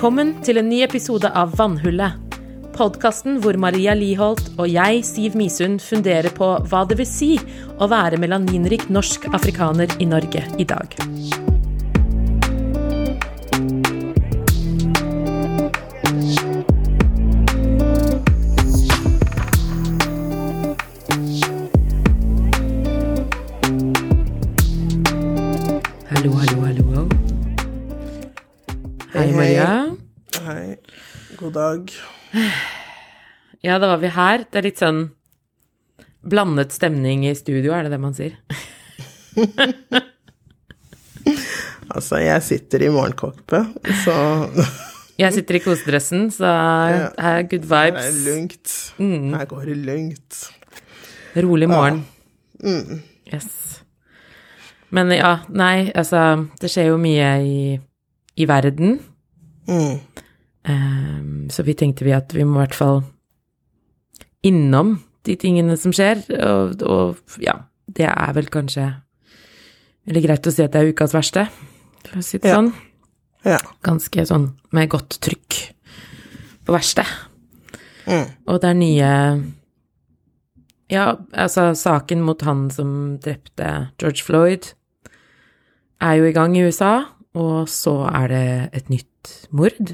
Velkommen til en ny episode av Vannhullet. Podkasten hvor Maria Liholt og jeg, Siv Misund, funderer på hva det vil si å være melaninrik norsk afrikaner i Norge i dag. Dag. Ja, da var vi her. Det er litt sånn blandet stemning i studio, er det det man sier? Altså, jeg sitter i morgenkåpe, så Jeg sitter i kosedressen, så her er good vibes. det er lungt. Mm. Her går det lugnt. Rolig morgen. Mm. Yes. Men ja, nei, altså Det skjer jo mye i, i verden. Mm. Ehm, så vi tenkte vi at vi må i hvert fall innom de tingene som skjer, og, og ja, det er vel kanskje veldig greit å si at det er ukas verste, for å si det Ja. sånn. Ja. Ganske sånn med godt trykk på verste. Mm. Og det er nye Ja, altså, saken mot han som drepte George Floyd, er jo i gang i USA, og så er det et nytt mord.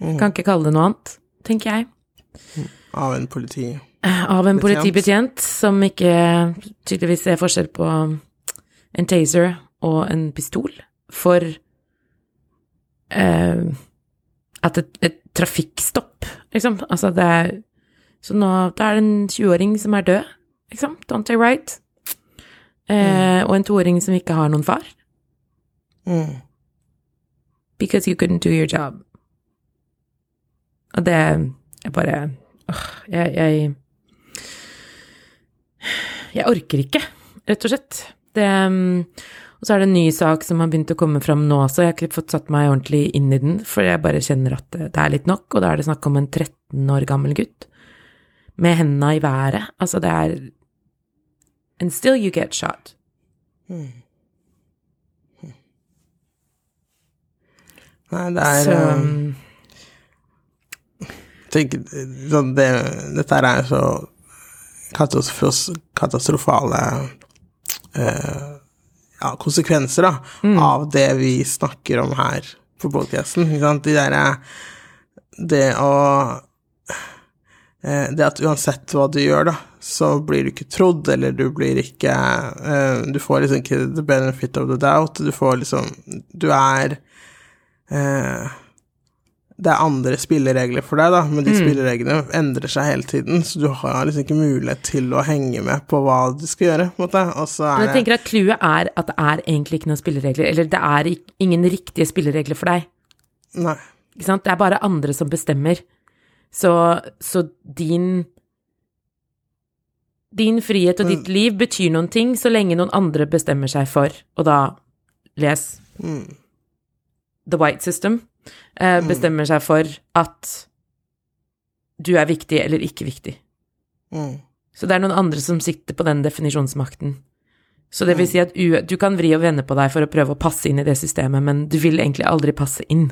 Mm. Kan ikke kalle det noe annet, tenker jeg. Av en politi. Av en politibetjent som ikke tydeligvis ser forskjell på en taser og en pistol for eh, at et, et trafikkstopp, liksom. Altså, det er Så nå da er det en 20-åring som er død, liksom. Dante Wright. Eh, Og en toåring som ikke har noen far. Mm. Because you couldn't do your job. Og det er bare åh, jeg, jeg Jeg orker ikke, rett og slett. Det um, Og så er det en ny sak som har begynt å komme fram nå også, jeg har ikke fått satt meg ordentlig inn i den, for jeg bare kjenner at det, er litt nok, og da er det snakk om en 13 år gammel gutt med hendene i været. Altså, det er And still you get shot. Mm. Nei, det er Så eh, um, tenk, sånn det, Dette er så katastrofale eh, ja, konsekvenser da, Mm. av det vi snakker om her på podcasten. De derre Det å eh, Det at uansett hva du gjør, da, så blir du ikke trodd, eller du blir ikke eh, Du får liksom ikke the benefit of the doubt. Du får liksom Du er eh, det er andre spilleregler for deg, da, men de spillereglene endrer seg hele tiden, så du har liksom ikke mulighet til å henge med på hva du skal gjøre, på en måte. Og så Men er jeg det tenker at clouet er at det er egentlig ikke noen spilleregler, eller det er ingen riktige spilleregler for deg. Nei. Ikke sant? Det er bare andre som bestemmer. Så, så din Din frihet og ditt liv betyr noen ting så lenge noen andre bestemmer seg for, og da les Mm. The White System, bestemmer seg for at du er viktig eller ikke viktig. Mm. Så det er noen andre som sitter på den definisjonsmakten. Så det vil si at du kan vri og vende på deg for å prøve å passe inn i det systemet, men du vil egentlig aldri passe inn.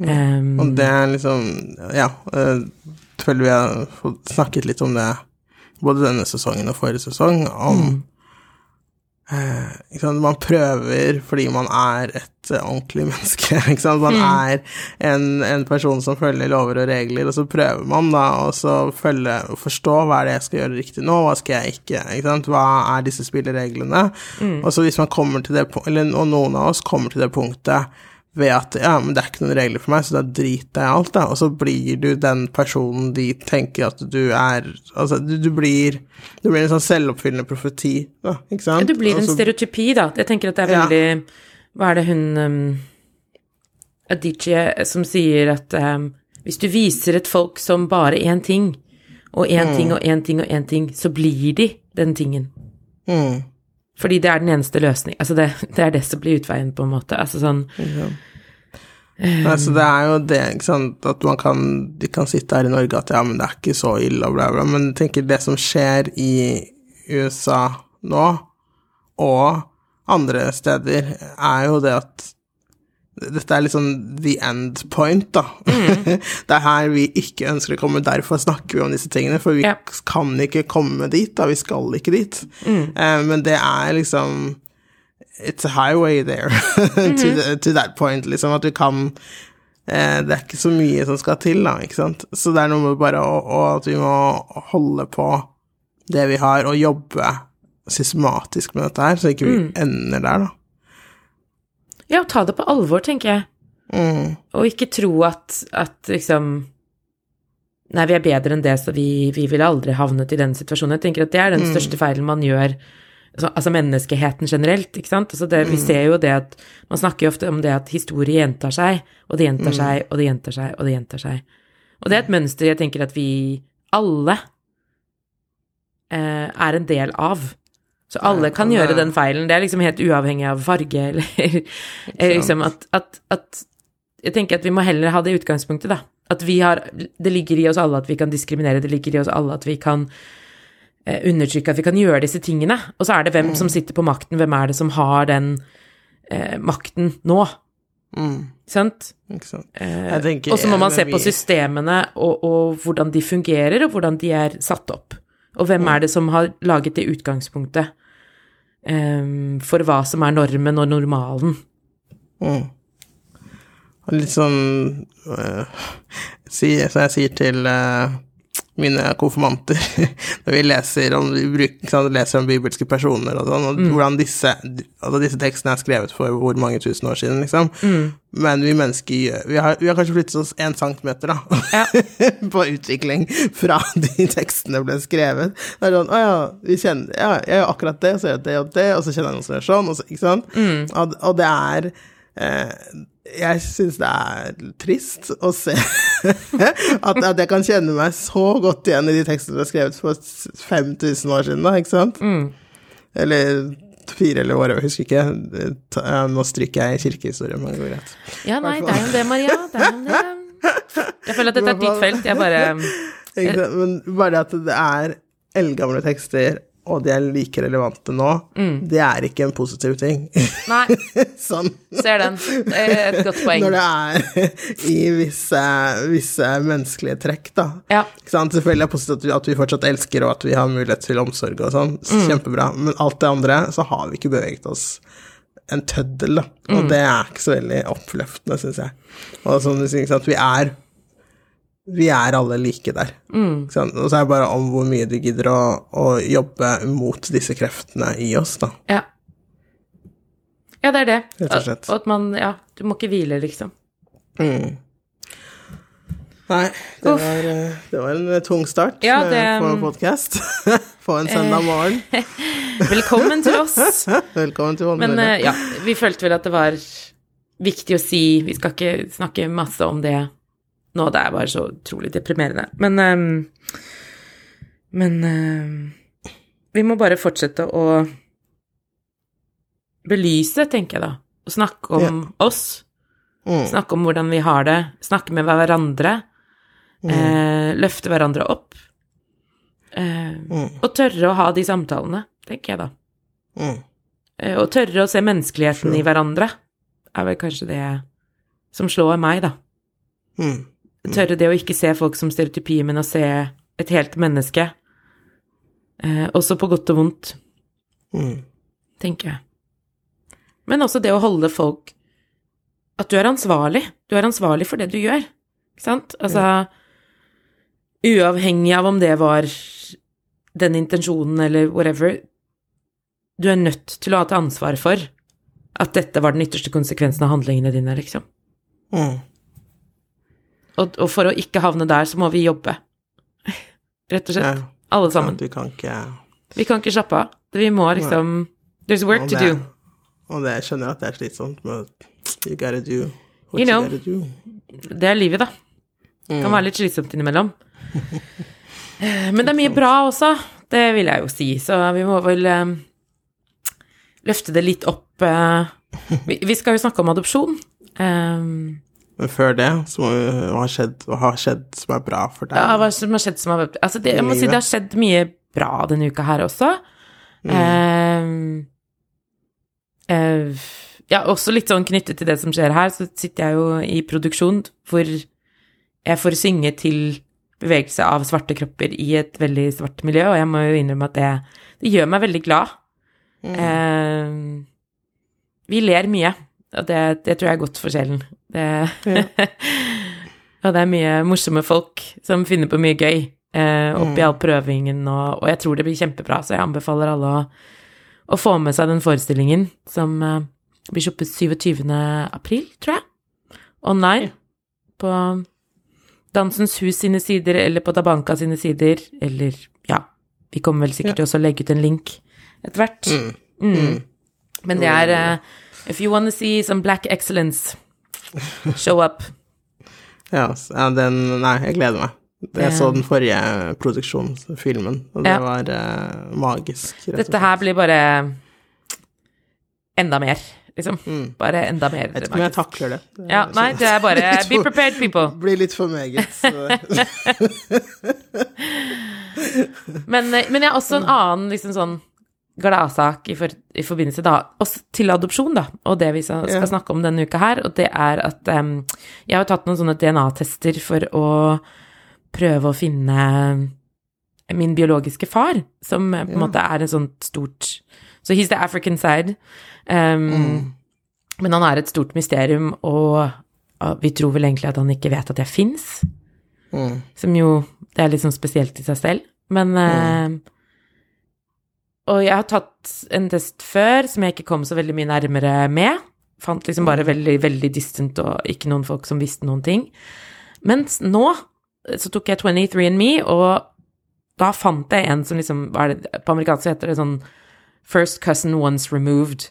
Um, Og det er liksom Ja, øh, føler vi har snakket litt om det både denne sesongen og forrige sesong, om eh, sant? Man prøver fordi man er et eh, ordentlig menneske. Man er en, en person som følger lover og regler, og så prøver man da å følge og forstå hva er det jeg skal gjøre riktig nå, hva skal jeg ikke, ikke. Hva er disse spillereglene? Og så hvis man kommer til det eller og noen av oss kommer til det punktet ved at ja, men det er ikke noen regler for meg, så da driter jeg i alt, da. Og så blir du den personen de tenker at du er Altså, du, du blir Du blir en sånn selvoppfyllende profeti, da, ikke sant? Du blir en Også, stereotypi, da. Jeg tenker at det er Ja. veldig Hva er det hun um, Adichie som sier at um, hvis du viser et folk som bare én ting, og én Mm. ting og én ting og én ting, så blir de den tingen. Mm. Fordi det er den eneste løsning. Altså, det, det er det som blir utveien, på en måte. Altså sånn ja. Um, altså, det er jo det, ikke sant, at man kan De kan sitte her i Norge at ja, men det er ikke så ille og bla, bla, men jeg tenker det som skjer i USA nå, og andre steder, er jo det at dette er liksom the end point, da. Mm. det er her vi ikke ønsker å komme, derfor snakker vi om disse tingene. For vi Ja. kan ikke komme dit, da. Vi skal ikke dit. Eh, men det er liksom It's a highway there to, the, to that point, liksom. At vi kan eh, Det er ikke så mye som skal til, da, ikke sant. Så det er noe med bare å, å, at vi må holde på det vi har, og jobbe systematisk med dette her, så ikke vi ender der, da. Ja, ta det på alvor, tenker jeg. Mm. Og ikke tro at, at liksom Nei, vi er bedre enn det, så vi, vi ville aldri havnet i den situasjonen. Jeg tenker at det er den største feilen man gjør, altså, altså menneskeheten generelt, ikke sant. Altså det, Vi ser jo det at Man snakker jo ofte om det at historie gjentar seg, og det gjentar seg, og det gjentar seg, og det gjentar seg. Og det er et mønster jeg tenker at vi alle eh, er en del av. Så alle kan gjøre den feilen. Det er liksom helt uavhengig av farge, eller liksom at, at, at Jeg tenker at vi må heller ha det utgangspunktet, da. At vi har Det ligger i oss alle at vi kan diskriminere, det ligger i oss alle at vi kan eh, undertrykke, at vi kan gjøre disse tingene. Og så er det hvem som sitter på makten, hvem er det som har den eh, makten nå? Mm. Sant? Ikke sant. Eh, og så må man se men på systemene og, og hvordan de fungerer, og hvordan de er satt opp. Og hvem Mm. er det som har laget det utgangspunktet eh, for hva som er normen og normalen? Mm. Litt sånn uh, si, Som jeg sier til øh, mine konfirmanter når vi leser om, vi bruker, sant, leser om bibelske personer og sånn, og hvordan disse, altså disse tekstene er skrevet for hvor mange tusen år siden, liksom. Men vi mennesker vi har, vi har kanskje flyttet oss én centimeter, da, Ja. på utvikling fra de tekstene ble skrevet. Det er sånn Å ja, vi kjenner Ja, jeg gjør akkurat det, og så gjør jeg det og det, og så kjenner jeg noen som gjør sånn, og så Ikke sant? Og, og det er eh, jeg syns det er trist å se at, at jeg kan kjenne meg så godt igjen i de tekstene du har skrevet for 5000 år siden, da, ikke sant? Eller fire eller år, jeg husker ikke. Nå stryker jeg kirkehistorie, men det går greit. Ja, nei, det er jo det, Maria. Det er jo det. Jeg føler at dette er ditt felt. Jeg bare? Men bare det at det er eldgamle tekster, og de er like relevante nå, det er ikke en positiv ting. Nei, sånn. ser den. Det et godt poeng. Når det er i visse, visse menneskelige trekk, da. Ja. Selvfølgelig er det positivt at vi, at vi fortsatt elsker, og at vi har mulighet til omsorg og sånn. Kjempebra. Men alt det andre, så har vi ikke beveget oss en tøddel, da. Og det er ikke så veldig oppløftende, syns jeg. Og sånn, vi er vi er alle like der. Mm. Og så er det bare om hvor mye du gidder å, å jobbe mot disse kreftene i oss, da. Ja. Ja, det er det. Rett og slett. Og at man Ja, du må ikke hvile, liksom. Mm. Nei, det var, eh, det var en tung start Ja, eh, det- på podkast på en søndag morgen. Velkommen til oss. Velkommen til Men eh, ja, vi følte vel at det var viktig å si Vi skal ikke snakke masse om det nå, det er bare så utrolig deprimerende. Men ehm, Men ehm, vi må bare fortsette å belyse, tenker jeg da. Og snakke om oss. Mm. Snakke om hvordan vi har det. Snakke med hverandre. Eh, løfte hverandre opp. Eh, Mm. Og tørre å ha de samtalene, tenker jeg da. Mm. Eh, Og tørre å se menneskeligheten i hverandre er vel kanskje det som slår meg, da. Mm. Tørre det å ikke se folk som stereotypier, men å se et helt menneske. Eh, også på godt og vondt, Mm. tenker jeg. Men også det å holde folk At du er ansvarlig. Du er ansvarlig for det du gjør, ikke sant? Altså Uavhengig av om det var den intensjonen eller whatever, du er nødt til å ha til ansvar for at dette var den ytterste konsekvensen av handlingene dine, liksom. Mm. Og, og for å ikke havne der, så må vi jobbe. Rett og slett. Ja. Alle sammen. Du kan ikke Vi kan ikke slappe av. Vi må liksom There's work det, to do. Og det jeg skjønner at det er slitsomt, men you gotta do what You you, gotta do. Det er livet, da. Det kan være litt slitsomt innimellom. Eh, Men det er mye bra også, det vil jeg jo si, så vi må vel um, løfte det litt opp Uh, vi, vi skal jo snakke om adopsjon. Men før det, hva har skjedd, har skjedd som er bra for deg? Ja, hva som har skjedd som har Altså, det, jeg må si det har skjedd mye bra denne uka her også. Mm. Uh, uh, ja, også litt sånn knyttet til det som skjer her, så sitter jeg jo i produksjon hvor jeg får synge til bevegelse av svarte kropper i et veldig svart miljø, og jeg må jo innrømme at det, det gjør meg veldig glad. Eh, vi ler mye, og det, det tror jeg er godt for sjelen. Det, og det er mye morsomme folk som finner på mye gøy eh, oppi all prøvingen, og, og, jeg tror det blir kjempebra, så jeg anbefaler alle å, å få med seg den forestillingen som eh, blir sluppet 27. april, tror jeg, online på Dansens Hus sine sider eller på Tabanka sine sider, eller ja, vi kommer vel sikkert ja. også å legge ut en link etter hvert. Mm. Mm. mm. Men det er uh, If you wanna see some black excellence, show up. ja, den Nei, jeg gleder meg. Jeg så den forrige produksjonsfilmen, og det ja. var uh, magisk. Dette her blir bare enda mer liksom. Mm. Bare enda mer. Jeg vet ikke om jeg takler det. Ja, nei, det er bare Be prepared, people. Blir litt for meget. men, eh, men jeg har også en annen liksom sånn gladsak i, for, i, forbindelse da, til adopsjon, da, og det vi skal, ja. snakke om denne uka her, og det er at um, jeg har tatt noen sånne DNA-tester for å prøve å finne min biologiske far, som på en ja. måte er en sånn stort Så he's the African side. Um, mm. Men han er et stort mysterium, og vi tror vel egentlig at han ikke vet at jeg fins. Mm. Som jo Det er litt sånn spesielt i seg selv. Men mm. uh, Og jeg har tatt en test før som jeg ikke kom så veldig mye nærmere med. Fant liksom bare veldig, veldig distant og ikke noen folk som visste noen ting. Mens nå så tok jeg 23andMe, og da fant jeg en som liksom På amerikansk heter det sånn First cousin once removed.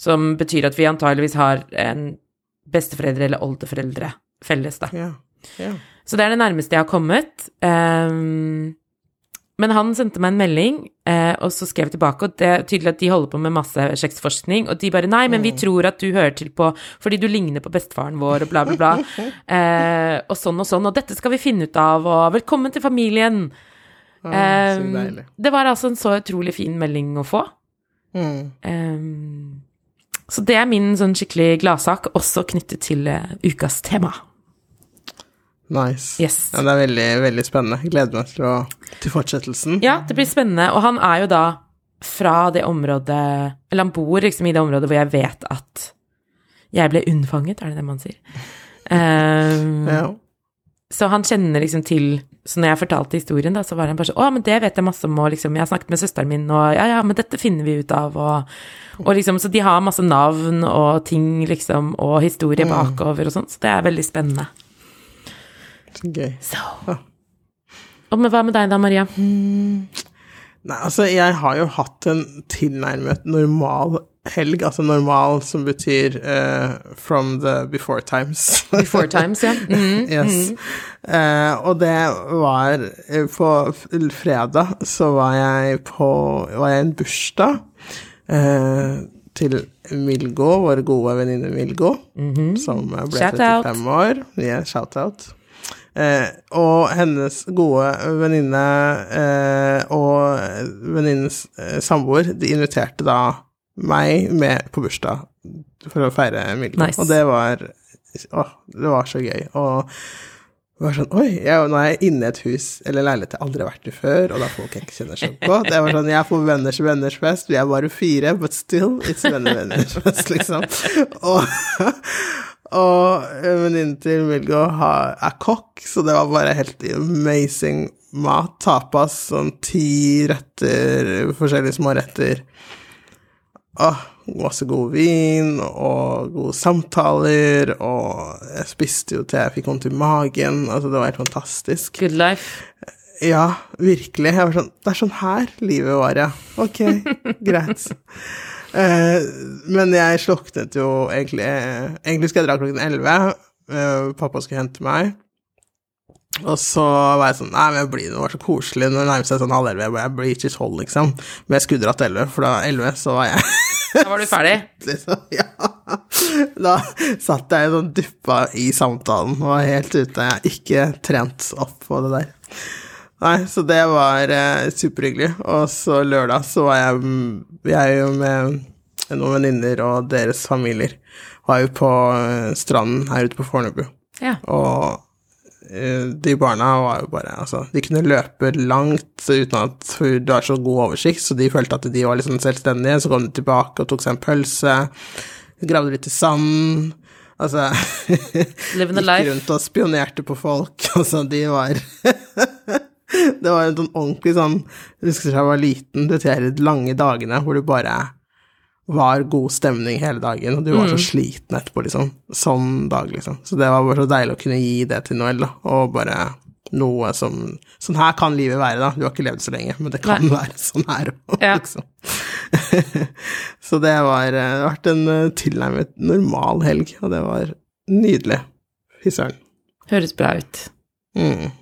Som betyr at vi antageligvis har en besteforeldre eller oldeforeldre felles, da. Yeah. Yeah. Så det er det nærmeste jeg har kommet. Um, men han sendte meg en melding, eh, og så skrev jeg tilbake, og det er tydelig at de holder på med masse sexforskning. og de bare 'Nei, men vi mm. tror at du hører til på fordi du ligner på bestefaren vår', og bla, bla, bla. eh, og sånn og sånn, og dette skal vi finne ut av, og 'velkommen til familien'. Ah, um, det var altså en så utrolig fin melding å få. Mm. Um, så det er min sånn skikkelig gladsak, også knyttet til uh, ukas tema. Nice. Yes. Ja, det er veldig, veldig spennende. Gleder meg til, å, til fortsettelsen. Ja, det blir spennende. Og han er jo da fra det området Eller han bor liksom i det området hvor jeg vet at jeg ble unnfanget, er det det man sier? Um, ja. Så han kjenner liksom til Så når jeg fortalte historien, da, så var han bare sånn Å, men det vet jeg masse om, og liksom Jeg har snakket med søsteren min, og ja, ja, men dette finner vi ut av, og, og liksom Så de har masse navn og ting, liksom, og historie mm. bakover og sånn, så det er veldig spennende. Gøy. Så. Og med, hva med deg da, Maria? Mm. Nei, altså, jeg har jo hatt en tilnærmet normal helg, altså normal, som betyr uh, from the before times. before times, ja. Mm -hmm. yes. Mm -hmm. uh, og det var eh, På fredag så var jeg på Var jeg en bursdag uh, til Milgo, vår gode venninne Milgo, mm -hmm. som ble shout 35 out. år. Yeah, shout-out. Eh, og hennes gode venninne eh, og venninnens eh, samboer, de inviterte da meg med på bursdag for å feire Milgo. Nice. Og det var Å, det var så gøy. Og det var sånn Oi, jeg, nå er jeg inne i et hus eller leilighet jeg aldri har vært i før, og da folk jeg ikke kjenner seg på. Det var sånn Jeg er på venners venners fest, vi er bare fire, but still, it's venner venners fest, liksom. Og, og venninnen til Milgo er kokk, så det var bare helt amazing mat. Tapas, sånn ti retter, forskjellige små retter Åh, masse god vin og gode samtaler, og jeg spiste jo til jeg fikk vondt i magen. Altså, det var helt fantastisk. Good life. Ja, virkelig. Jeg var sånn Det er sånn her livet var, ja. Ok, greit. Eh, men jeg sluknet jo egentlig Egentlig skulle jeg dra klokken elleve. Eh, pappa skulle hente meg. Og så var jeg sånn Nei, men jeg blir, det var så koselig når det nærmer seg sånn halv elleve. Jeg blir ikke tolv, liksom. Men jeg skulle dratt elleve, for da elleve så var jeg Da var du ferdig? liksom, ja. Da satt jeg sånn duppa i samtalen og var helt ute. Jeg har ikke trent opp på det der. Nei, så det var eh, superhyggelig. Og så lørdag så var jeg, jeg jo med noen venninner og deres familier var jo på eh, stranden her ute på Fornebu. Ja. Og eh, de barna var jo bare Altså, de kunne løpe langt uten at du har så god oversikt, så de følte at de var liksom selvstendige. Så kom de tilbake og tok seg en pølse, gravde litt i sanden. Altså Living the Gikk rundt og spionerte på folk. Altså, de var Det var en sånn ordentlig sånn Jeg husker jeg var liten, de der lange dagene hvor du bare var god stemning hele dagen, og du var så sliten etterpå, liksom. Sånn dag, liksom. Så det var bare så deilig å kunne gi det til Noel, da, og bare noe som Sånn her kan livet være, da. Du har ikke levd så lenge, men det kan være sånn her òg, Ja. liksom. så det var det har vært en eh, tilnærmet normal helg, og det var nydelig. Fy søren. Høres bra ut. Mm.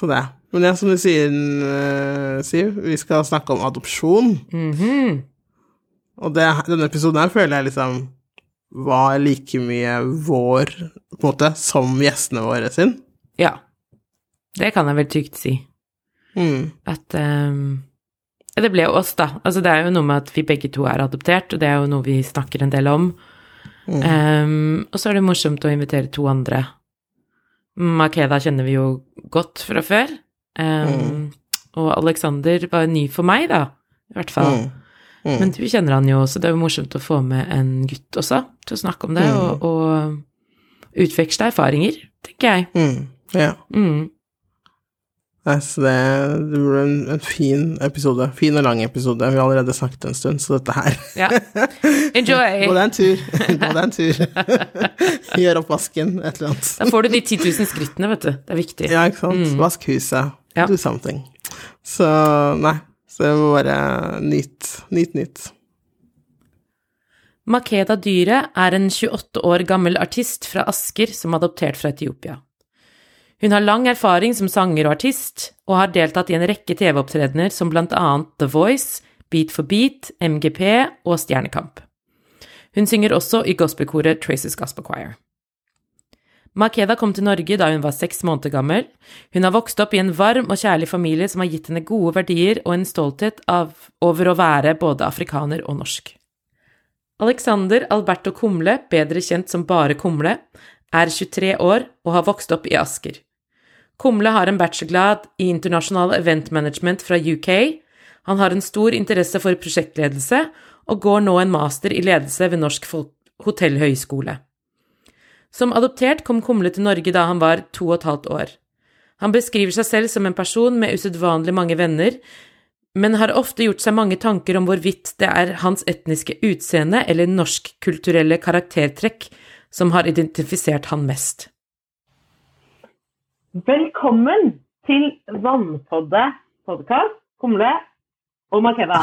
Så det. Men ja, som du sier, eh, Siv, vi skal snakke om adopsjon. Mhm. Og det, denne episoden her føler jeg liksom var like mye vår, på en måte, som gjestene våre sin. Ja. Det kan jeg vel trygt si. Mm. At um, Det ble jo oss, da. Altså, det er jo noe med at vi begge to er adoptert, og det er jo noe vi snakker en del om. Mm. Um, og så er det morsomt å invitere to andre. Makeda kjenner vi jo godt fra før. Ehm, Og Alexander var ny for meg, da, i hvert fall. Mm. Mm. Men du kjenner han jo, så det er jo morsomt å få med en gutt også til å snakke om det, Mm. og, og utveksle erfaringer, tenker jeg. Mm. Ja. Mm. Så det, det blir en, en fin episode. Fin og lang episode. Vi har allerede snakket en stund, så dette her Ja. Enjoy! Gå deg en tur. Gå deg en tur. Gjør opp vasken, et eller annet. Da får du de 10 000 skrittene, vet du. Det er viktig. Ja, ikke sant. Vask huset. Ja. Do something. Så nei, så det må bare nyt, nyt, nyt. Makeda Dyre er en 28 år gammel artist fra Asker som er adoptert fra Etiopia. Hun har lang erfaring som sanger og artist, og har deltatt i en rekke TV-opptredener som blant annet The Voice, Beat for Beat, MGP og Stjernekamp. Hun synger også i gospelkoret Traces Gospel Choir. Makeda kom til Norge da hun var seks måneder gammel. Hun har vokst opp i en varm og kjærlig familie som har gitt henne gode verdier og en stolthet over å være både afrikaner og norsk. Alexander Alberto Kumle, bedre kjent som Bare Kumle, er 23 år og har vokst opp i Asker. Kumle har en bachelorgrad i internasjonal event management fra UK. Han har en stor interesse for prosjektledelse og går nå en master i ledelse ved Norsk hotellhøgskole. Som adoptert kom Kumle til Norge da han var to og et halvt år. Han beskriver seg selv som en person med usedvanlig mange venner, men har ofte gjort seg mange tanker om hvorvidt det er hans etniske utseende eller norskkulturelle karaktertrekk som har identifisert han mest. Velkommen til Vannpodde podkast, Kumle og Makeda.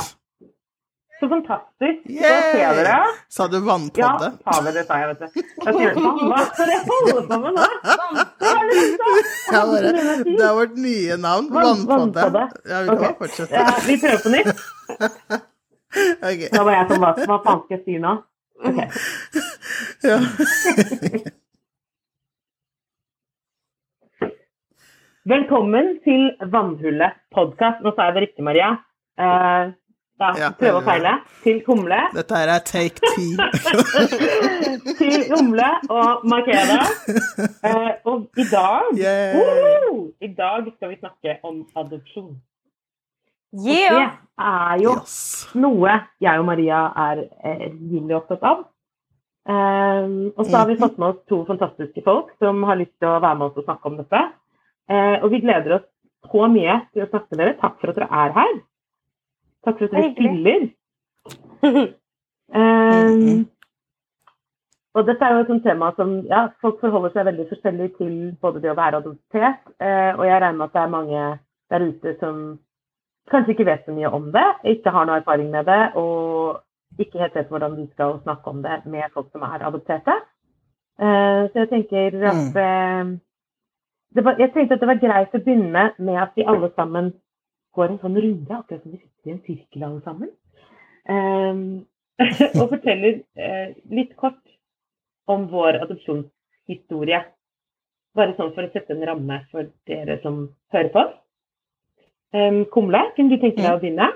Så fantastisk å se dere. Sa du Ja, sa det sa jeg, vet du. Jeg sier det for jeg holde på med nå? Det? Ja, bare, det er vårt nye navn. Vann- Vannpodde. vannpodde. Ja, vi kan okay. fortsette. Ja, vi prøver på nytt. Okay. Da var jeg sånn, hva, hva faen skal jeg si nå? Okay. Ja. Velkommen til Vannhullet podkast. Nå sa jeg det riktig, Maria. Uh, da, Ja, prøve og feile. Til Kumle. Dette her er take ti. til Kumle og Markeda. Uh, og i dag Yeah. Woo! I dag skal vi snakke om adopsjon. Det er jo Yes. noe jeg og Maria er eh, rimelig opptatt av. Og så har vi fått med oss to fantastiske folk som har lyst til å være med oss og snakke om dette. Eh, og vi gleder oss så mye til å snakke med dere. Takk for at dere er her. Takk for at dere stiller. Um, og dette er jo et sånt tema som ja, folk forholder seg veldig forskjellig til både det å være adoptert, eh, og jeg regner med at det er mange der ute som kanskje ikke vet så mye om det, ikke har noe erfaring med det, og ikke helt vet hvordan de skal snakke om det med folk som er adopterte. Eh, så jeg tenker at eh, det var, Jeg tenkte at det var greit å begynne med at vi alle sammen går en sånn runde, akkurat som vi sitter i en sirkel alle sammen. Um, og forteller uh, litt kort om vår adopsjonshistorie. Bare sånn for å sette en ramme for dere som hører på. Um, Kumle, kunne du tenke deg å begynne?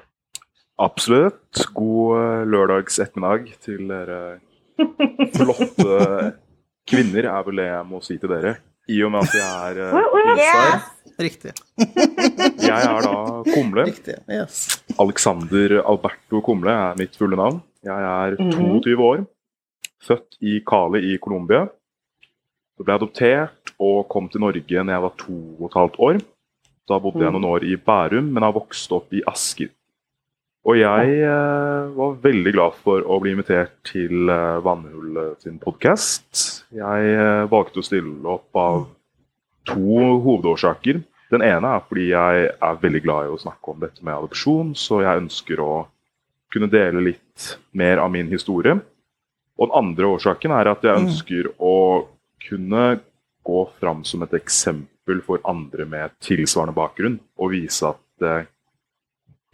Absolutt. God eh, lørdags ettermiddag til dere flotte kvinner, er vel det jeg må si til dere. I og med at jeg er uh! Riktig. Jeg er da Kumle. Riktig. Yes. Alexander Alberto Kumle er mitt fulle navn. Jeg er 22 år, født i Cali i Colombia. Så ble jeg adoptert og kom til Norge når jeg var to og et halvt år. Da bodde jeg noen år i Bærum, men har vokst opp i Asker. Og jeg eh, var veldig glad for å bli invitert til eh, Vannhull sin podkast. Jeg eh, valgte å stille opp av to hovedårsaker. Den ene er fordi jeg er veldig glad i å snakke om dette med adopsjon, så jeg ønsker å kunne dele litt mer av min historie. Og den andre årsaken er at jeg ønsker å kunne gå fram som et eksempel for andre med tilsvarende bakgrunn, og vise at det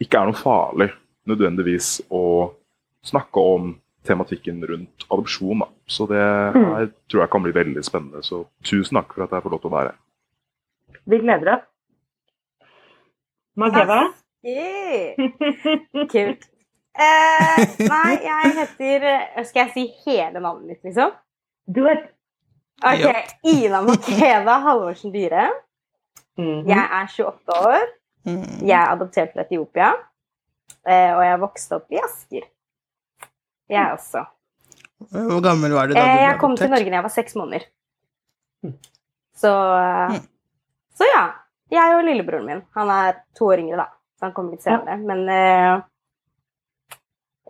ikke er noe farlig nødvendigvis å snakke om tematikken rundt adopsjon. Da. Så det her tror jeg kan bli veldig spennende. Så tusen takk for at jeg får lov til å være her. Vi gleder oss. Makeva? Kult. Eh, nei, jeg heter eh, Skal jeg si hele navnet mitt, liksom? Du er... Ok, Ina Makeda Halvorsen Dyhre. Mhm. Jeg er 28 år. Mm. Jeg er adoptert fra Etiopia. eh, Og jeg vokste opp i Asker. Jeg også. Hvor gammel var du da du ble adoptert? Jeg kom til? Norge da jeg var seks måneder. Så eh, Så ja. Jeg og lillebroren min. Han er to år yngre, da. Så han kommer litt senere. Men eh,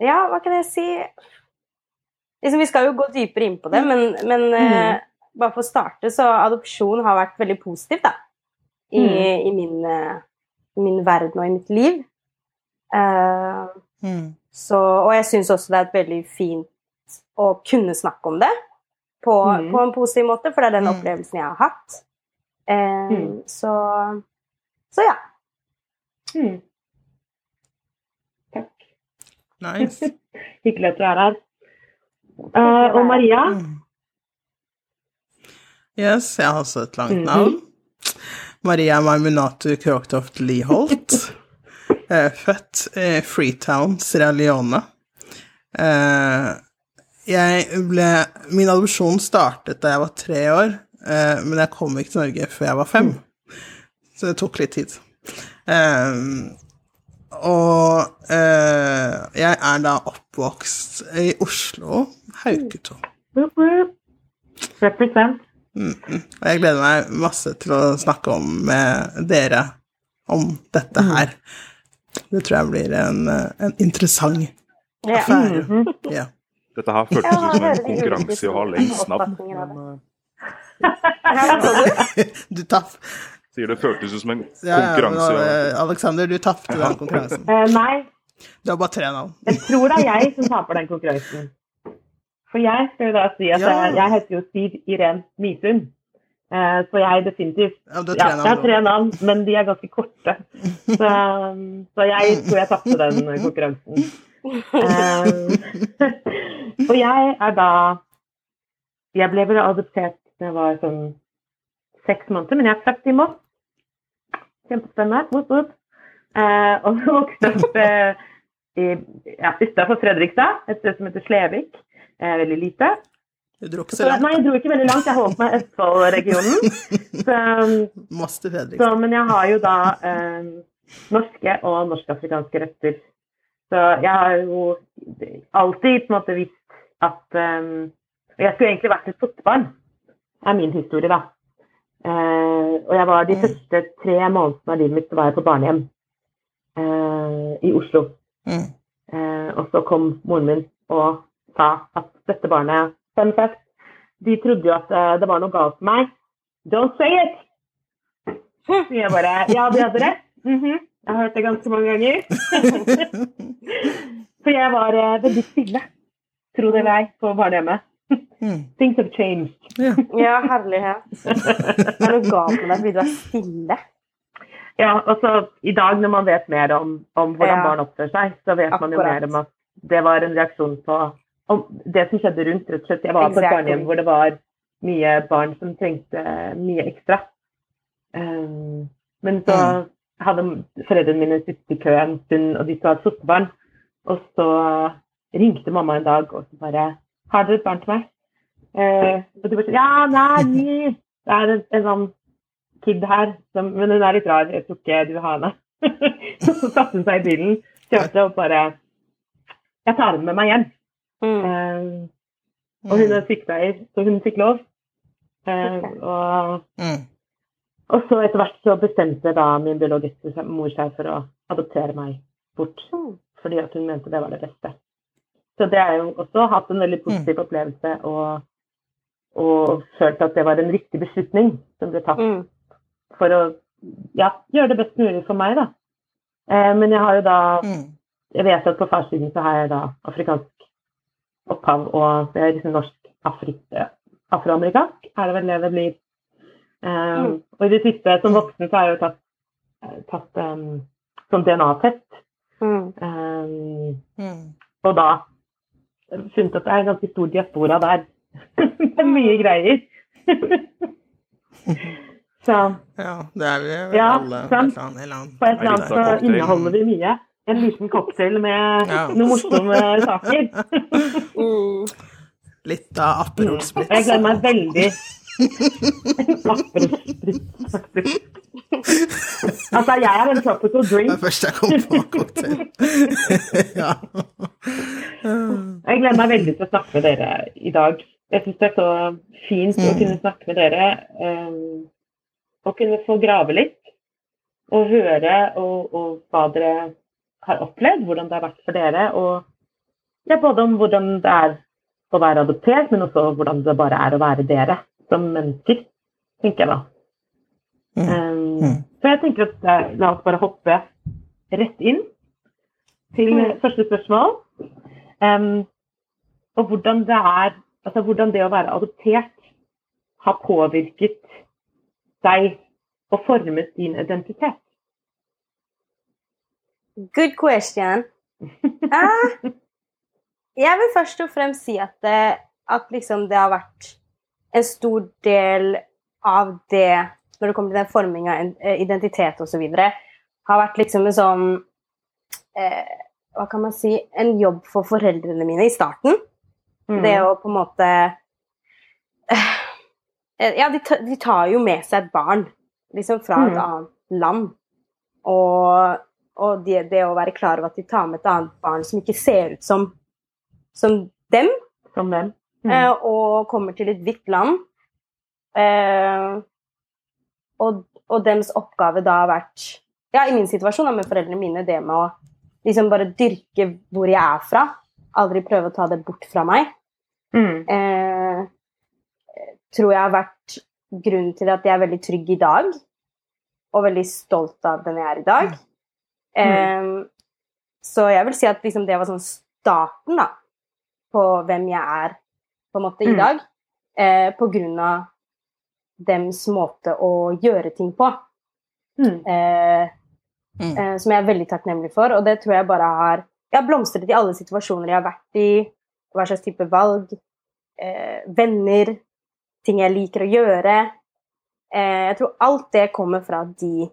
Ja, hva kan jeg si? Liksom, vi skal jo gå dypere inn på det, men, men eh, bare for å starte, så adopsjon har vært veldig positivt, da. I, Mm. i, min, eh, min verden og i mitt liv. Uh, Mm. så, og jeg syns også det er et veldig fint å kunne snakke om det på, Mm. på en positiv måte, for det er den Mm. opplevelsen jeg har hatt. Uh, Mm. så, så ja. Mhm. Takk. Nice. Hyggelig at du er her. Uh, og Maria? Mm. Yes, jeg har også et langt navn. Maria Marminatu Kroktoft Liholt. Eh, født i Freetown, Sierra Leone. Eh, jeg ble Min adopsjon startet da jeg var tre år, eh, men jeg kom ikke til Norge før jeg var fem. Så det tok litt tid. Og jeg er da oppvokst i Oslo, Hauketo. Represent. Mm, mm. Og jeg gleder meg masse til å snakke om med dere om dette her. Det tror jeg blir en, en interessant ja. affære. Ja. Dette her føltes Ja, ut som en konkurranse i å ha lengst navn. Ja, du? taff. tapp. sier det føltes ut som en Ja, ja, konkurranse. å- eh, Alexander, du tapte den konkurransen. Eh, nei, Du har bare tre navn. jeg tror det er jeg som taper den konkurransen. For jeg skal jo da si at Ja. jeg, jeg heter jo Siv Iren Misund. Eh, så jeg definitivt Ja, Ja, jeg har tre navn, men de er ganske korte. Så, så jeg tror jeg tapte den konkurransen. Eh, og jeg er da Jeg ble vel adoptert da jeg var sånn seks måneder, men jeg er født i Moss. Kjempespennende. Woop, woop. Eh, og vokste opp eh, i, ja, utafor Fredrikstad, et sted som heter Slevik. Eh, veldig lite. Du dro ikke Så, langt. nei, jeg dro ikke veldig langt. Jeg holdt meg i Østfold-regionen. Så, Moss Fredrikstad. men jeg har jo da eh, norske og norsk-afrikanske røtter. Så jeg har jo alltid på en måte visst at eh, jeg skulle egentlig vært et fosterbarn, er min historie, da. Eh, og jeg var de Mm. første tre månedene av livet mitt var jeg på barnehjem eh, i Oslo. Mm. Eh, og så kom moren min og sa at dette barnet Fun fact, de trodde jo at eh, det var noe galt med meg. Don't say it! Så jeg bare Ja, de hadde rett. Mhm. Jeg har hørt det ganske mange ganger. For jeg var eh, veldig stille, tro det eller ei, på barnehjemmet. Mm. Things have changed. Ja. Ja, herlighet. Det er noe galt med deg fordi du er stille. Ja, og så i dag når man vet mer om, om hvordan Ja. barn oppfører seg, så vet man jo mer om at det var en reaksjon på om det som skjedde rundt. rett og slett. Jeg var på et barnehjem hvor det var mye barn som trengte mye ekstra. Um, men så Mm. hadde foreldrene mine sittet i kø en stund, og de skulle ha et fosterbarn. Og så ringte mamma en dag og så bare 'Har dere et barn til meg?' Uh, og de bare 'Ja, nei, det er en, en sånn kid her, som, men hun er litt rar. Jeg tror ikke du vil ha henne.' så satte hun seg i bilen, kjørte og bare 'Jeg tar henne med meg hjem.' Mm. Eh, og hun er sykepleier, så hun fikk lov. Eh, og, Mm. og så etter hvert så bestemte da min biologiske mor seg for å adoptere meg bort. Mm. Fordi at hun mente det var det beste. Så det har jo også hatt en veldig positiv opplevelse og, og følt at det var en riktig beslutning som ble tatt Mm. for å ja, gjøre det best mulig for meg, da. Eh, men jeg har jo da Mm. Jeg vet at på farssiden så har jeg da afrikansk opphav, og det er liksom norsk afroamerikansk, er det vel det det blir. Um, Mm. Og i det siste, som voksen, så har jeg jo tatt, eh, tatt um, sånn DNA-test. Mm. Um, Mm. og da funnet at det er en ganske stor diaspora der. det er mye greier. så Ja, det er vi vel Ja, alle sant. et eller annet- på et eller annet så inneholder vi mye. En liten cocktail med Ja. noen morsomme saker. Mm. Litt av Aperol Spritz. jeg gleder meg veldig Aperol Spritz, faktisk. Altså, jeg er en tropical Det drink. er først jeg kom på cocktail. ja. Jeg gleder meg veldig til å snakke med dere i dag. Jeg syns det er så fint å Mm. kunne snakke med dere. Um, og kunne få grave litt. Og høre og, og hva dere har opplevd, hvordan det har vært for dere. Og ja, både om hvordan det er å være adoptert, men også hvordan det bare er å være dere som mennesker, tenker jeg da. Mm. Um. Så jeg tenker at eh, la oss bare hoppe rett inn til Mm. første spørsmål. Um, og hvordan det er Altså hvordan det å være adoptert har påvirket deg og formet din identitet. Good question. Eh, jeg vil først og fremst si at, det, at liksom det har vært en stor del av det når det kommer til den forminga av eh, identitet osv., har vært liksom en sånn eh, Hva kan man si En jobb for foreldrene mine i starten. Mm. Det å på en måte eh, Ja, de, de tar jo med seg et barn liksom fra et Mm. annet land. Og, og det, det å være klar over at de tar med et annet barn som ikke ser ut som, som dem, Som dem. Mm. eh, og kommer til et hvitt land. Eh, og, og deres oppgave da har vært Ja, i min situasjon da, med foreldrene mine, det med å liksom bare dyrke hvor jeg er fra. Aldri prøve å ta det bort fra meg. Mm. Eh, tror jeg har vært grunnen til at jeg er veldig trygg i dag. Og veldig stolt av den jeg er i dag. Eh, så jeg vil si at liksom det var sånn starten da, på hvem jeg er på en måte i Mm. dag. Eh, på grunn av dems måte å gjøre ting på. Mm. Eh, Mm. eh, som jeg er veldig takknemlig for. Og det tror jeg bare har Jeg har blomstret i alle situasjoner jeg har vært i. Hva slags type valg. Eh, venner. Ting jeg liker å gjøre. Eh, jeg tror alt det kommer fra de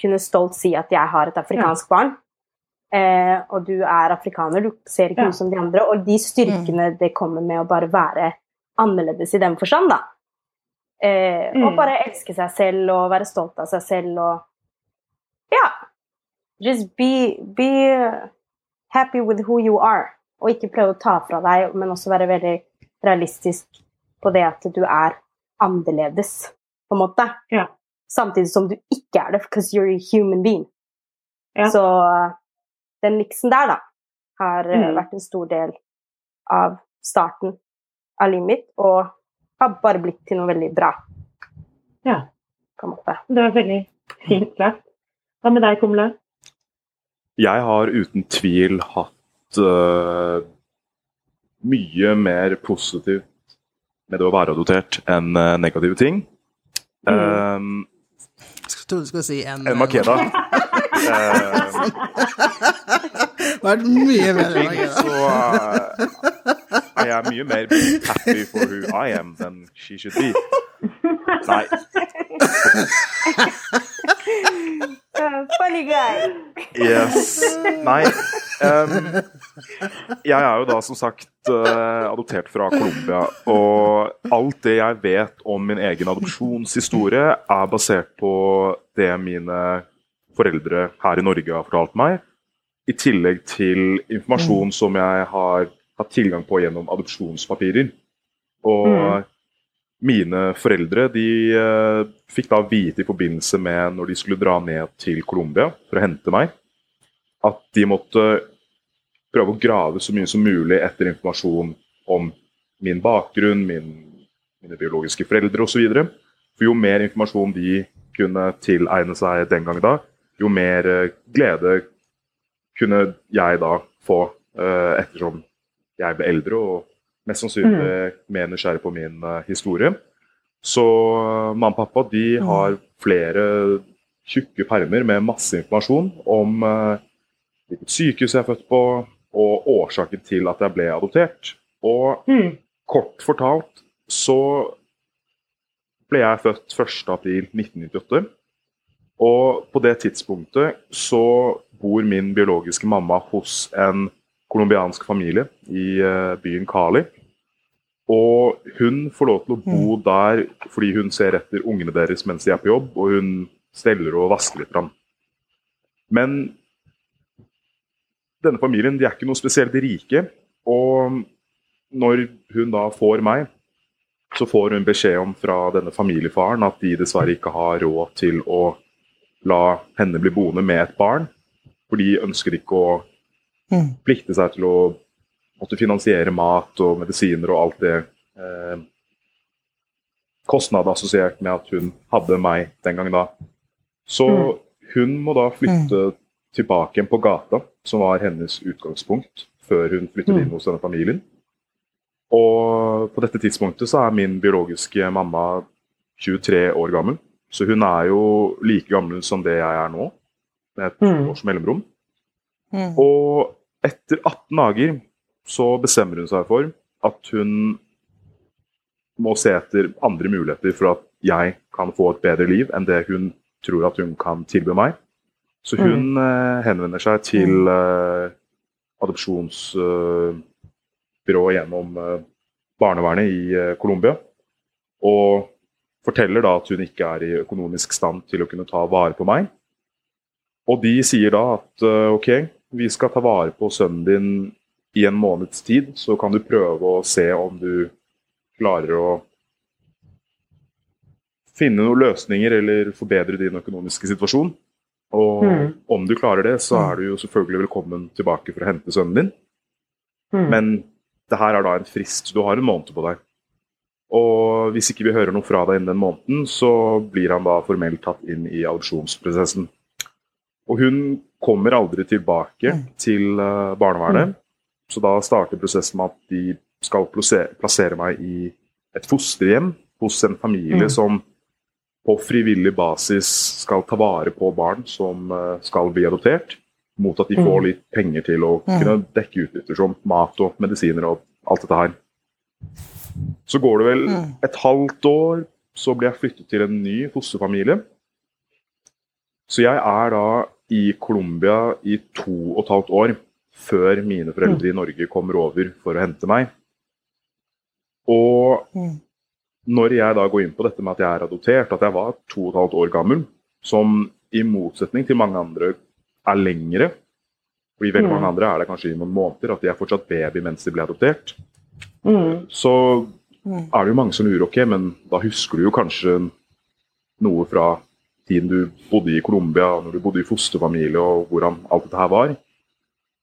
kunne stolt si at jeg har et afrikansk barn. Eh, og du er afrikaner, du ser ikke Ja. ut som de andre. Og de styrkene det kommer med å bare være annerledes i den forstand, da. Eh, Og Mm. bare elske seg selv og være stolt av seg selv og Ja. Just be, be happy with who you are. Og ikke prøve å ta fra deg, men også være veldig realistisk på det at du er annerledes, på en måte. Ja. Samtidig som du ikke er det, because you're a human being. Ja. Så den miksen der, da, har uh, Mm. vært en stor del av starten av livet mitt, og har bare blitt til noe veldig bra, Ja, på en måte. det var veldig fint sagt. Hva med deg, Kumle? Jeg har uten tvil hatt uh, mye mer positivt med det å være adoptert enn øh, negative ting. Mm. Um, trodde du skulle si en En Makeda. Det vært mye bedre enn Makeda. så jeg mye mer happy for who I am than she should be. Nei. Funny guy. Yes. Nei. Um, jeg er jo da som sagt uh, adoptert fra Colombia. Og alt det jeg vet om min egen adopsjonshistorie, er basert på det mine foreldre her i Norge har fortalt meg. I tillegg til informasjon som jeg har hatt tilgang på gjennom adopsjonspapirer. Og mine foreldre de eh, fikk da vite i forbindelse med når de skulle dra ned til Colombia for å hente meg, at de måtte prøve å grave så mye som mulig etter informasjon om min bakgrunn, min, mine biologiske foreldre osv. For jo mer informasjon de kunne tilegne seg den gang da, jo mer eh, glede kunne jeg da få eh, ettersom jeg ble eldre og mest sannsynlig mer nysgjerrig på min eh, historie. Så eh, mamma og pappa de har flere tjukke permer med masse informasjon om eh, hvilket sykehus jeg er født på, og årsaken til at jeg ble adoptert. Og Mm. kort fortalt så ble jeg født 1.4.1998. Og på det tidspunktet så bor min biologiske mamma hos en colombiansk familie i byen Cali. Og hun får lov til å bo der fordi hun ser etter ungene deres mens de er på jobb, og hun steller og vasker litt. Fram. Men denne familien de er ikke noe spesielt rike. Og når hun da får meg, så får hun beskjed om fra denne familiefaren at de dessverre ikke har råd til å la henne bli boende med et barn. For de ønsker ikke å plikte seg til å måtte finansiere mat og medisiner og alt det eh, Kostnader assosiert med at hun hadde meg den gangen da. Så hun må da flytte tilbake igjen på gata, som var hennes utgangspunkt, før hun flyttet inn hos denne familien. Og på dette tidspunktet så er min biologiske mamma 23 år gammel. Så hun er jo like gammel som det jeg er nå, med et Mm. års mellomrom. Og etter 18 dager så bestemmer hun seg for at hun må se etter andre muligheter for at jeg kan få et bedre liv enn det hun tror at hun kan tilby meg. Så hun eh, henvender seg til eh, adopsjonsbyrået gjennom eh, barnevernet i eh, Colombia. Og forteller da at hun ikke er i økonomisk stand til å kunne ta vare på meg. Og de sier da at eh, ok, vi skal ta vare på sønnen din i en måneds tid, så kan du prøve å se om du klarer å finne noen løsninger eller forbedre din økonomiske situasjon. Og Mm. om du klarer det, så er du jo selvfølgelig velkommen tilbake for å hente sønnen din. Mm. Men det her er da en frist. Du har en måned på deg. Og hvis ikke vi hører noe fra deg innen den måneden, så blir han da formelt tatt inn i adopsjonsprosessen. Og hun kommer aldri tilbake til barnevernet. barnevernet, så da starter prosessen med at de skal plassere, plassere meg i et fosterhjem hos en familie Mm. som på frivillig basis skal ta vare på barn som eh, skal bli adoptert, mot at de Mm. får litt penger til å kunne dekke utgifter som mat og medisiner og alt dette her. Så går det vel et halvt år, så blir jeg flyttet til en ny fosterfamilie. Så jeg er da i Colombia i to og et halvt år før mine foreldre i Norge kommer over for å hente meg. Og når jeg da går inn på dette med at jeg er adoptert, at jeg var to og et halvt år gammel, som i motsetning til mange andre er lengre fordi veldig mange andre er det kanskje i noen måneder, at de er fortsatt baby mens de ble adoptert. Mm. Så er det jo mange som lurer, ok, men da husker du jo kanskje noe fra tiden du bodde i Colombia, når du bodde i fosterfamilie, og hvordan alt dette her var.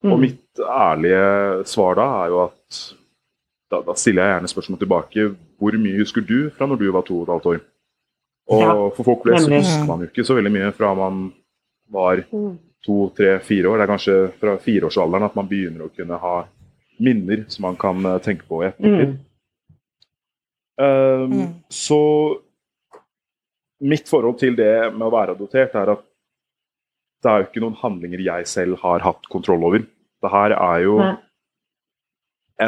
Mm. Og mitt ærlige svar da er jo at da, da stiller jeg gjerne spørsmål tilbake. Hvor mye husker du fra når du var to og et halvt år? Og Ja, for folk flest så nemlig. husker man jo ikke så veldig mye fra man var Mm. to, tre, fire år. Det er kanskje fra fireårsalderen at man begynner å kunne ha minner som man kan eh, tenke på i ettertid. Mm. Um, Så mitt forhold til det med å være adoptert er at det er jo ikke noen handlinger jeg selv har hatt kontroll over. Det her er jo Nei.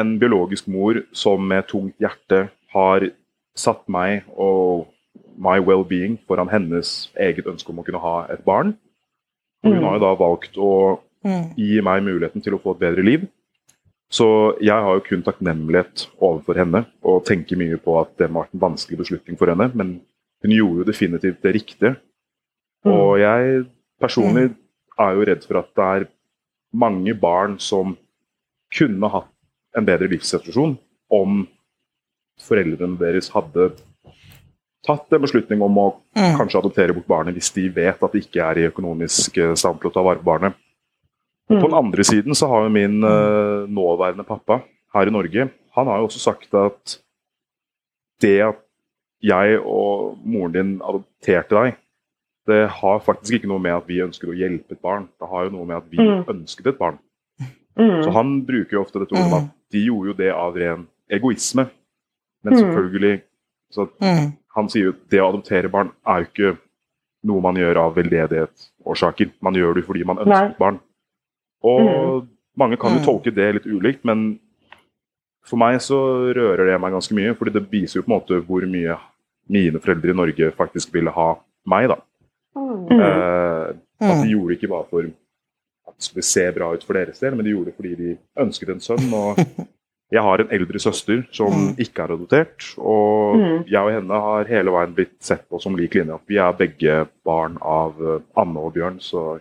en biologisk mor som med tungt hjerte har satt meg og my well-being foran hennes eget ønske om å kunne ha et barn. Og hun Mm. har jo da valgt å Mm. gi meg muligheten til å få et bedre liv. Så jeg har jo kun takknemlighet overfor henne, og tenker mye på at det var en vanskelig beslutning for henne, men hun gjorde jo definitivt det riktige. Mm. Og jeg personlig er jo redd for at det er mange barn som kunne hatt en bedre livssituasjon om foreldrene deres hadde tatt en beslutning om å Mm. kanskje adoptere bort barnet hvis de vet at de ikke er i økonomisk eh, stand til å ta vare på barnet. Mm. På den andre siden så har jo min eh, nåværende pappa her i Norge Han har jo også sagt at det at jeg og moren din adopterte deg, det har faktisk ikke noe med at vi ønsker å hjelpe et barn. Det har jo noe med at vi Mm. ønsket et barn. Mm. Så han bruker jo ofte dette ordet om at de gjorde jo det av ren egoisme. Men Mm. selvfølgelig så Mm. Han sier jo at det å adoptere barn er jo ikke noe man gjør av veldedighetsårsaker. Man gjør det fordi man ønsker et barn. Og mange kan jo Mm. tolke det litt ulikt, men for meg så rører det meg ganske mye. fordi det viser jo på en måte hvor mye mine foreldre i Norge faktisk ville ha meg. da. Mm. Eh, at Mm. de gjorde det ikke bare for at det skulle se bra ut for deres del, men de gjorde det fordi de ønsket en sønn. og Jeg har en eldre søster som Mm. ikke er adoptert, og Mm. jeg og henne har hele veien blitt sett på som lik linje. At vi er begge barn av eh, Anne og Bjørn, så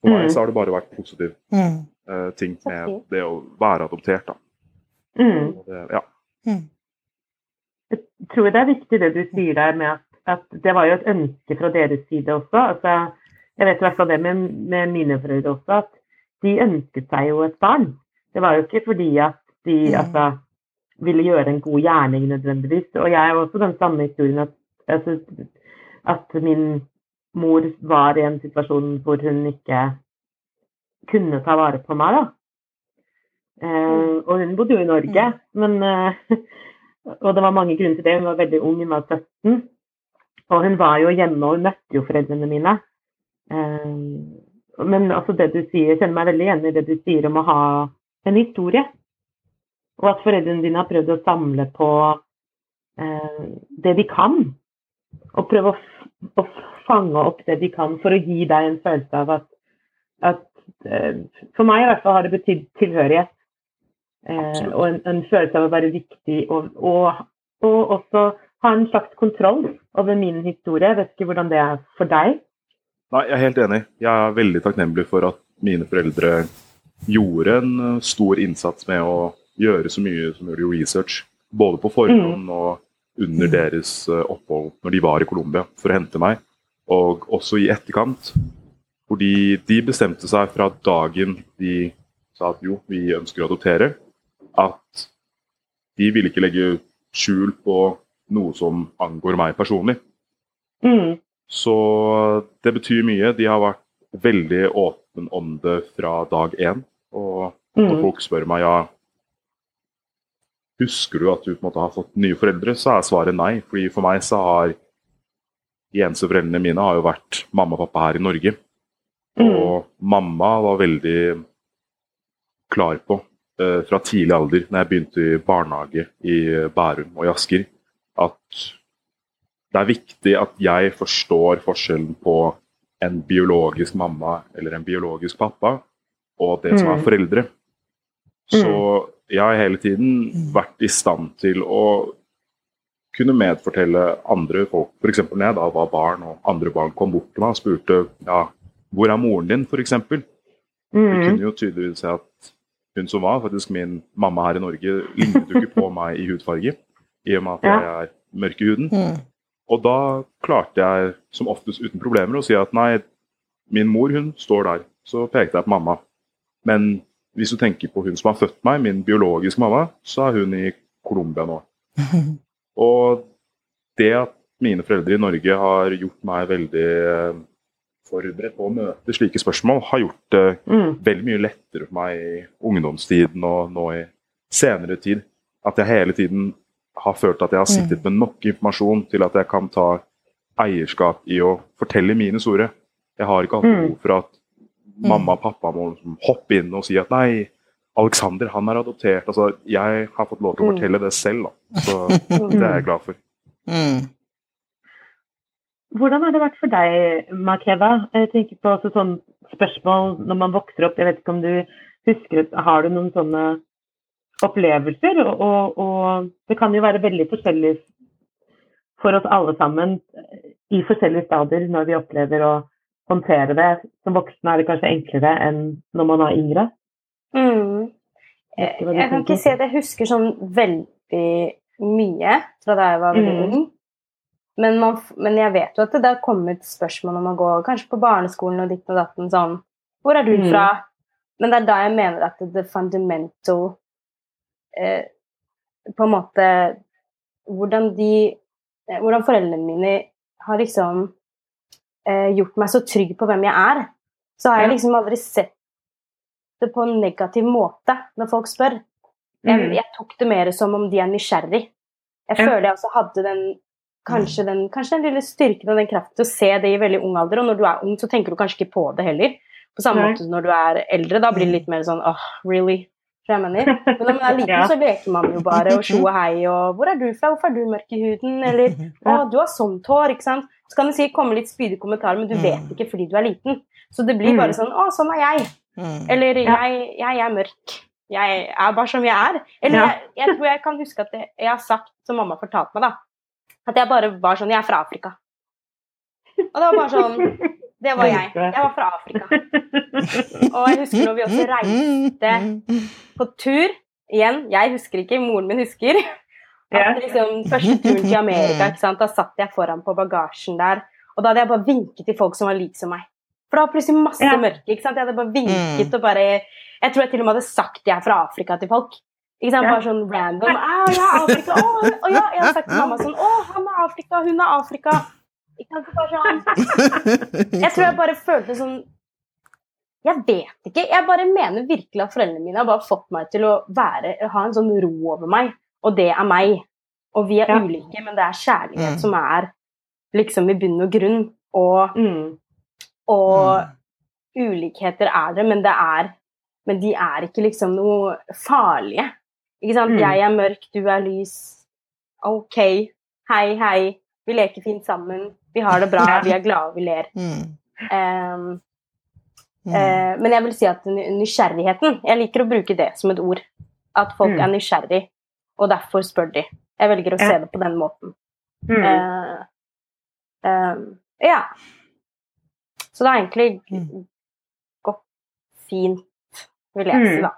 for Mm. meg så har det bare vært positive Mm. eh, ting med det å være adoptert. da. Mm. Og Det, ja. Mm. Jeg tror det er viktig det du sier der med at, at det var jo et ønske fra deres side også. Altså, jeg vet i hvert fall det med, med mine foreldre også, at de ønsket seg jo et barn. Det var jo ikke fordi at de Mm. altså, ville gjøre en god gjerning nødvendigvis. Og jeg har også den samme historien at, altså, at min mor var i en situasjon hvor hun ikke kunne ta vare på meg, da. Eh, og hun bodde jo i Norge, men eh, Og det var mange grunner til det. Hun var veldig ung, hun var 17. Og hun var jo hjemme, og møtte jo foreldrene mine. Eh, men altså det du sier, jeg kjenner meg veldig igjen i det du sier om å ha en historie. Og at foreldrene dine har prøvd å samle på eh, det de kan. Og prøve å, å fange opp det de kan for å gi deg en følelse av at, at eh, For meg i hvert fall har det betydd tilhørighet. Eh, og en, en følelse av å være viktig, og, og, og også ha en slags kontroll over min historie. Jeg vet ikke hvordan det er for deg. Nei, jeg er helt enig. Jeg er veldig takknemlig for at mine foreldre gjorde en eh, stor innsats med å gjøre så mye som mulig research. Både på forhånd og under Mm. deres eh, opphold når de var i Colombia for å hente meg. Og også i etterkant. Fordi de bestemte seg fra dagen de sa at jo, vi ønsker å adoptere, at de ville ikke legge skjul på noe som angår meg personlig. Mm. Så det betyr mye. De har vært veldig åpen om det fra dag én. Og når Mm. folk spør meg ja, husker du at du på en måte har fått nye foreldre, så er svaret nei. Fordi for meg så har de eneste foreldrene mine har jo vært mamma og pappa her i Norge. Mm. Og mamma var veldig klar på eh, fra tidlig alder, når jeg begynte i barnehage i Bærum og i Asker, at det er viktig at jeg forstår forskjellen på en biologisk mamma eller en biologisk pappa, og det som er Mm. foreldre. Så jeg har hele tiden vært i stand til å kunne medfortelle andre folk, f.eks. når jeg da var barn og andre barn kom bort til meg og spurte ja, hvor er moren din, f.eks. Vi Mm. kunne jo tydeligvis se at hun som var faktisk min mamma her i Norge, lignet jo ikke på meg i hudfarge, i og med at jeg er mørk i huden. Mm. Og da klarte jeg som oftest uten problemer å si at nei, min mor hun står der. Så pekte jeg på mamma. Men hvis du tenker på hun som har født meg, min biologiske mamma, så er hun i Colombia nå. Og det at mine foreldre i Norge har gjort meg veldig eh, forberedt på å møte slike spørsmål, har gjort det Mm. veldig mye lettere for meg i ungdomstiden og nå i senere tid. At jeg hele tiden har følt at jeg har sittet med nok informasjon til at jeg kan ta eierskap i å fortelle mine store. Jeg har ikke hatt Mm. behov for at mamma og pappa må liksom hoppe inn og si at nei, Alexander han er adoptert. Altså, jeg har fått lov til å Mm. fortelle det selv, da. Så det er jeg glad for. Mm. hvordan har det vært for deg, Makeva? Jeg tenker på også sånn spørsmål når man vokser opp. Jeg vet ikke om du husker Har du noen sånne opplevelser? Og, og, det kan jo være veldig forskjellig for oss alle sammen i forskjellige stadier når vi opplever å håndtere det. Som voksne er det kanskje enklere enn når man er yngre. Mm. Jeg, jeg kan ikke si at jeg husker sånn veldig mye fra da jeg var veldig Mm. ung. Men, man, men jeg vet jo at det har kommet spørsmål når man går kanskje på barneskolen og ditt og datten sånn Hvor er du Mm. fra? Men det er da jeg mener at det fundamental eh, På en måte Hvordan de eh, Hvordan foreldrene mine har liksom eh, gjort meg så trygg på hvem jeg er, så har jeg liksom aldri sett det på en negativ måte når folk spør. Jeg, Mm. jeg tok det mer som om de er nysgjerrig. Jeg føler jeg også hadde den kanskje, den kanskje den lille styrken og den kraften til å se det i veldig ung alder. Og når du er ung, så tenker du kanskje ikke på det heller. På samme Nei. måte som når du er eldre. Da blir det litt mer sånn åh, really? Jeg mener. Men når man er liten, Ja. så leker man jo bare og tjo og hei og 'Hvor er du fra? Hvorfor er du mørk i huden?' Eller 'Å, du har sånt hår', ikke sant. Så kan det si, komme litt spydige kommentarer, men du Mm. vet ikke fordi du er liten. Så det blir bare Mm. sånn 'Å, sånn er jeg'. Mm. Eller jeg, jeg er mørk. Jeg er bare som jeg er. Eller jeg, jeg tror jeg kan huske at jeg, jeg har sagt, som mamma fortalte meg, da, at jeg bare var sånn Jeg er fra Afrika. Og det var bare sånn Det var jeg. Jeg var fra Afrika. Og jeg husker når vi også reiste på tur Igjen, jeg husker ikke, moren min husker. At liksom, Første turen til Amerika, da satt jeg foran på bagasjen der. Og da hadde jeg bare vinket til folk som var like som meg. For det var plutselig masse Ja. mørke. ikke sant? Jeg hadde bare vinket og bare Jeg tror jeg til og med hadde sagt jeg er fra Afrika til folk. Ikke sant? Bare sånn random. «Ah, jeg er Afrika. Å, å ja, jeg har sagt til mamma sånn Å, han er Afrika, hun er Afrika. Sånn Jeg tror jeg bare følte sånn Jeg vet ikke. Jeg bare mener virkelig at foreldrene mine har bare fått meg til å være, ha en sånn ro over meg. Og det er meg. Og vi er Ja. ulike, men det er kjærlighet Mm. som er liksom i bunn og grunn. Og, Mm. og ulikheter er det, men det er Men de er ikke liksom noe farlige. Ikke sant? Mm. Jeg er mørk, du er lys. OK. Hei, hei. Vi leker fint sammen. Vi har det bra, vi er glade, vi ler. Mm. Um. Eh, men jeg vil si at nysgjerrigheten Jeg liker å bruke det som et ord. At folk Mm. er nysgjerrig, og derfor spør de. Jeg velger å se det på den måten. Eh, eh, ja. Så det har egentlig gått fint, vil jeg si, da.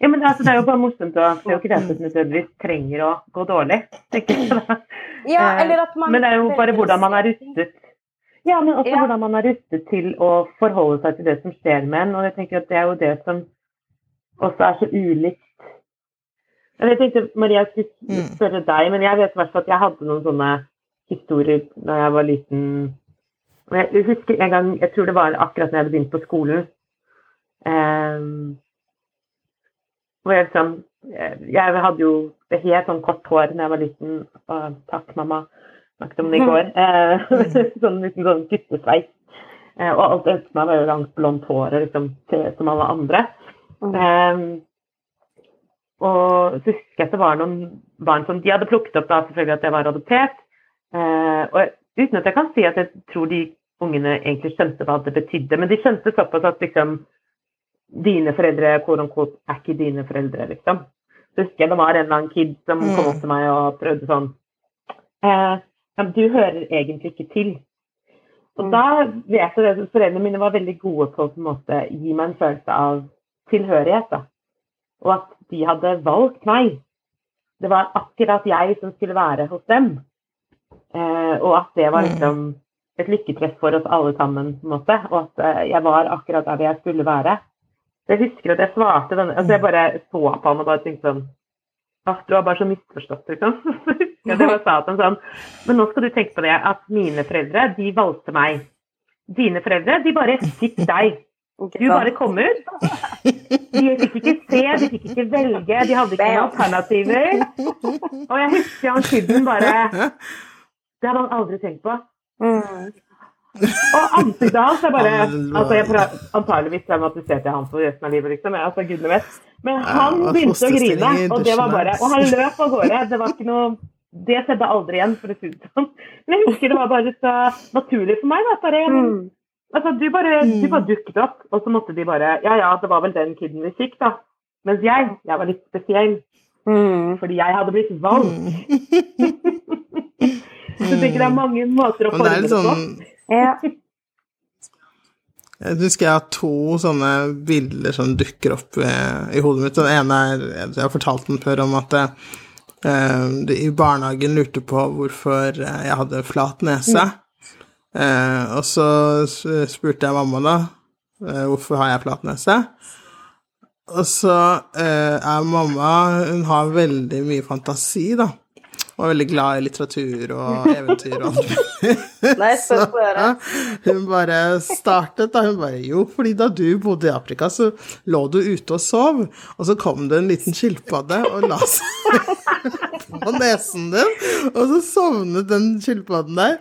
Ja, men altså, Det er jo bare morsomt. å, det er jo ikke det som det nødvendigvis trenger å gå dårlig. tenker jeg. Ja, Eh, eller at man Men det er jo bare hvordan man er rustet. Ja, men også Ja. hvordan man er rustet til å forholde seg til det som skjer med en. Og jeg tenker at det er jo det som også er så ulikt. Jeg tenkte, Maria, jeg skulle Mm. spørre deg, men jeg vet i hvert fall at jeg hadde noen sånne historier da jeg var liten. Jeg husker en gang, jeg tror det var akkurat når jeg hadde begynt på skolen. Um, jeg liksom Jeg hadde jo helt sånn kort hår da jeg var liten. Og, takk, mamma. Snakket om det i går. Mm. sånn liten sånn guttesveis. Eh, og alt etter meg var jo langt blondt hår og liksom som alle andre. Mm. Um, og så husker jeg at det var noen barn som de hadde plukket opp da selvfølgelig at jeg var adoptert. Uh, og uten at jeg kan si at jeg tror de ungene egentlig skjønte hva det betydde, men de skjønte såpass at liksom dine foreldre quote unquote, er ikke dine foreldre, liksom. Så husker jeg det var en eller annen kid som kom Mm. opp til meg og prøvde sånn eh, Du hører egentlig ikke til. Og Mm. da vet jeg at foreldrene mine var veldig gode på å på en måte gi meg en følelse av tilhørighet. da. Og at de hadde valgt meg. Det var akkurat jeg som skulle være hos dem. Eh, og at det var Mm. liksom et lykketreff for oss alle sammen. på en måte, Og at eh, jeg var akkurat der jeg skulle være. Jeg husker at jeg svarte denne altså Jeg bare så på han og bare tenkte sånn at Du har bare så misforstått, liksom. ja, det var sa til han sånn Men nå skal du tenke på det at mine foreldre, de valgte meg. Dine foreldre, de bare fikk deg. Du bare kom ut. De fikk ikke se, de fikk ikke velge, de hadde ikke noen alternativer. Og jeg husker han kidden bare Det hadde han aldri tenkt på. Og ansiktet hans er bare altså jeg Antakeligvis traumatiserte jeg han for resten av livet, liksom. Jeg, altså, gudene vet. Men han begynte å grine, og det var bare. Og han løp av gårde. Det var ikke noe Det skjedde aldri igjen, for å si det sånn. Men jeg husker det var bare så naturlig for meg. da, bare, Mm. altså, du, bare, du Mm. bare dukket opp, og så måtte de bare Ja ja, det var vel den kiden vi fikk, da. Mens jeg, jeg var litt spesiell, Mm. fordi jeg hadde blitt valgt. Så jeg tenker det er mange måter å forme det på. Ja. Jeg husker jeg har to sånne bilder som dukker opp i, i hodet mitt. Den ene er Jeg har fortalt den før om at eh, de i barnehagen lurte på hvorfor eh, jeg hadde flat nese. Eh, og så spurte jeg mamma da eh, hvorfor har jeg flat nese. Og så eh, er mamma Hun har veldig mye fantasi, da. Er veldig glad i litteratur og eventyr og alt spent på hun bare startet da, hun bare Jo, fordi da du bodde i Afrika, så lå du ute og sov, og så kom det en liten skilpadde og la seg på nesen din, og så sovnet den skilpadden der.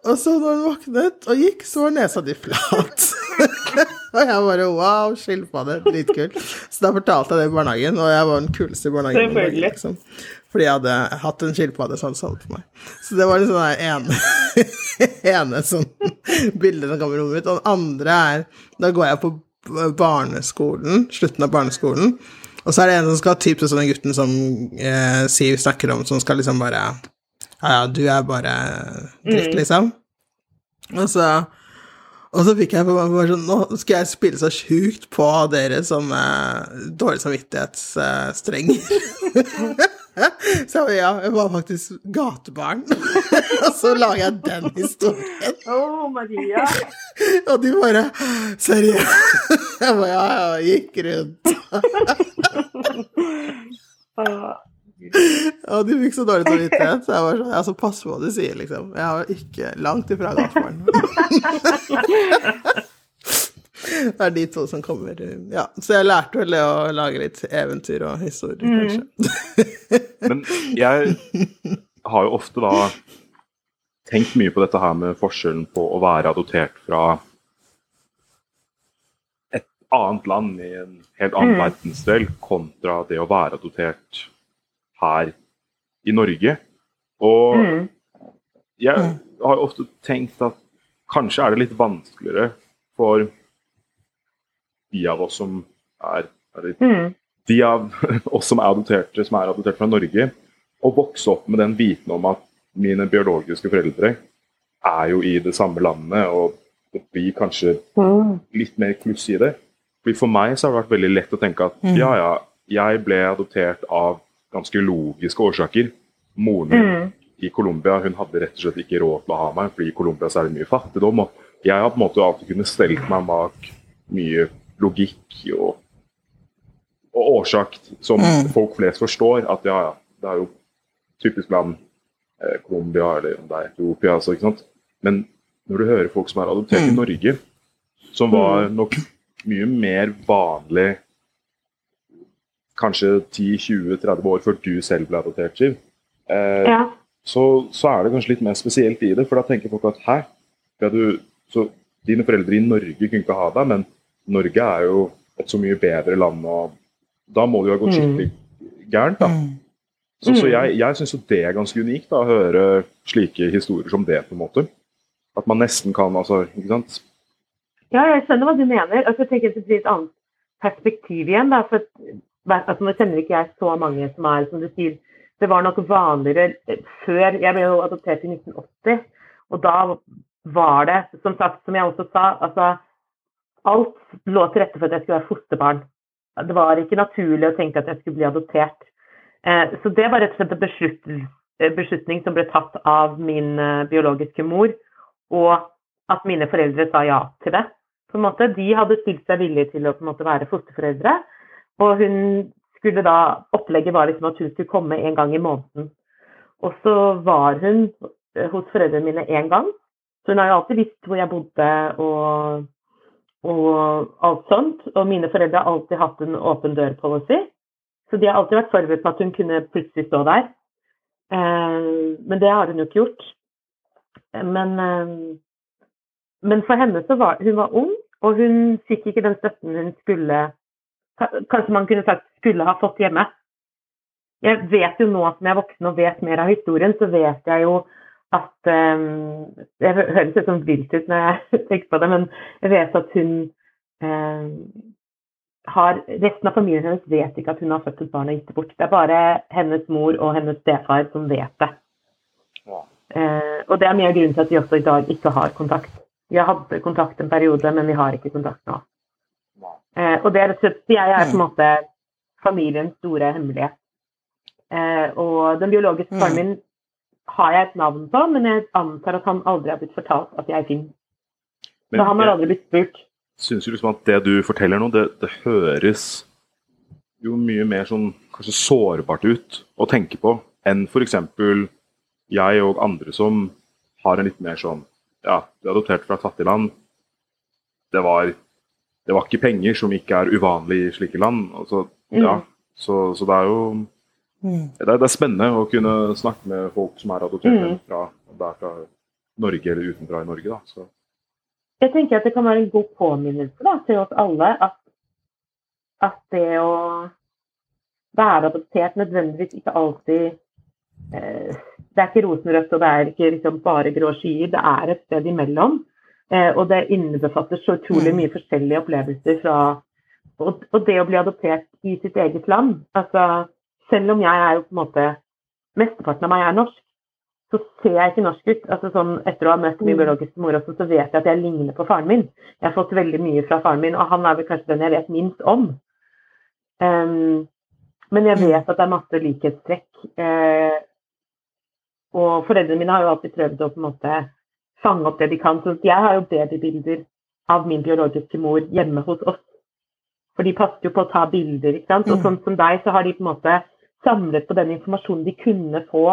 Og så når hun våknet og gikk, så var nesa di flat. og jeg bare wow, skilpadde, dritkult. Så da fortalte jeg det i barnehagen, og jeg var den kuleste i barnehagen. Selvfølgelig. Liksom. Fordi jeg hadde hatt en skilpadde som sovnet for meg. Så det var liksom det ene, ene sånn bildet som kom i rommet mitt. Og det andre er Da går jeg på barneskolen, slutten av barneskolen, og så er det en som skal ha type sånn den gutten som eh, Siv snakker om, som skal liksom bare Ja, ja, du er bare dritt, liksom. Og så og så fikk jeg bare sånn Nå skal jeg spille så sjukt på dere som eh, dårlig samvittighetsstrenger. så ja, jeg var faktisk gatebarn. og så lager jeg den historien. Oh, Maria. Og de bare Seriøst? jeg bare ja, ja, gikk rundt. Og de fikk så dårlig samvittighet, så jeg var sånn Altså, så pass på hva du sier, liksom. Jeg var ikke langt ifra gatebarn. Det er de to som kommer Ja, så jeg lærte vel det å lage litt eventyr og historier, kanskje. Men jeg har jo ofte da tenkt mye på dette her med forskjellen på å være adoptert fra et annet land i en helt annen Mm. verdensdel, kontra det å være adoptert her i Norge. Og Mm. jeg har jo ofte tenkt at kanskje er det litt vanskeligere for de av oss som er eller Mm. de av oss som er adopterte, som er adoptert fra Norge, å vokse opp med den viten om at mine biologiske foreldre er jo i det samme landet, og det blir kanskje Mm. litt mer kluss i det. Fordi For meg så har det vært veldig lett å tenke at Mm. ja, ja, jeg ble adoptert av ganske logiske årsaker. Moren min Mm. i Colombia hun hadde rett og slett ikke råd til å ha meg, fordi i Colombia så er det mye fattigdom. og Jeg har på en måte alltid kunnet stelt meg bak mye logikk og, og årsak som Mm. folk flest forstår. At ja, ja, det er jo typisk land, eh, Colombia eller om det er Etiopia, altså, ikke sant. Men når du hører folk som er adoptert i Mm. Norge, som var nok mye mer vanlig kanskje 10-20-30 år før du selv ble adoptert, Siv, eh, Ja. så, så er det kanskje litt mer spesielt i det. For da tenker folk at hæ? Du, så dine foreldre i Norge kunne ikke ha deg, men Norge er jo et så mye bedre land, og da må det jo ha gått skikkelig gærent, da. Mm. Så, så Mm. jeg, jeg syns jo det er ganske unikt, da, å høre slike historier som det, på en måte. At man nesten kan, altså, ikke sant. Ja, jeg skjønner hva du mener. Altså, jeg tenker at det blir et annet perspektiv igjen. Da, for altså, Nå kjenner ikke jeg så mange som er, som du sier, det var nok vanligere før. Jeg ble jo adoptert i 1980, og da var det, som sagt, som jeg også sa, altså alt lå til rette for at jeg skulle være fosterbarn. Det var ikke naturlig å tenke at jeg skulle bli adoptert. Eh, så det var rett og slett en eh, beslutning som ble tatt av min eh, biologiske mor, og at mine foreldre sa ja til det. På en måte. De hadde stilt seg villige til å på en måte være fosterforeldre. Og hun skulle da, Opplegget var liksom at hun skulle komme en gang i måneden. Og så var hun hos foreldrene mine én gang. Så hun har jo alltid visst hvor jeg bodde og, og alt sånt. Og mine foreldre har alltid hatt en åpen dør-policy. Så de har alltid vært forberedt på at hun kunne plutselig stå der. Eh, men det har hun jo ikke gjort. Men, eh, men for henne så var hun var ung, og hun fikk ikke den støtten hun skulle Kanskje man kunne sagt skulle ha fått hjemme. Jeg vet jo nå som jeg er voksen og vet mer av historien, så vet jeg jo at um, Det høres litt sånn vilt ut når jeg tenker på det, men jeg vet at hun um, har Resten av familien hennes vet ikke at hun har født et barn og gitt det bort. Det er bare hennes mor og hennes stefar som vet det. Ja. Uh, og det er mye av grunnen til at vi også i dag ikke har kontakt. Vi har hatt kontakt en periode, men vi har ikke kontakt nå. Uh, og det er rett og slett Jeg er på en måte familiens store hemmelighet. Uh, og den biologiske faren min har jeg et navn på, men jeg antar at han aldri har blitt fortalt at jeg er fin. Så han har aldri blitt spurt. syns jo liksom at det du forteller nå, det, det høres jo mye mer sånn kanskje sårbart ut å tenke på enn f.eks. jeg og andre som har en litt mer sånn Ja, du er adoptert fra et fattig land. Det var, det var ikke penger, som ikke er uvanlig i slike land. Altså, ja, så, så det er jo det, er, det er spennende å kunne snakke med folk som er adoptert Mm. fra, fra Norge eller utenfra i Norge. da, så Jeg tenker at det kan være en god påminnelse da, til oss alle at, at det å være adoptert nødvendigvis ikke alltid eh, Det er ikke rosenrødt og det er ikke liksom bare grå skyer. Det er et sted imellom. Eh, og det innebefatter så utrolig mye forskjellige opplevelser fra og, og det å bli adoptert i sitt eget land. Altså, selv om jeg er jo på en måte Mesteparten av meg er norsk, så ser jeg ikke norsk ut. Altså sånn, Etter å ha møtt min biologiske mor også, så vet jeg at jeg ligner på faren min. Jeg har fått veldig mye fra faren min, og han er vel kanskje den jeg vet minst om. Um, men jeg vet at det er masse likhetstrekk. Uh, og foreldrene mine har jo alltid prøvd å på en måte fange opp det de kan. Så jeg har jo bedre bilder av min biologiske mor hjemme hos oss. For de passer jo på å ta bilder. ikke sant? Og sånn som deg, så har de på en måte samlet på den informasjonen de kunne få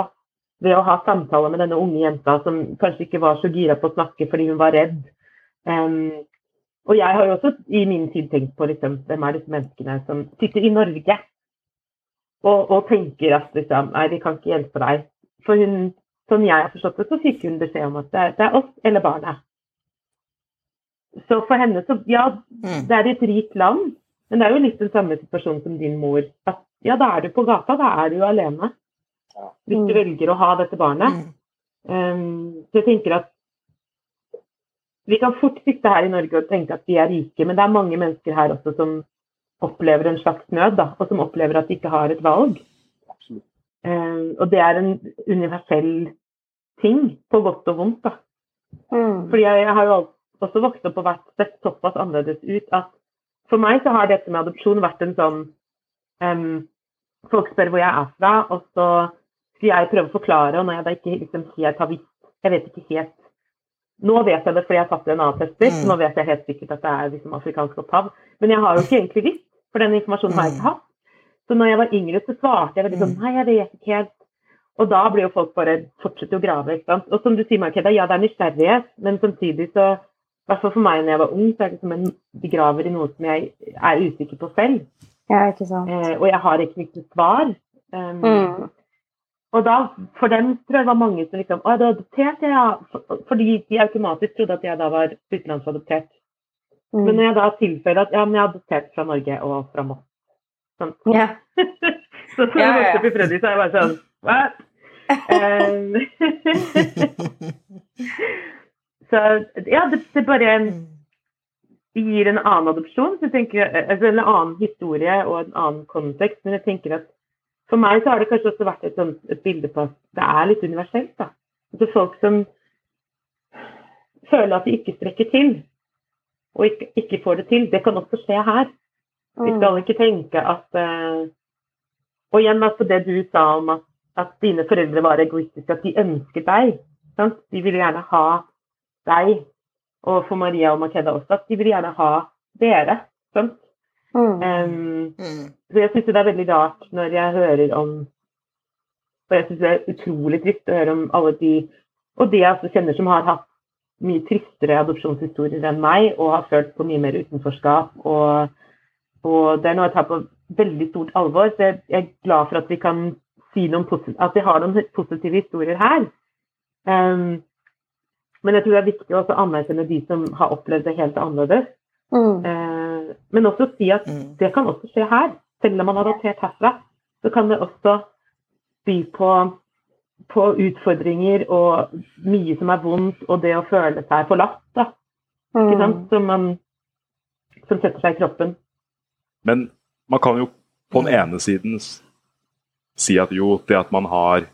ved å ha samtaler med denne unge jenta som kanskje ikke var så gira på å snakke fordi hun var redd. Um, og jeg har jo også i min tid tenkt på liksom, hvem er disse menneskene som sitter i Norge og, og tenker at liksom, nei, vi kan ikke hjelpe deg. For hun, som jeg har forstått det, så fikk hun beskjed om at det, er- det er oss eller barnet. Så for henne så, ja, det er et rikt land, men det er jo litt den samme situasjonen som din mor. At ja, da er du på gata, da er du alene. Hvis du Mm. velger å ha dette barnet. Um, så jeg tenker at vi kan fort sitte her i Norge og tenke at vi er rike, men det er mange mennesker her også som opplever en slags nød, da, og som opplever at de ikke har et valg. Um, og det er en universell ting, på godt og vondt. da. Mm. Fordi jeg, jeg har jo også vokst opp og vært sett såpass annerledes ut at for meg så har dette med adopsjon vært en sånn em, Folk spør hvor jeg er fra, og så skal jeg prøve å forklare, og når jeg da ikke liksom helt har visst Jeg vet ikke helt Nå vet jeg det fordi jeg har tatt en annen tester, mm. nå vet jeg helt sikkert at det er liksom afrikansk opphav. Men jeg har jo ikke egentlig visst, for den informasjonen har jeg ikke hatt. Så når jeg var yngre, så svarte jeg veldig sånn Nei, jeg vet ikke helt. Og da blir jo folk bare fortsetter å grave. ikke sant? Og som du sier, Markeda, ja, det er nysgjerrighet, men samtidig så i hvert fall for meg når jeg var ung, så er det som en begraver i noe som jeg er usikker på selv. Ja, ikke sant. Eh, og jeg har ikke riktig svar. Um, Mm. Og da, for dem tror jeg det var mange som liksom Å, du er adoptert, ja. For, fordi de automatisk trodde at jeg da var utenlandsadoptert. Mm. Men når jeg da tilføyer at ja, men jeg er adoptert fra Norge og fra Moss sånn. yeah. Så når jeg vokste opp i Fredrik, så er jeg bare sånn Hva? Um, så ja, det, det bare gir en annen adopsjon. Tenker, altså en annen historie og en annen kontekst. Men jeg tenker at for meg så har det kanskje også vært et, sånt, et bilde på at det er litt universelt. da. Altså folk som føler at de ikke strekker til, og ikke, ikke får det til. Det kan også skje her. Vi Mm. skal ikke tenke at uh, Og igjen altså det du sa om at, at dine foreldre var egoistiske, at de ønsket deg. Sant? De ville gjerne ha deg, og for Maria og Makeda også, at de vil gjerne ha dere. Sant? Mm. Em, så jeg syns det er veldig rart når jeg hører om Og jeg syns det er utrolig trist å høre om alle de Og de jeg også kjenner som har hatt mye tristere adopsjonshistorier enn meg, og har følt på mye mer utenforskap. Og, og det er noe jeg tar på veldig stort alvor. Så jeg, jeg er glad for at vi kan si noen posit- at vi har noen positive historier her. Em, men jeg tror det er viktig også å anerkjenne de som har opplevd det helt annerledes. Mm. Eh, men også si at det kan også skje her. Selv om man har adoptert herfra, så kan det også by på, på utfordringer og mye som er vondt, og det å føle seg forlatt, da. Ikke Mm. sant? Som, man, som setter seg i kroppen. Men man kan jo på den ene siden si at jo, det at man har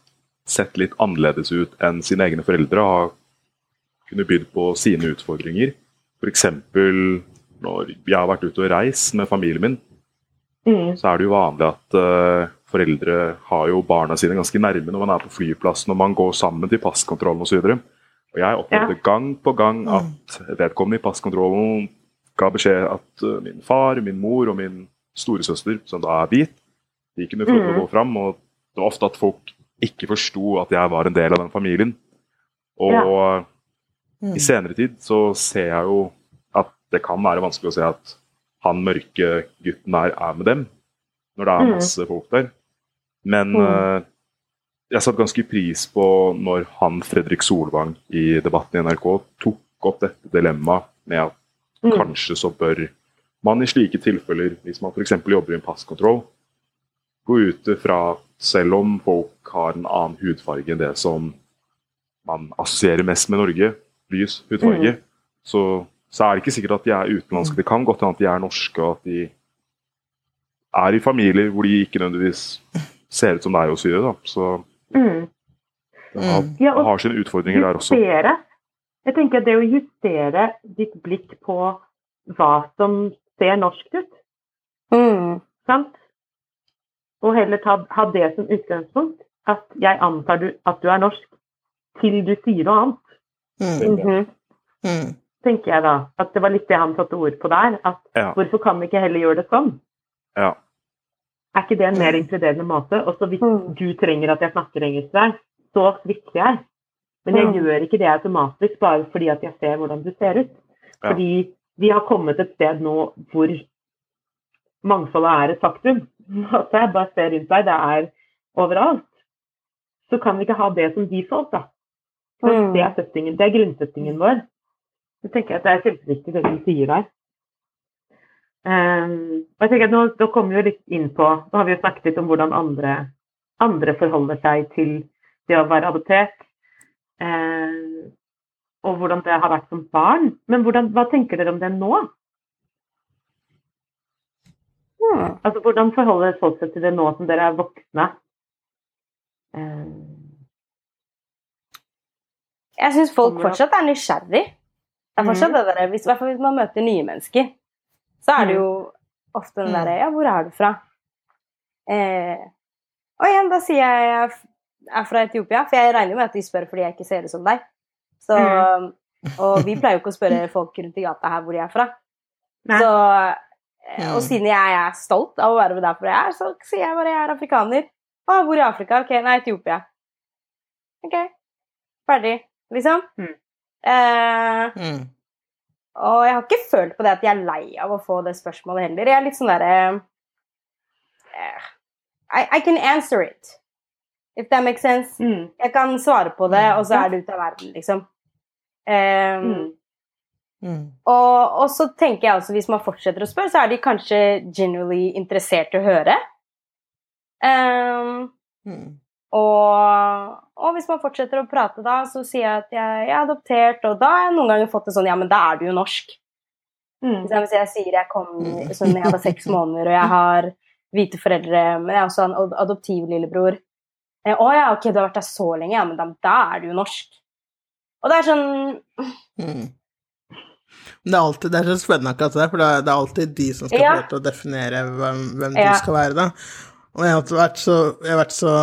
sett litt annerledes ut enn sine egne foreldre, har kunnet bydd på sine utfordringer. F.eks. når jeg har vært ute og reist med familien min, Mm. så er det jo vanlig at uh, foreldre har jo barna sine ganske nærme når man er på flyplassen og man går sammen til passkontrollen osv. Og, og jeg opplevde gang på gang at vedkommende i passkontrollen ga beskjed at uh, min far, min mor og min storesøster, som da er hvit, de kunne få lov å gå fram. Og det var ofte at folk ikke forsto at jeg var en del av den familien. Og i senere tid så ser jeg jo at det kan være vanskelig å se at han mørke gutten der er med dem, når det er Mm. masse folk der. Men Mm. eh, jeg satte ganske pris på når han Fredrik Solvang i debatten i NRK tok opp dette dilemmaet med at Mm. kanskje så bør man i slike tilfeller, hvis man f.eks. jobber i en passkontroll, gå ut fra at selv om folk har en annen hudfarge enn det som man assosierer mest med Norge, lys hudfarge, så, så er det ikke sikkert at de er utenlandske. Det kan godt hende at de er norske, og at de er i familier hvor de ikke nødvendigvis ser ut som deg osv. Så Mm. det har, Ja, har sine utfordringer der også. justere. Jeg tenker at det å justere ditt blikk på hva som ser norsk ut, Mm. sant? Og heller ta, ha det som utgangspunkt, at jeg antar du, at du er norsk, til du sier noe annet, Mm. Mhm. Mm. tenker jeg da. At det var litt det han satte ord på der. At Ja. hvorfor kan vi ikke heller gjøre det sånn? Ja. Er ikke det en mer inkluderende måte? Og så hvis Mm. du trenger at jeg snakker engelsk der, så svikter jeg. Men jeg Mm. gjør ikke det automatisk bare fordi at jeg ser hvordan du ser ut. Ja. Fordi vi har kommet et sted nå hvor mangfoldet er et faktum. At jeg bare ser rundt deg, det er overalt. Så kan vi ikke ha det som default, da. Mm. Det er settingen, det er grunnsettingen vår. Så tenker jeg at det er kjempeviktig det du sier der. Um, og jeg tenker at nå, nå kommer vi jo litt inn på Nå har vi jo snakket litt om hvordan andre, andre forholder seg til det å være adoptert. Um, og hvordan det har vært som barn. Men hvordan, hva tenker dere om det nå? Hmm. Altså, Hvordan forholder folk seg til det nå som dere er voksne? Ehm, Jeg syns folk fortsatt er nysgjerrig. Det er fortsatt det der, hvis, fall hvis man møter nye mennesker, så er det jo ofte den Mm. derre Ja, hvor er du fra? Eh, og igjen, da sier jeg jeg er fra Etiopia, for jeg regner jo med at de spør fordi jeg ikke ser ut som deg. Så, og vi pleier jo ikke å spørre folk rundt i gata her hvor de er fra. Så, eh, og siden jeg er stolt av å være der hvor jeg er, så sier jeg bare jeg er afrikaner. Å, hvor i Afrika? Ok, nei, Etiopia. Ok, ferdig, liksom. Mm. Eh, Mm. og jeg har ikke følt på det at jeg er lei av å få det spørsmålet heller. Jeg er litt sånn derre eh, I, I can answer it, if that makes sense. mm, Jeg kan svare på det, og så er det ute av verden, liksom. Eh, mm, Mm. og, og så tenker jeg altså, hvis man fortsetter å spørre, så er de kanskje genuinely interessert i å høre. Um, Mm. Og, og hvis man fortsetter å prate da, så sier jeg at jeg, jeg er adoptert, og da har jeg noen ganger fått det sånn Ja, men da er du jo norsk. mm, Hvis jeg sier jeg kom sånn jeg var seks måneder, og jeg har hvite foreldre, men jeg har også en adoptiv lillebror. Eh, Å ja, ok, du har vært der så lenge, ja, men da, da er du jo norsk. Og det er sånn Mm. Det er, alltid, det er så spennende akkurat det, for det er, det er alltid de som skal Ja. få til å definere hvem, hvem Ja. du skal være, da. Og jeg har vært så, jeg har vært så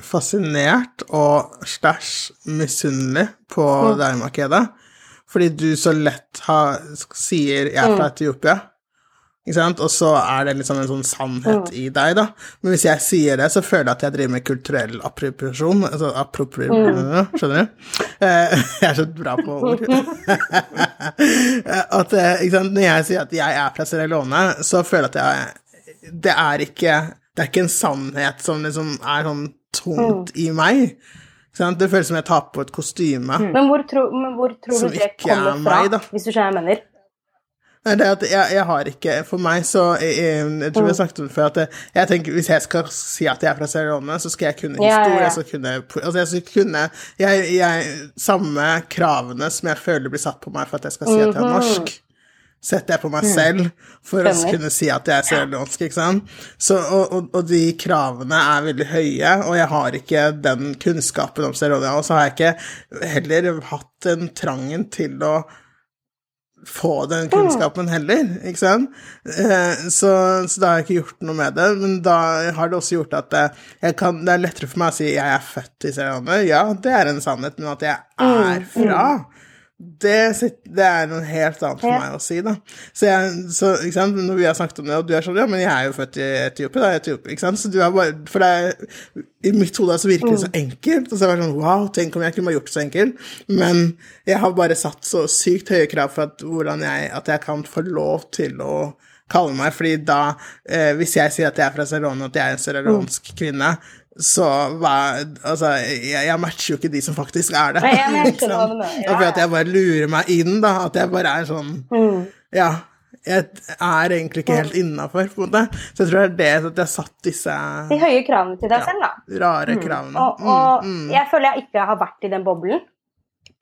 fascinert og stæsj misunnelig på Mm. her markedet, fordi du så lett har, sier 'jeg er fra Mm. Etiopia'. Ikke sant? Og så er det liksom en sånn sannhet Mm. i deg, da. Men hvis jeg sier det, så føler jeg at jeg driver med kulturell appropriasjon. Altså appropriasjon, Mm. skjønner du? Eh, Jeg er så bra på ord. at, eh, ikke sant? Når jeg sier at jeg er fra Sierra Leone, så føler jeg at jeg Det er ikke Det er ikke en sannhet som liksom er sånn tungt i meg. Sånn. Det føles som jeg tar på et kostyme. Men hvor, tro, men hvor tror du det er kommer fra, meg, hvis du skjønner hva jeg mener? Nei, det er at jeg, jeg har ikke For meg så Jeg, jeg tror jeg snakket om det før at jeg, jeg tenker hvis jeg skal si at jeg er fra Sierra Leone, så skal jeg kunne Ja, ja, ja. jeg kunne Altså, jeg skal kunne jeg, jeg, Samme kravene som jeg føler blir satt på meg for at jeg skal si at jeg er norsk, setter jeg på meg selv for å Mhm. Kunne si at jeg er sørlandsk, ikke sant? Så, og, og, og de kravene er veldig høye, og jeg har ikke den kunnskapen om Leone, og så har jeg ikke heller hatt den trangen til å få den kunnskapen heller, ikke sant? Eh, Så, så da har jeg ikke gjort noe med det, men da har det også gjort at eh, jeg kan, det er lettere for meg å si jeg er født i Leone. Ja, det er en sannhet, men at jeg er fra det, det er noe helt annet for meg å si, da. Så, jeg, så når vi har snakket om det, og du er sånn Ja, men jeg er jo født i Etiopia, da. Etiopia, ikke sant? Så du er bare For det i mitt hode så virker det så enkelt. Og så er det sånn Wow, tenk om jeg kunne gjort det så enkelt. Men jeg har bare satt så sykt høye krav for at, hvordan jeg, at jeg kan få lov til å kalle meg, fordi da, eh, hvis jeg sier at jeg er fra Sierra Leone, og at jeg er en sierraleonsk kvinne, så hva Altså, jeg, jeg matcher jo ikke de som faktisk er det. Nei, jeg- du mener. Ja, for at jeg bare lurer meg inn, da. At jeg bare er sånn Mm. Ja. Jeg er egentlig ikke helt innafor, på en måte. Så jeg tror det er det at jeg har satt disse De høye kravene til deg selv, da. rare kravene. Og, og Mm, mm. jeg føler jeg ikke har vært i den boblen.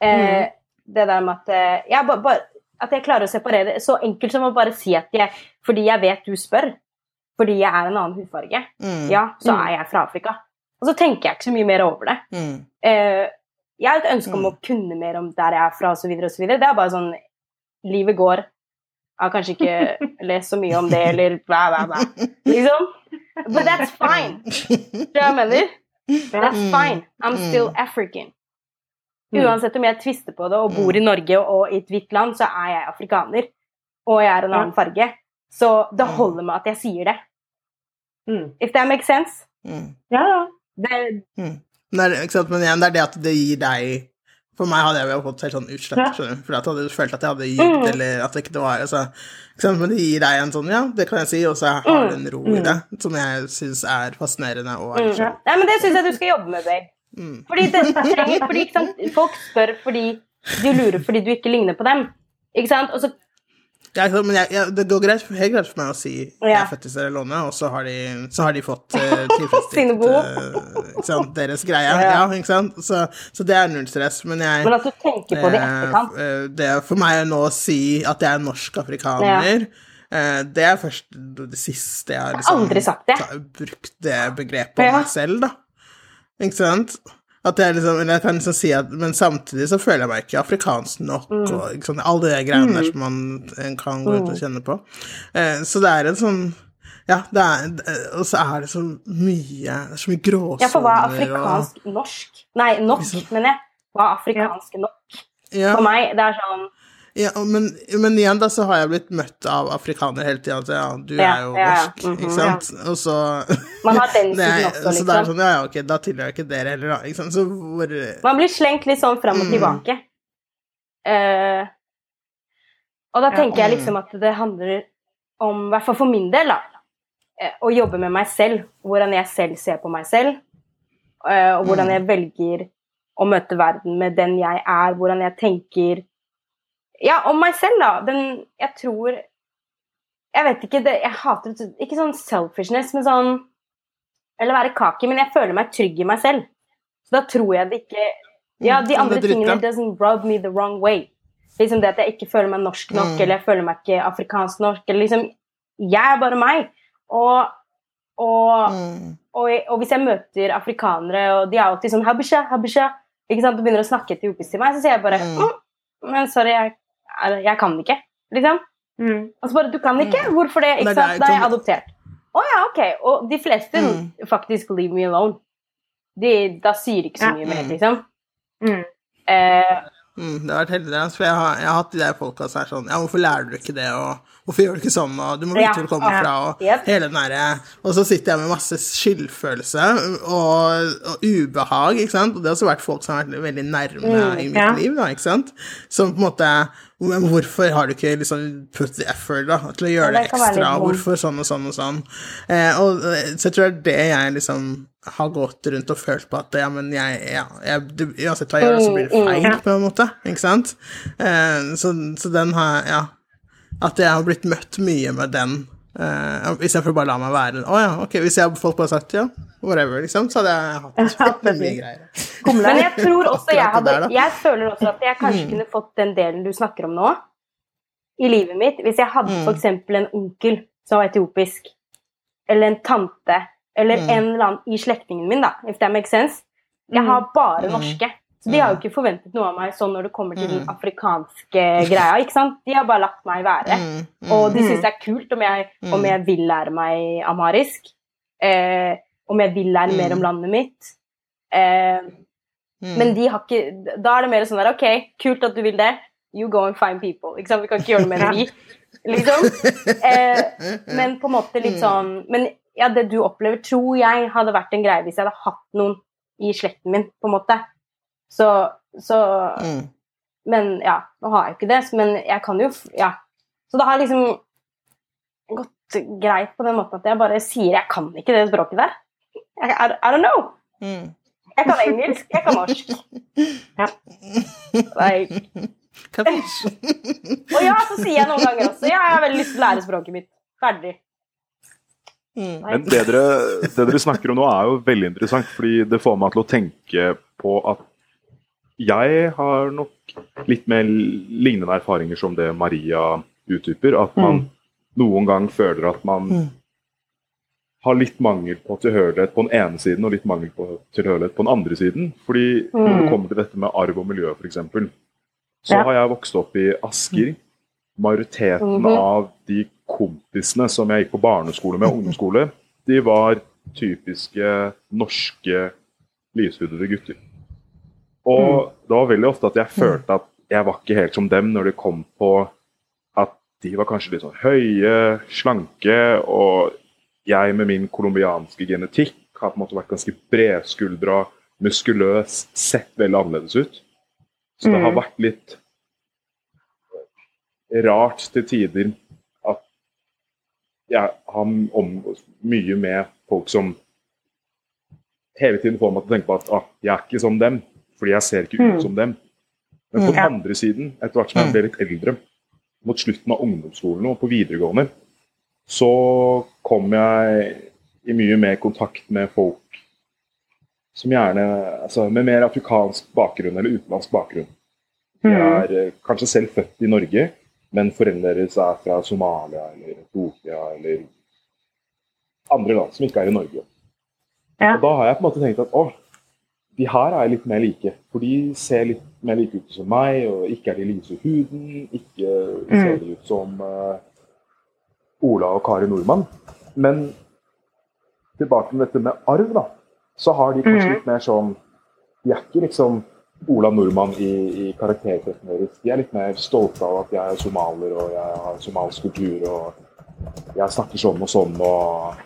Eh, Det der med at eh, jeg ba, ba, At jeg klarer å separere Så enkelt som å bare si at jeg Fordi jeg vet du spør, fordi jeg er en annen hudfarge, Mm, ja, så er jeg fra Afrika. Og så tenker jeg ikke så mye mer over det. mm, Eh, jeg har et ønske om å kunne mer om der jeg er fra, osv., osv. Det er bare sånn Livet går. Jeg har kanskje ikke lest så mye om det, eller bla, bla, bla. Liksom. But that's fine. Det jeg mener? That's fine. I'm still African. Uansett om jeg tvister på det og bor i Norge og i et hvitt land, så er jeg afrikaner. Og jeg er en annen farge. Så det holder med at jeg sier det. Mm. If that makes sense. mm. Ja, ja. Det, Men, det er, ikke sant? Men igjen, det er det at det gir deg For meg hadde jeg jo fått helt sånn utslett, Ja. skjønner du. For jeg hadde følt at jeg hadde gitt, Mm. eller at det ikke var altså, ikke sant? Men det gir deg en sånn Ja, det kan jeg si, og så har du en ro i det, som jeg syns er fascinerende og er Mm. litt sånn Nei, men det syns jeg du skal jobbe med, babe. Mm. Fordi det trenger, fordi. Folk spør fordi du lurer fordi du ikke ligner på dem. Ikke sant? Og så Ja, men jeg, jeg, det går greit, helt greit for meg å si jeg er født i Sierra Leone, og så har de, så har de fått uh, tilfredsstilt sant, deres greie. Ja. Ja, ikke sant? Så, så det er null stress. Men jeg Men at du tenker på det i eh, etterkant. eh, Det for meg nå å si at jeg er norsk afrikaner eh, Det er først det siste jeg har liksom aldri sagt det. ta- brukt det begrepet om Ja. meg selv, da. Ikke sant? At jeg liksom, eller jeg kan liksom si at, Men samtidig så føler jeg meg ikke afrikansk nok. Mm. og liksom, Alle de greiene der som man kan gå ut og kjenne på. Eh, så det er en sånn Ja, det er, og så er det så mye Det er så mye gråsoner Ja, for hva er og- afrikansk norsk? Nei, nok, Liksom- mener jeg. Hva er afrikansk nok? ja. For meg, det er sånn Ja, men, men igjen da, så har jeg blitt møtt av afrikanere hele tida. så ja, du Ja, er jo ja. mm -hmm, ikke sant? Og så Man har den siden også, Så det er liksom. sånn, ja, ja, ok, da tilhører jeg ikke dere heller, da. Ikke sant? Så hvor Man blir slengt litt sånn fram og Mm. tilbake. Eh, og da tenker jeg liksom at det handler om, i hvert fall for min del, da, eh, å jobbe med meg selv. Hvordan jeg selv ser på meg selv. uh, og hvordan Mm. jeg velger å møte verden med den jeg er. Hvordan jeg tenker Ja, om meg selv, da. Den Jeg tror Jeg vet ikke, det, jeg hater Ikke sånn selfishness, men sånn Eller være kake, men jeg føler meg trygg i meg selv. Så da tror jeg det ikke Ja, de Mm, det er andre tingene doesn't rub me the wrong way. Liksom det at jeg ikke føler meg norsk nok, Mm. eller jeg føler meg ikke afrikansk nok, eller liksom Jeg er bare meg. Og, og, mm, og, og hvis jeg møter afrikanere, og de er alltid sånn habisha, habisha, ikke sant, og begynner å snakke etiopisk til meg, så sier jeg bare Mm. mm, Men sorry, jeg, jeg kan ikke. Liksom. Mm. Og så bare Du kan ikke? Hvorfor det? Ikke sant? Da er jeg adoptert. Å ja, ok. Og de fleste Mm. faktisk leave me alone. De, da sier de ikke så Ja. mye mer, Mm. liksom. Mm. Eh, mm, det har vært heldig, for jeg har, jeg har hatt de der folka som er sånn Ja, hvorfor lærer du ikke det, og hvorfor gjør du ikke sånn, og du må vite hvor du kommer fra, og Yep. hele den derre Og så sitter jeg med masse skyldfølelse og, og ubehag, ikke sant, og det har også vært folk som har vært veldig nærme Mm, i mitt ja. liv, da, ikke sant, som på en måte men hvorfor har du ikke liksom put the effort da, til å gjøre det det ekstra? Hvorfor sånn og sånn og sånn? Eh, og, eh, så jeg tror det er det jeg liksom har gått rundt og følt på at ja, men jeg, ja, jeg du, Uansett hva jeg gjør, så blir det Mm, mm. feil, på en måte. Ikke sant? Eh, så, så den har Ja. At jeg har blitt møtt mye med den, eh, istedenfor bare å la meg være Å ja, ok, hvis jeg, folk bare sagt ja, whatever, liksom, så hadde jeg hatt mye greier. Men jeg tror også jeg hadde Jeg føler også at jeg kanskje mm. kunne fått den delen du snakker om nå, i livet mitt, hvis jeg hadde mm. f.eks. en onkel som var etiopisk, eller en tante, eller mm. en eller annen i slektningen min, da, if that makes sense. Jeg har mm. bare mm. norske. Så de har jo ikke forventet noe av meg sånn når det kommer til den mm. afrikanske greia. ikke sant? De har bare latt meg være. Og de syns det er kult om jeg, om jeg, vil lære meg amarisk. Eh, om jeg vil lære mer om landet mitt. Eh, men de har ikke Da er det mer sånn der OK, kult at du vil det. You go and find people. Ikke sant? Vi kan ikke gjøre noe med det, vi. Liksom. Eh, men på en måte litt sånn Men ja, det du opplever, tror jeg hadde vært en greie hvis jeg hadde hatt noen i slekten min, på en måte. Så, så mm. Men ja, nå har jeg ikke det, men jeg kan jo Ja. Så det har liksom gått greit på den måten at jeg bare sier jeg kan ikke det språket der. I, I, I don't know. Mm. Jeg kan engelsk, jeg kan norsk. Ja. Like. Og ja, så sier jeg noen ganger også ja, jeg har veldig lyst til å lære språket mitt. Ferdig. Mm. Men det dere, det dere, snakker om nå, er jo veldig interessant, fordi det får meg til å tenke på at jeg har nok litt mer lignende erfaringer som det Maria utdyper. At man mm. noen gang føler at man mm. har litt mangel på tilhørighet på den ene siden og litt mangel på tilhørighet på den andre siden. Fordi når det mm. kommer til dette med arv og miljø, f.eks., så ja. har jeg vokst opp i Asker. Majoriteten mm -hmm. av de kompisene som jeg gikk på barneskole med, ungdomsskole, de var typiske norske lyshudede gutter. Og mm. det var veldig ofte at jeg følte at jeg var ikke helt som dem når det kom på at de var kanskje litt sånn høye, slanke, og jeg med min colombianske genetikk har på en måte vært ganske bredskuldra, muskuløs, sett veldig annerledes ut. Så det har mm. vært litt rart til tider at jeg har omgås mye med folk som hele tiden får meg til å tenke på at ah, jeg er ikke som dem, fordi jeg ser ikke ut mm. som dem. Men på den mm. andre siden, etter hvert som jeg ble litt eldre, mot slutten av ungdomsskolen og på videregående, så kom jeg i mye mer kontakt med folk som gjerne altså Med mer afrikansk bakgrunn eller utenlandsk bakgrunn. De er mm. kanskje selv født i Norge, men foreldrene deres er fra Somalia eller Etiopia eller andre land som ikke er i Norge. Ja. Og Da har jeg på en måte tenkt at å, de her er litt mer like. For de ser litt mer like ut som meg, og ikke er de lyse i huden. Ikke mm. ser de ut som uh, Ola og Kari Nordmann. Men tilbake til dette med arv, da. Så har de kanskje mm. litt mer sånn De er ikke liksom Ola Nordmann i, i karaktertrekkene deres. De er litt mer stolte av at jeg er somalier og jeg har somalsk kultur og jeg snakker sånn og sånn og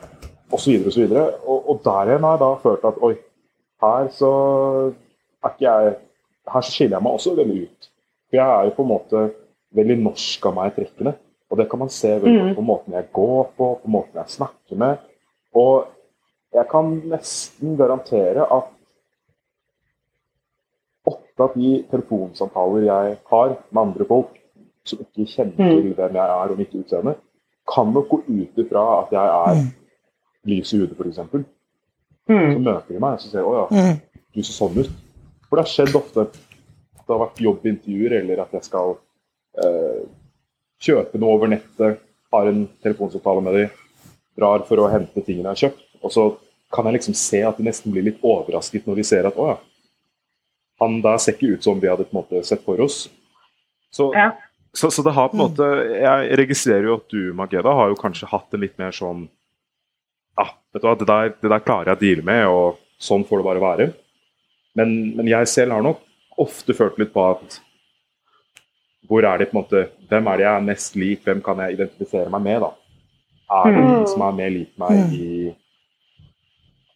osv. Og, så videre, og, og, og der igjen har jeg da følt at oi, her så er ikke jeg Her skiller jeg meg også veldig ut. For jeg er jo på en måte veldig norsk av meg i trekkene. Og det kan man se veldig mm. på måten jeg går på, på måten jeg snakker med. Og jeg kan nesten garantere at ofte av de telefonsamtaler jeg har med andre folk som ikke kjenner mm. til hvem jeg er og mitt utseende, kan nok gå ut ifra at jeg er mm. lys i hudet, f.eks. Mm. Så møter de meg og sier å ja, mm. du ser sånn ut. For det har skjedd ofte at det har vært jobbintervjuer, eller at jeg skal eh, kjøpe noe over nettet, har en telefonsamtale med dem, drar for å hente tingene jeg har kjøpt, og så kan jeg liksom se at de nesten blir litt overrasket når de ser at å ja, han da ser ikke ut som vi hadde på en måte sett for oss. Så, ja. så, så, det har på en måte Jeg registrerer jo at du, Mageda, har jo kanskje hatt en litt mer sånn Ja, vet du hva, det der, det der klarer jeg å deale med, og sånn får det bare være. Men, men, jeg selv har nok ofte følt litt på at hvor er det på en måte, Hvem er det jeg er mest lik? Hvem kan jeg identifisere meg med? da? Er det noen som er mer lik meg i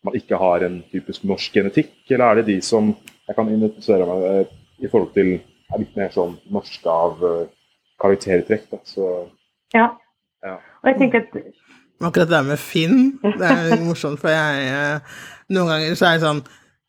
man ikke har en typisk norsk genetikk, eller er det de som jeg kan identifisere meg eh, i forhold til er litt mer sånn norsk av uh, karaktertrekk. Da. Så, ja. ja. Og jeg tenker at Akkurat det der med Finn, det er morsomt, for jeg eh, Noen ganger så er det sånn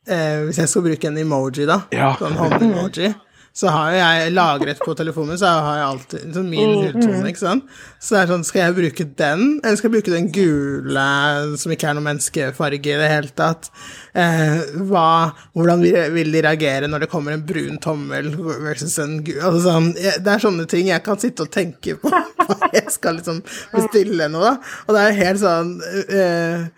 eh, Hvis jeg skal bruke en emoji, da, ja. sånn hånd-emoji, så har jo jeg lagret på telefonen min, så har jeg alltid sånn min Mm. hudtone, ikke sant. Så det er sånn, skal jeg bruke den, eller skal jeg bruke den gule, som ikke er noen menneskefarge i det hele tatt? Eh, hva, hvordan vil, vil de reagere når det kommer en brun tommel versus en gul altså sånn, Det er sånne ting jeg kan sitte og tenke på når jeg skal liksom bestille noe, da. Og det er helt sånn eh,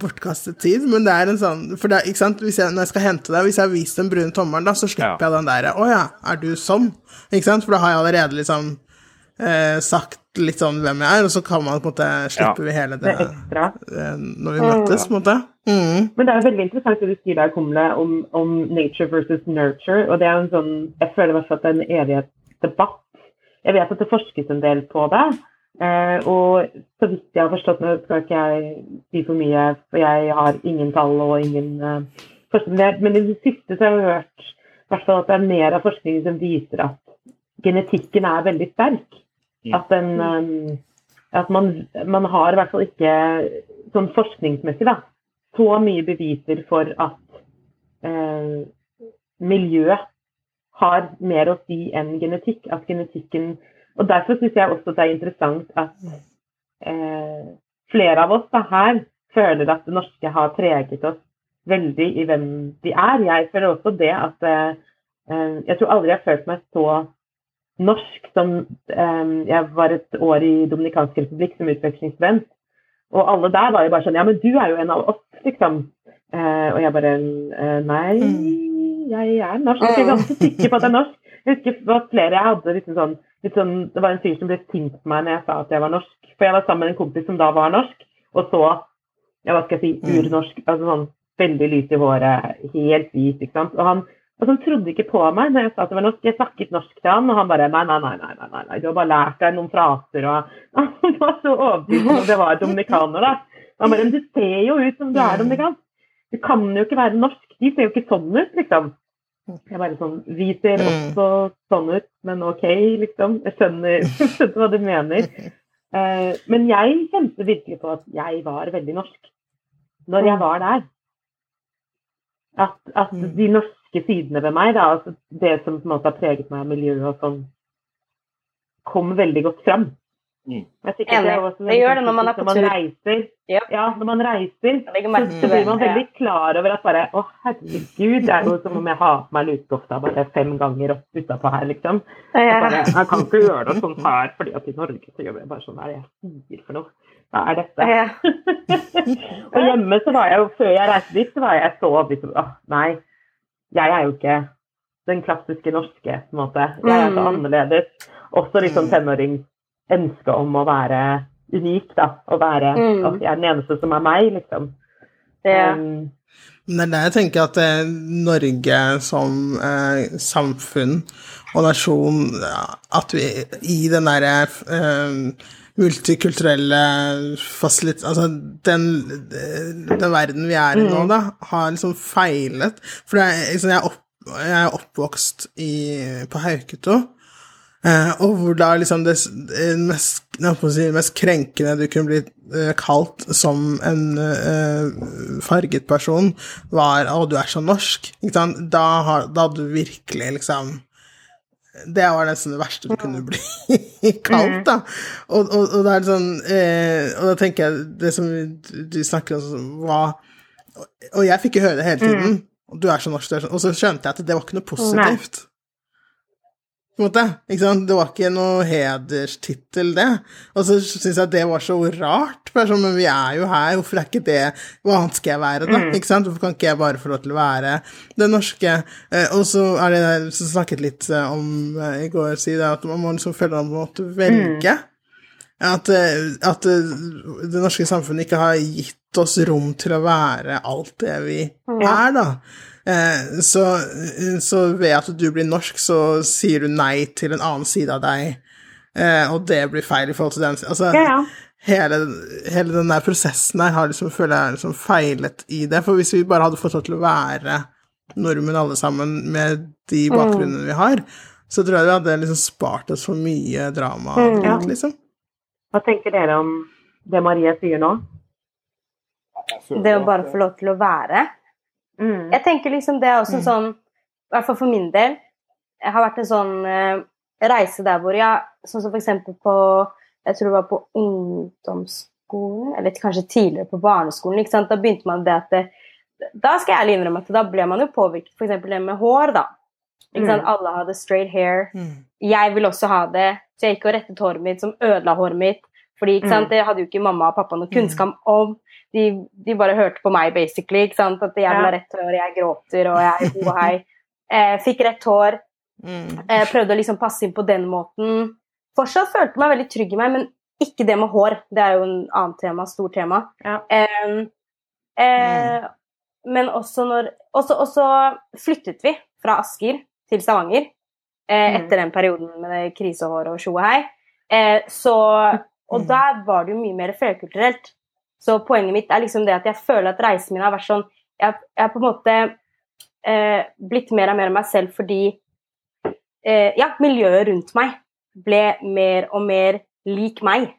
bortkastet tid, men det er en sånn For det, er- ikke sant, hvis jeg, når jeg skal hente deg, hvis jeg har vist den brune tommelen, da, så slipper jeg den der Å ja, er du sånn? Ikke sant? For da har jeg allerede liksom eh, sagt litt sånn hvem jeg er, og så kan man på en måte Slipper vi hele Det det eh, når vi møtes, på en måte. Mm. Men det er veldig interessant det du sier der, Kumle, om, om nature versus nurture. Og det er en sånn Jeg føler i hvert fall at det er en evighetsdebatt. Jeg vet at det forskes en del på det. Eh, og så vidt jeg har forstått, nå skal ikke jeg si for mye, for jeg har ingen tall og ingen eh, forskning, men i det siste så har jeg hørt hvert at det er mer av forskningen som viser at genetikken er veldig sterk. At, den, eh, at man, man har i hvert fall ikke sånn forskningsmessig da, så mye beviser for at eh, miljø har mer å si enn genetikk. At genetikken Og derfor syns jeg også det er interessant at eh, flere av oss da, her føler at det norske har preget oss veldig i hvem vi er. Jeg føler også det at eh, eh, Jeg tror aldri jeg har følt meg så norsk som eh, Jeg var et år i Dominikansk republikk som utvekslingsvenn, Og alle der var jo bare sånn Ja, men du er jo en av oss, liksom. Eh, og jeg bare eh, Nei, jeg er norsk. Jeg er ganske sikker på at jeg er norsk. Jeg husker at flere jeg hadde liksom sånn, sånn Det var en fyr som ble sint på meg når jeg sa at jeg var norsk. For jeg var sammen med en kompis som da var norsk, og så ja, hva skal jeg si, urnorsk. altså sånn Veldig lys i håret, helt hvit. ikke sant? Og han, og han trodde ikke på meg når jeg sa at jeg var norsk. Jeg snakket norsk til han, og han bare nei, nei, nei, nei, nei, nei, nei. du har bare lært deg noen fraser. og Han var så overbevist om jeg var dominikaner. da. Han bare men du ser jo ut som du er dominikansk. Du kan jo ikke være norsk. De ser jo ikke sånn ut, liksom. Jeg bare sånn Vi ser Mm. også sånn ut, men OK, liksom. Jeg skjønner, skjønner hva du mener. Eh, men jeg kjente virkelig på at jeg var veldig norsk når jeg var der. At, at Mm. de norske sidene ved meg, da, altså det som på en måte har preget meg av miljøet og sånn, kom veldig godt fram. Mm. Enig. Det gjør det når man er på tur. reiser. Yep. Ja, når man reiser, så, så blir man veldig klar over at bare Å, herregud, det er jo som om jeg har på meg lusekofta bare fem ganger opp utapå her, liksom. Ja. bare, jeg kan ikke gjøre det sånn her, fordi at i Norge så gjør vi bare sånn. Hva er det jeg sier for noe? Hva er dette? Ja. og hjemme så var jeg jo, før jeg reiste dit, så var jeg så liksom Å, nei. Jeg er jo ikke den klassiske norske, på en måte. Jeg er så Mm. annerledes. Også sånn tenåring ønske om å være unik, da. Å være Mm. At jeg er den eneste som er meg, liksom. Det Um, Men det er det jeg tenker at eh, Norge som eh, samfunn og nasjon At vi i den derre eh, multikulturelle fasilit... Altså den, den verden vi er i nå, da, har liksom feilet. For det liksom, jeg, er opp, jeg er oppvokst i, på Hauketo. Eh, og hvor da liksom det, mest, si, mest krenkende du kunne bli eh, kalt som en eh, farget person, var 'Å, du er så norsk'. Da, har, da hadde du virkelig liksom Det var nesten det verste du kunne bli kalt, da. Og, og, og det sånn eh, Og da tenker jeg det som du, du snakker om, var Og jeg fikk jo høre det hele tiden. Mm. du er så norsk, du er så Og så skjønte jeg at det var ikke noe positivt på en måte. Ikke sant? Det var ikke noe hederstittel, det. Og så syns jeg det var så rart. For sånn, men vi er jo her, hvorfor er ikke det Hva annet skal jeg være, da? Ikke sant? Hvorfor kan ikke jeg bare få lov til å være det norske? Eh, og så er det der som snakket litt eh, om eh, i går, si det, at man må liksom føle at man måtte velge. At, eh, at eh, det norske samfunnet ikke har gitt oss rom til å være alt det vi er, da. Eh, Så, så ved at du blir norsk, så sier du nei til en annen side av deg, eh, og det blir feil i forhold til den Altså, Ja, ja. hele, hele den der prosessen her har liksom, føler jeg liksom feilet i det. For hvis vi bare hadde fått lov til å være nordmenn alle sammen med de bakgrunnene vi har, så tror jeg vi hadde liksom spart oss for mye drama. Mm. Ja. liksom. hva tenker dere om det Marie sier nå? Det å bare få lov til å være. Mm. Jeg tenker liksom det er også sånn, i hvert fall for min del, jeg har vært en sånn eh, reise der hvor jeg Sånn som for eksempel på Jeg tror det var på ungdomsskolen, eller kanskje tidligere på barneskolen. ikke sant? Da begynte man det at det, Da skal jeg ærlig innrømme at da ble man jo påvirket f.eks. det med hår, da. Ikke sant? Mm. Alle hadde straight hair. Mm. Jeg ville også ha det, så jeg gikk og rettet håret mitt, som ødela håret mitt. Fordi ikke sant? Mm. det hadde jo ikke mamma og pappa noe kunnskap om. De, de bare hørte på meg, basically. ikke sant? At jeg vil ha rett hår, jeg gråter, og jeg er hei. Eh, fikk rett hår. Mm. Eh, prøvde å liksom passe inn på den måten. Fortsatt følte meg veldig trygg i meg, men ikke det med hår. Det er jo en annet tema, stort tema. Ja. Eh, eh, Men også når Og så- flyttet vi fra Asker til Stavanger eh, Mm. etter den perioden med det krisehåret og tjo og hei. Eh, så Og Mm. der var det jo mye mer flerkulturelt. Så poenget mitt er liksom det at jeg føler at reisen min har vært sånn Jeg, har på en måte eh, blitt mer og mer meg selv fordi eh, ja, miljøet rundt meg ble mer og mer lik meg.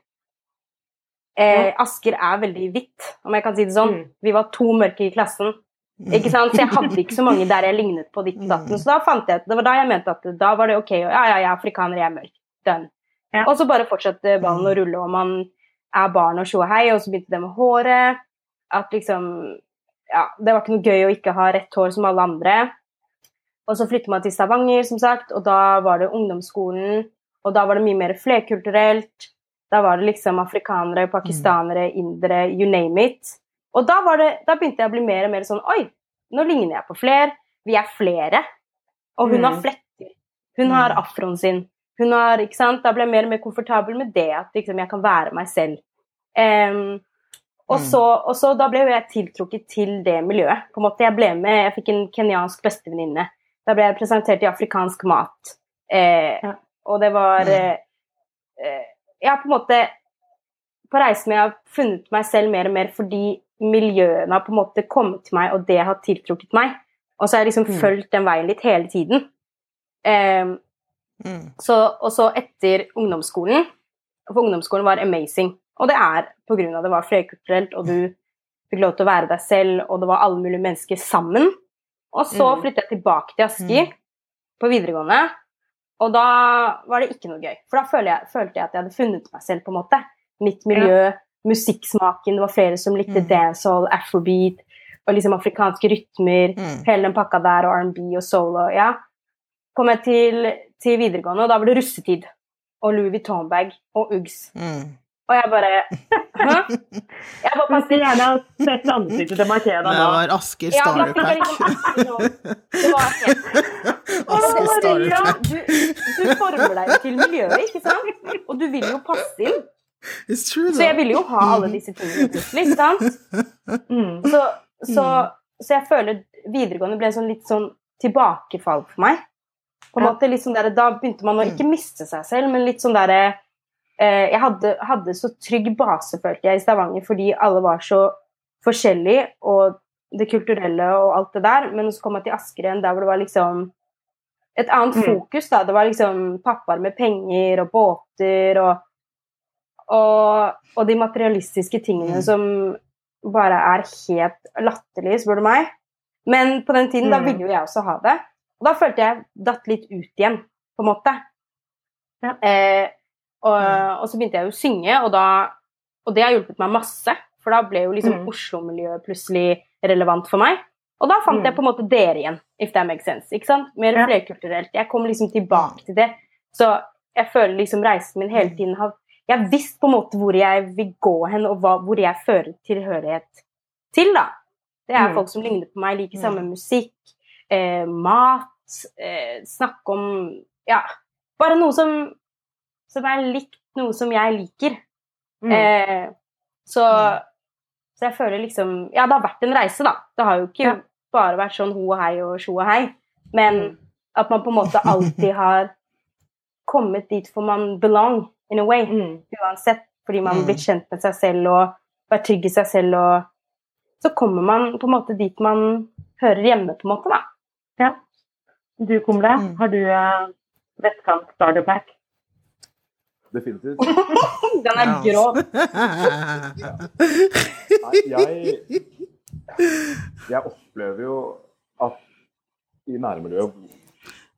Eh, Asker er veldig hvitt, om jeg kan si det sånn. Mm. Vi var to mørke i klassen. Ikke sant? Så jeg hadde ikke så mange der jeg lignet på ditt og datten. Så da fant jeg Det var da jeg mente at da var det ok. Ja, ja, jeg er afrikaner, jeg er mørk. Done. Ja. Og så bare fortsatte ballen å rulle, og man er barn og og hei, og så begynte det med håret. At liksom Ja, det var ikke noe gøy å ikke ha rett hår som alle andre. Og så flytter man til Stavanger, som sagt, og da var det ungdomsskolen. Og da var det mye mer flerkulturelt. Da var det liksom afrikanere, pakistanere, indere, you name it. Og da, var det, da begynte jeg å bli mer og mer sånn Oi, nå ligner jeg på fler. Vi er flere. Og hun Mm. har fletter. Hun har Mm. afroen sin. Hun har, ikke sant? Da ble jeg mer og mer komfortabel med det, at liksom, jeg kan være meg selv. Um, og, Mm. så, og så da ble jeg tiltrukket til det miljøet. På en måte, Jeg ble med, jeg fikk en kenyansk bestevenninne. Da ble jeg presentert i afrikansk mat. Eh, Ja. Og det var Mm. eh, eh, Jeg har på en måte På reisen min har jeg funnet meg selv mer og mer fordi miljøene har på en måte kommet til meg, og det har tiltrukket meg. Og så har jeg liksom Mm. fulgt den veien litt hele tiden. Em, Mm. så, og så etter ungdomsskolen For ungdomsskolen var amazing. Og det er på grunn av det var flerkulturelt, og du fikk lov til å være deg selv, og det var alle mulige mennesker sammen. Og så Mm. flyttet jeg tilbake til Asker på videregående, og da var det ikke noe gøy. For da følte jeg, følte jeg at jeg hadde funnet meg selv, på en måte. Mitt miljø, musikksmaken, det var flere som likte Mm. dancehall, afrobeat, og liksom afrikanske rytmer Mm. hele den pakka der, og R&B og solo, ja. Kom jeg til, til videregående, og da var det russetid. Og Louis Vuitton-bag og Uggs. Mm. Og jeg bare Hæ? Jeg bare passer. gjerne å sette ansiktet til Markeda Det nå. var Asker Ja, da Starter fikk jeg Pack. akkurat sånn. Det var Asker Maria, du, du former deg til miljøet, ikke sant? Og du vil jo passe inn. It's true, Så jeg ville jo ha alle disse tingene plutselig, ikke sant? Mm. Så, så, så jeg føler videregående ble sånn litt sånn tilbakefall for meg. På en måte litt sånn der, Da begynte man å ikke miste seg selv, men litt sånn derre eh, Jeg hadde, hadde så trygg base, følte jeg, i Stavanger, fordi alle var så forskjellige, og det kulturelle og alt det der. Men så kom jeg til Asker igjen, der hvor det var liksom et annet Mm. fokus. da, Det var liksom pappaer med penger og båter og og, og de materialistiske tingene Mm. som bare er helt latterlige, spør du meg. Men på den tiden, da Mm. ville jo jeg også ha det. Og da følte jeg datt litt ut igjen, på en måte. Ja. Eh, og, og så begynte jeg å synge, og, da, og det har hjulpet meg masse. For da ble jo liksom Mm. Oslo-miljøet plutselig relevant for meg. Og da fant Mm. jeg på en måte dere igjen, if that makes sense. ikke sant? Mer Ja. flerkulturelt. Jeg kom liksom tilbake til det. Så jeg føler liksom reisen min hele tiden har Jeg har visst på en måte hvor jeg vil gå hen, og hva, hvor jeg fører tilhørighet til, da. Det er Mm. folk som ligner på meg, liker Mm. samme musikk, eh, mat, eh, snakke om Ja, bare noe som, som er likt noe som jeg liker. Mm. Eh, så, Mm. så jeg føler liksom Ja, det har vært en reise, da. Det har jo ikke Ja. bare vært sånn ho og hei og sjo og hei, men Mm. at man på en måte alltid har kommet dit for man belong, in a way. Mm. Uansett, fordi man har Mm. blitt kjent med seg selv og vært trygg i seg selv, og så kommer man på en måte dit man hører hjemme, på en måte, da. Ja. Du, Kumle, Mm. har du uh, vestkant starter pack? Definitivt. Den er Ja. grov. Nei, jeg, jeg opplever jo at i nærmiljøet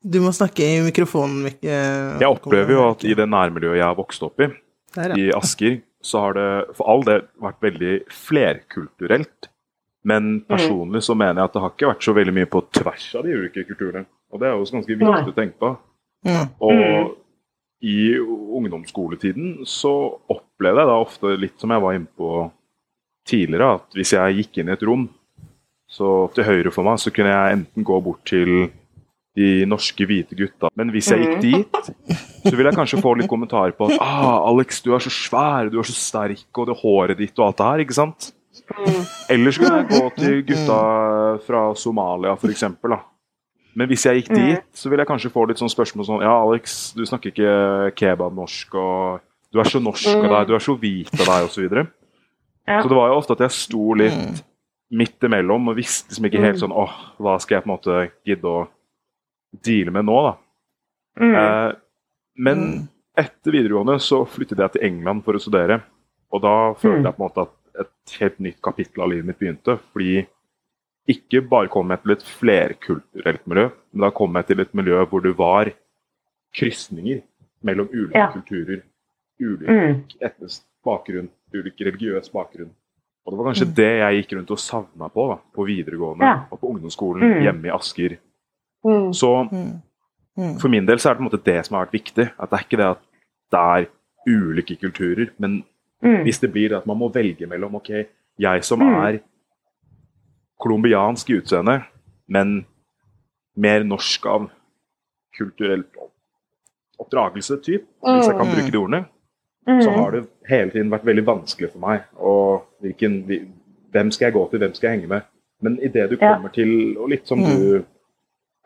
Du må snakke i mikrofonen, Mikke. Jeg opplever jo at i det nærmiljøet jeg har vokst opp i, Der, i. Asker, så har det for all del vært veldig flerkulturelt. Men personlig så mener jeg at det har ikke vært så veldig mye på tvers av de ulike kulturene. Og det er jo også ganske viktig Nei. å tenke på. Ja. Og i ungdomsskoletiden så opplevde jeg da ofte litt som jeg var inne på tidligere, at hvis jeg gikk inn i et rom, så til høyre for meg så kunne jeg enten gå bort til de norske hvite gutta. Men hvis jeg gikk dit, så ville jeg kanskje få litt kommentarer på at ah, 'Alex, du er så svær, du er så sterk, og det håret ditt og alt det her', ikke sant? Eller skulle kunne jeg gå til gutta fra Somalia, for eksempel, da. Men hvis jeg gikk dit, så ville jeg kanskje få litt sånn spørsmål sånn Ja, Alex, du snakker ikke kebab-norsk, og du er så norsk av deg, du er så hvit av deg, osv. Så, Ja. så det var jo ofte at jeg sto litt midt imellom og visste liksom ikke helt sånn åh, hva skal jeg på en måte gidde å deale med nå, da. Mm. Eh, men etter videregående så flyttet jeg til England for å studere. Og da følte jeg på en måte at et helt nytt kapittel av livet mitt begynte. Fordi ikke bare kom jeg til et flerkulturelt miljø, men da kom jeg til et miljø hvor det var krysninger mellom ulike Ja. kulturer. Ulik Mm. etnisk bakgrunn, ulik religiøs bakgrunn. Og det var kanskje det jeg gikk rundt og savna på da, på videregående Ja. og på ungdomsskolen Mm. hjemme i Asker. Mm. Så Mm. Mm. for min del så er det på en måte det som har vært viktig. At det er ikke det at det er ulike kulturer, men Mm. hvis det blir det at man må velge mellom ok, jeg som Mm. er colombiansk i utseende, men mer norsk av kulturell oppdragelse, typ, hvis jeg kan Mm. bruke de ordene, Mm. så har det hele tiden vært veldig vanskelig for meg. Og hvilken, hvem skal jeg gå til, hvem skal jeg henge med? Men idet du Ja. kommer til, og litt som Mm. du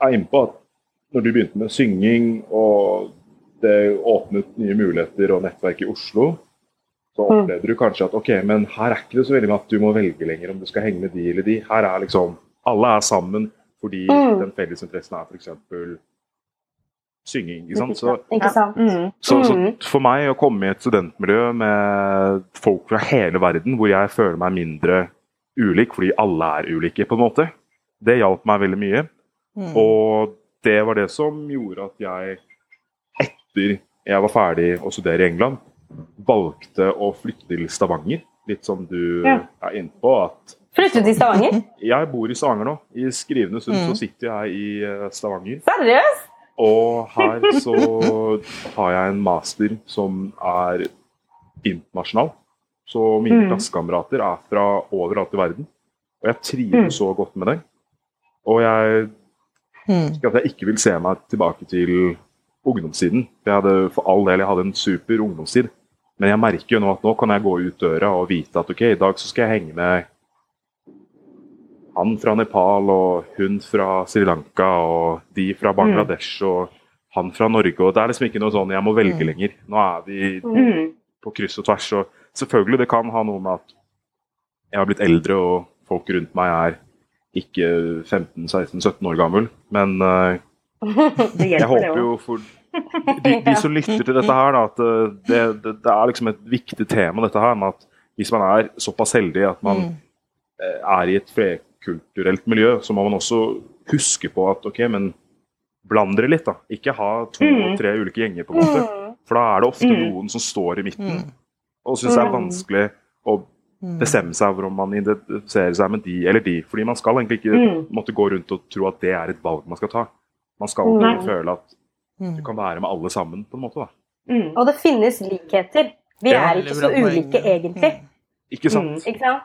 er innpå, at når du begynte med synging, og det åpnet nye muligheter og nettverk i Oslo, så opplever du kanskje at ok, men her er ikke det så veldig med at du må velge lenger om du skal henge med de eller de. Her er liksom Alle er sammen fordi Mm. den felles interessen er f.eks. synging. ikke sant? Så Ikke sant? Mm. så, så Mm. for meg å komme i et studentmiljø med folk fra hele verden, hvor jeg føler meg mindre ulik, fordi alle er ulike, på en måte, det hjalp meg veldig mye. Mm. Og det var det som gjorde at jeg, etter jeg var ferdig å studere i England, valgte å flytte til Stavanger. Litt som du Ja. er inne på. at Flyttet til Stavanger? Jeg bor i Stavanger nå. I skrivende stund Mm. så sitter jeg i eh, Stavanger. Seriøst? Og her så har jeg en master som er internasjonal. Så mine Mm. klassekamerater er fra overalt i verden. Og jeg trives så godt med det. Og jeg Mm. at jeg ikke vil se meg tilbake til ungdomstiden. Jeg hadde for all del jeg hadde en super ungdomstid. Men jeg merker jo nå at nå kan jeg gå ut døra og vite at ok, i dag så skal jeg henge med han fra Nepal og hun fra Sri Lanka og de fra Bangladesh og han fra Norge. og Det er liksom ikke noe sånn jeg må velge Mm. lenger. Nå er vi Mm. på kryss og tvers. Og selvfølgelig, det kan ha noe med at jeg har blitt eldre og folk rundt meg er ikke 15-16-17 år gammel. Men uh, Det jeg håper jo for de, de som lytter til dette her, da, at eh, det, det, det er liksom et viktig tema, dette her med at hvis man er såpass heldig at man Mm. eh, er i et flerkulturelt miljø, så må man også huske på at ok, men bland dere litt, da. Ikke ha to Mm. ulike gjenger, på en måte. Mm. For da er det ofte Mm. noen som står i midten Mm. og syns det er Mm. vanskelig å Mm. bestemme seg for om man identifiserer seg med de eller de. Fordi man skal egentlig ikke måtte gå rundt og tro at det er et valg man skal ta. Man skal ikke føle at. Du kan være med alle sammen, på en måte. da. Mm. Og det finnes likheter. Vi Ja, er ikke så ulike egentlig. Ikke sant? Mm. Ikke sant?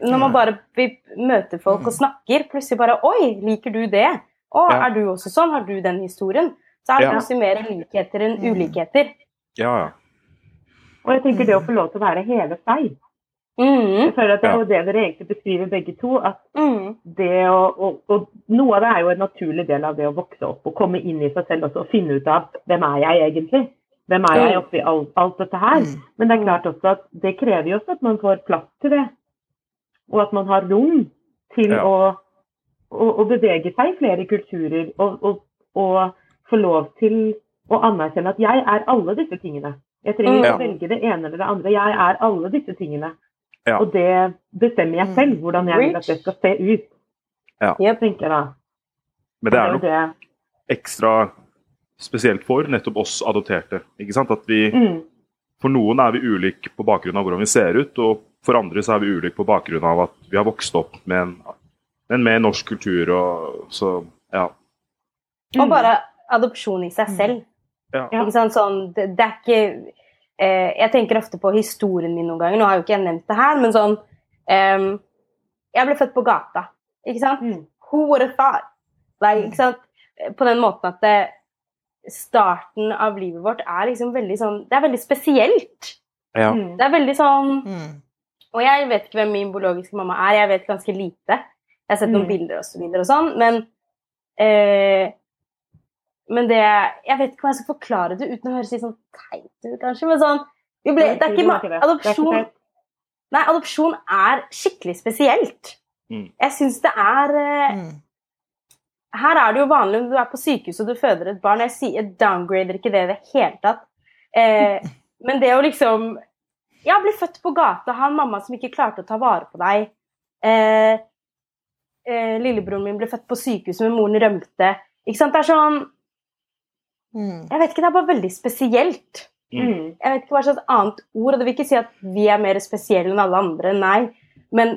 Når man bare møter folk og snakker, plutselig bare Oi, liker du det? Å, Ja. er du også sånn? Har du den historien? Så er det Ja. plutselig mer likheter enn Mm. ulikheter. Ja, ja. Og jeg tenker det å få lov til å være hele seg. Mm. Jeg føler at det er Ja. jo det dere egentlig beskriver begge to. At Mm. det å, og, og noe av det er jo en naturlig del av det å vokse opp og komme inn i seg selv også, og finne ut av hvem er jeg egentlig? Hvem er jeg Mm. oppi alt, alt dette her? Mm. Men det er klart også at det krever jo også at man får plass til det. Og at man har rom til Ja. å, å, å bevege seg i flere kulturer og, og, og få lov til å anerkjenne at jeg er alle disse tingene. Jeg trenger ikke Ja. velge det ene eller det andre. Jeg er alle disse tingene. Ja. Og det bestemmer jeg selv, hvordan jeg vil at det skal se ut. Ja. Jeg tenker da. Men det er nok ekstra spesielt for nettopp oss adopterte. Ikke sant? At vi, Mm. For noen er vi ulike på bakgrunn av hvordan vi ser ut, og for andre så er vi ulike på bakgrunn av at vi har vokst opp med en, en mer norsk kultur. og så, ja. Og bare adopsjon i seg selv. Ja. Ikke sant? Sånn, det, det er ikke eh, Jeg tenker ofte på historien min noen ganger. Nå har jo ikke jeg nevnt det her, men sånn eh, Jeg ble født på gata, ikke sant? Mm. Who would have thought? Like, ikke sant? På den måten at det, starten av livet vårt er liksom veldig sånn Det er veldig spesielt. Ja. Mm. Det er veldig sånn Mm. Og jeg vet ikke hvem min biologiske mamma er. Jeg vet ganske lite. Jeg har sett noen Mm. bilder og så videre og sånn, men eh, Men det Jeg vet ikke om jeg skal forklare det uten å høres litt sånn teit ut, kanskje, men sånn vi ble, Det er ikke Adopsjon. Nei, adopsjon er skikkelig spesielt. Mm. Jeg syns det er eh, Mm. Her er det jo vanlig når du er på sykehus og du føder et barn. Jeg, sier, jeg downgrader ikke det i det hele tatt. Eh, men det å liksom Ja, bli født på gata, ha en mamma som ikke klarte å ta vare på deg. Eh, eh, lillebroren min ble født på sykehus, men moren rømte. Ikke sant? Det er sånn Mm. Jeg vet ikke, det er bare veldig spesielt. Mm. Jeg vet ikke hva slags annet ord, og det vil ikke si at vi er mer spesielle enn alle andre, nei. Men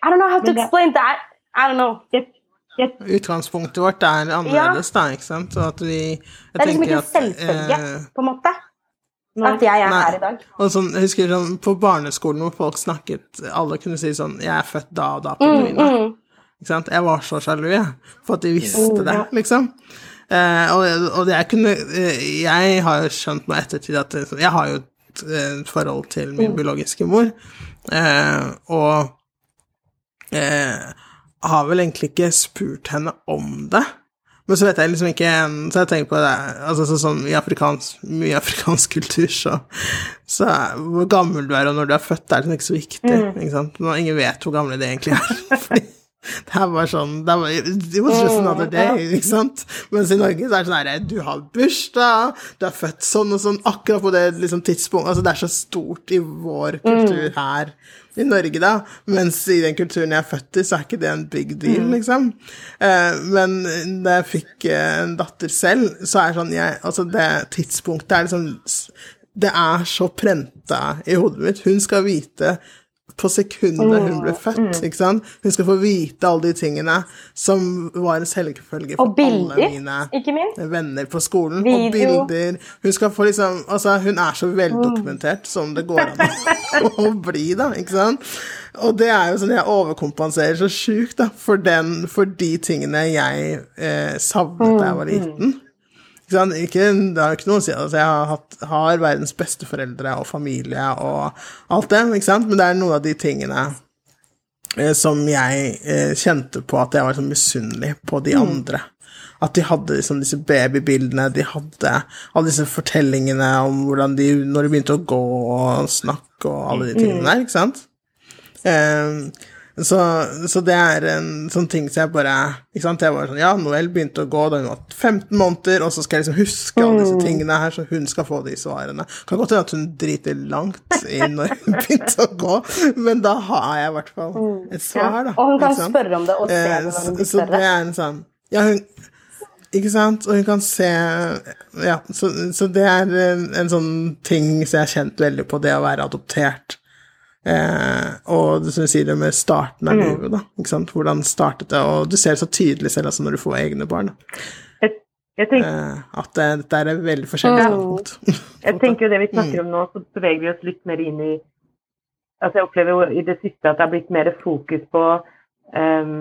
I don't know how to explain that. I don't know. Utgangspunktet vårt er annerledes, da, ikke sant? Så at vi jeg Det er liksom ikke en at, selvfølge, eh, på en måte, at jeg er Nei. her i dag. Og sånn, jeg husker sånn, På barneskolen hvor folk snakket Alle kunne si sånn 'Jeg er født da og da på Mm, mm. Ikke sant? Jeg var så sjalu, jeg, for at de visste Mm, det, ja. liksom. Og, og jeg kunne eh, Jeg har jo skjønt nå ettertid at jeg har jo et eh, forhold til Mm. min biologiske mor, eh, og eh, har vel egentlig ikke spurt henne om det. Men så vet jeg liksom ikke Så jeg tenker på det altså så, sånn i afrikansk, mye afrikansk kultur, så, så hvor gammel du er og når du er født, er liksom ikke så viktig. Ikke sant? Ingen vet hvor gamle de egentlig er. Fordi det er bare sånn det, er bare, it was just another day, ikke sant? Mens i Norge så er det sånn herre Du har bursdag, du er født sånn og sånn, akkurat på det liksom, tidspunktet Altså, det er så stort i vår kultur her i Norge, da. Mens i den kulturen jeg er født i, så er ikke det en big deal, liksom. Eh, men da jeg fikk eh, en datter selv, så er det sånn jeg Altså, det tidspunktet er liksom Det er så prenta i hodet mitt. Hun skal vite på sekundet hun ble født, ikke sant. Hun skal få vite alle de tingene som var en selvfølge for bilder, alle mine venner på skolen. Og bilder. Hun skal få liksom Altså, hun er så veldokumentert som det går an å bli, da, ikke sant. Og det er jo sånn jeg overkompenserer så sjukt, da, for den For de tingene jeg eh, savnet da jeg var liten. Ikke sant? Det er jo ikke noe å si. Altså, jeg har, hatt, har verdens beste foreldre og familie og alt det, ikke sant? men det er noen av de tingene eh, som jeg eh, kjente på at jeg var sånn misunnelig på de andre. At de hadde liksom disse babybildene, de hadde alle disse fortellingene om hvordan de, når de begynte å gå og snakke og alle de tingene der, ikke sant? Eh, så, så det er en sånn ting som jeg bare ikke sant? Jeg var sånn, Ja, Noel begynte å gå da hun var 15 måneder, og så skal jeg liksom huske alle disse tingene her, så hun skal få de svarene. Kan godt hende at hun driter langt i når hun begynte å gå, men da har jeg i hvert fall et svar, da. Og hun kan spørre om det og se Eh, det når hun så, større. så det er en sånn Ja, hun Ikke sant? Og hun kan se Ja, så, så det er en, en sånn ting som jeg har kjent veldig på, det å være adoptert. Eh, og det som du sier, det med starten av livet, da. Ikke sant? Hvordan startet det? Og du ser det så tydelig selv altså når du får egne barn. Jeg, jeg, tenker, Eh, at det, dette er veldig forskjellig Mm. standpunkt. jeg tenker jo det vi snakker om nå, så beveger vi oss litt mer inn i Altså jeg opplever jo i det siste at det har blitt mer fokus på um,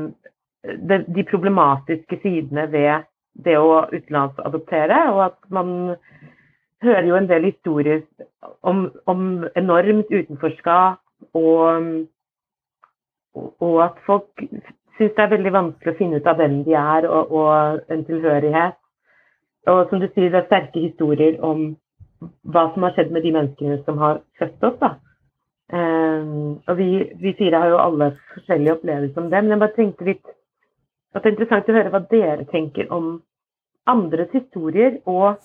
de, de problematiske sidene ved det å utenlandsadoptere, og at man hører jo en del historier om, om enormt utenforskap og, og at folk syns det er veldig vanskelig å finne ut av hvem de er og, og en tilhørighet. Og som du sier, det er sterke historier om hva som har skjedd med de menneskene som har født oss. da. Um, og vi, vi fire har jo alle forskjellige opplevelser om det, men jeg bare tenkte litt at det er interessant å høre hva dere tenker om andres historier, og,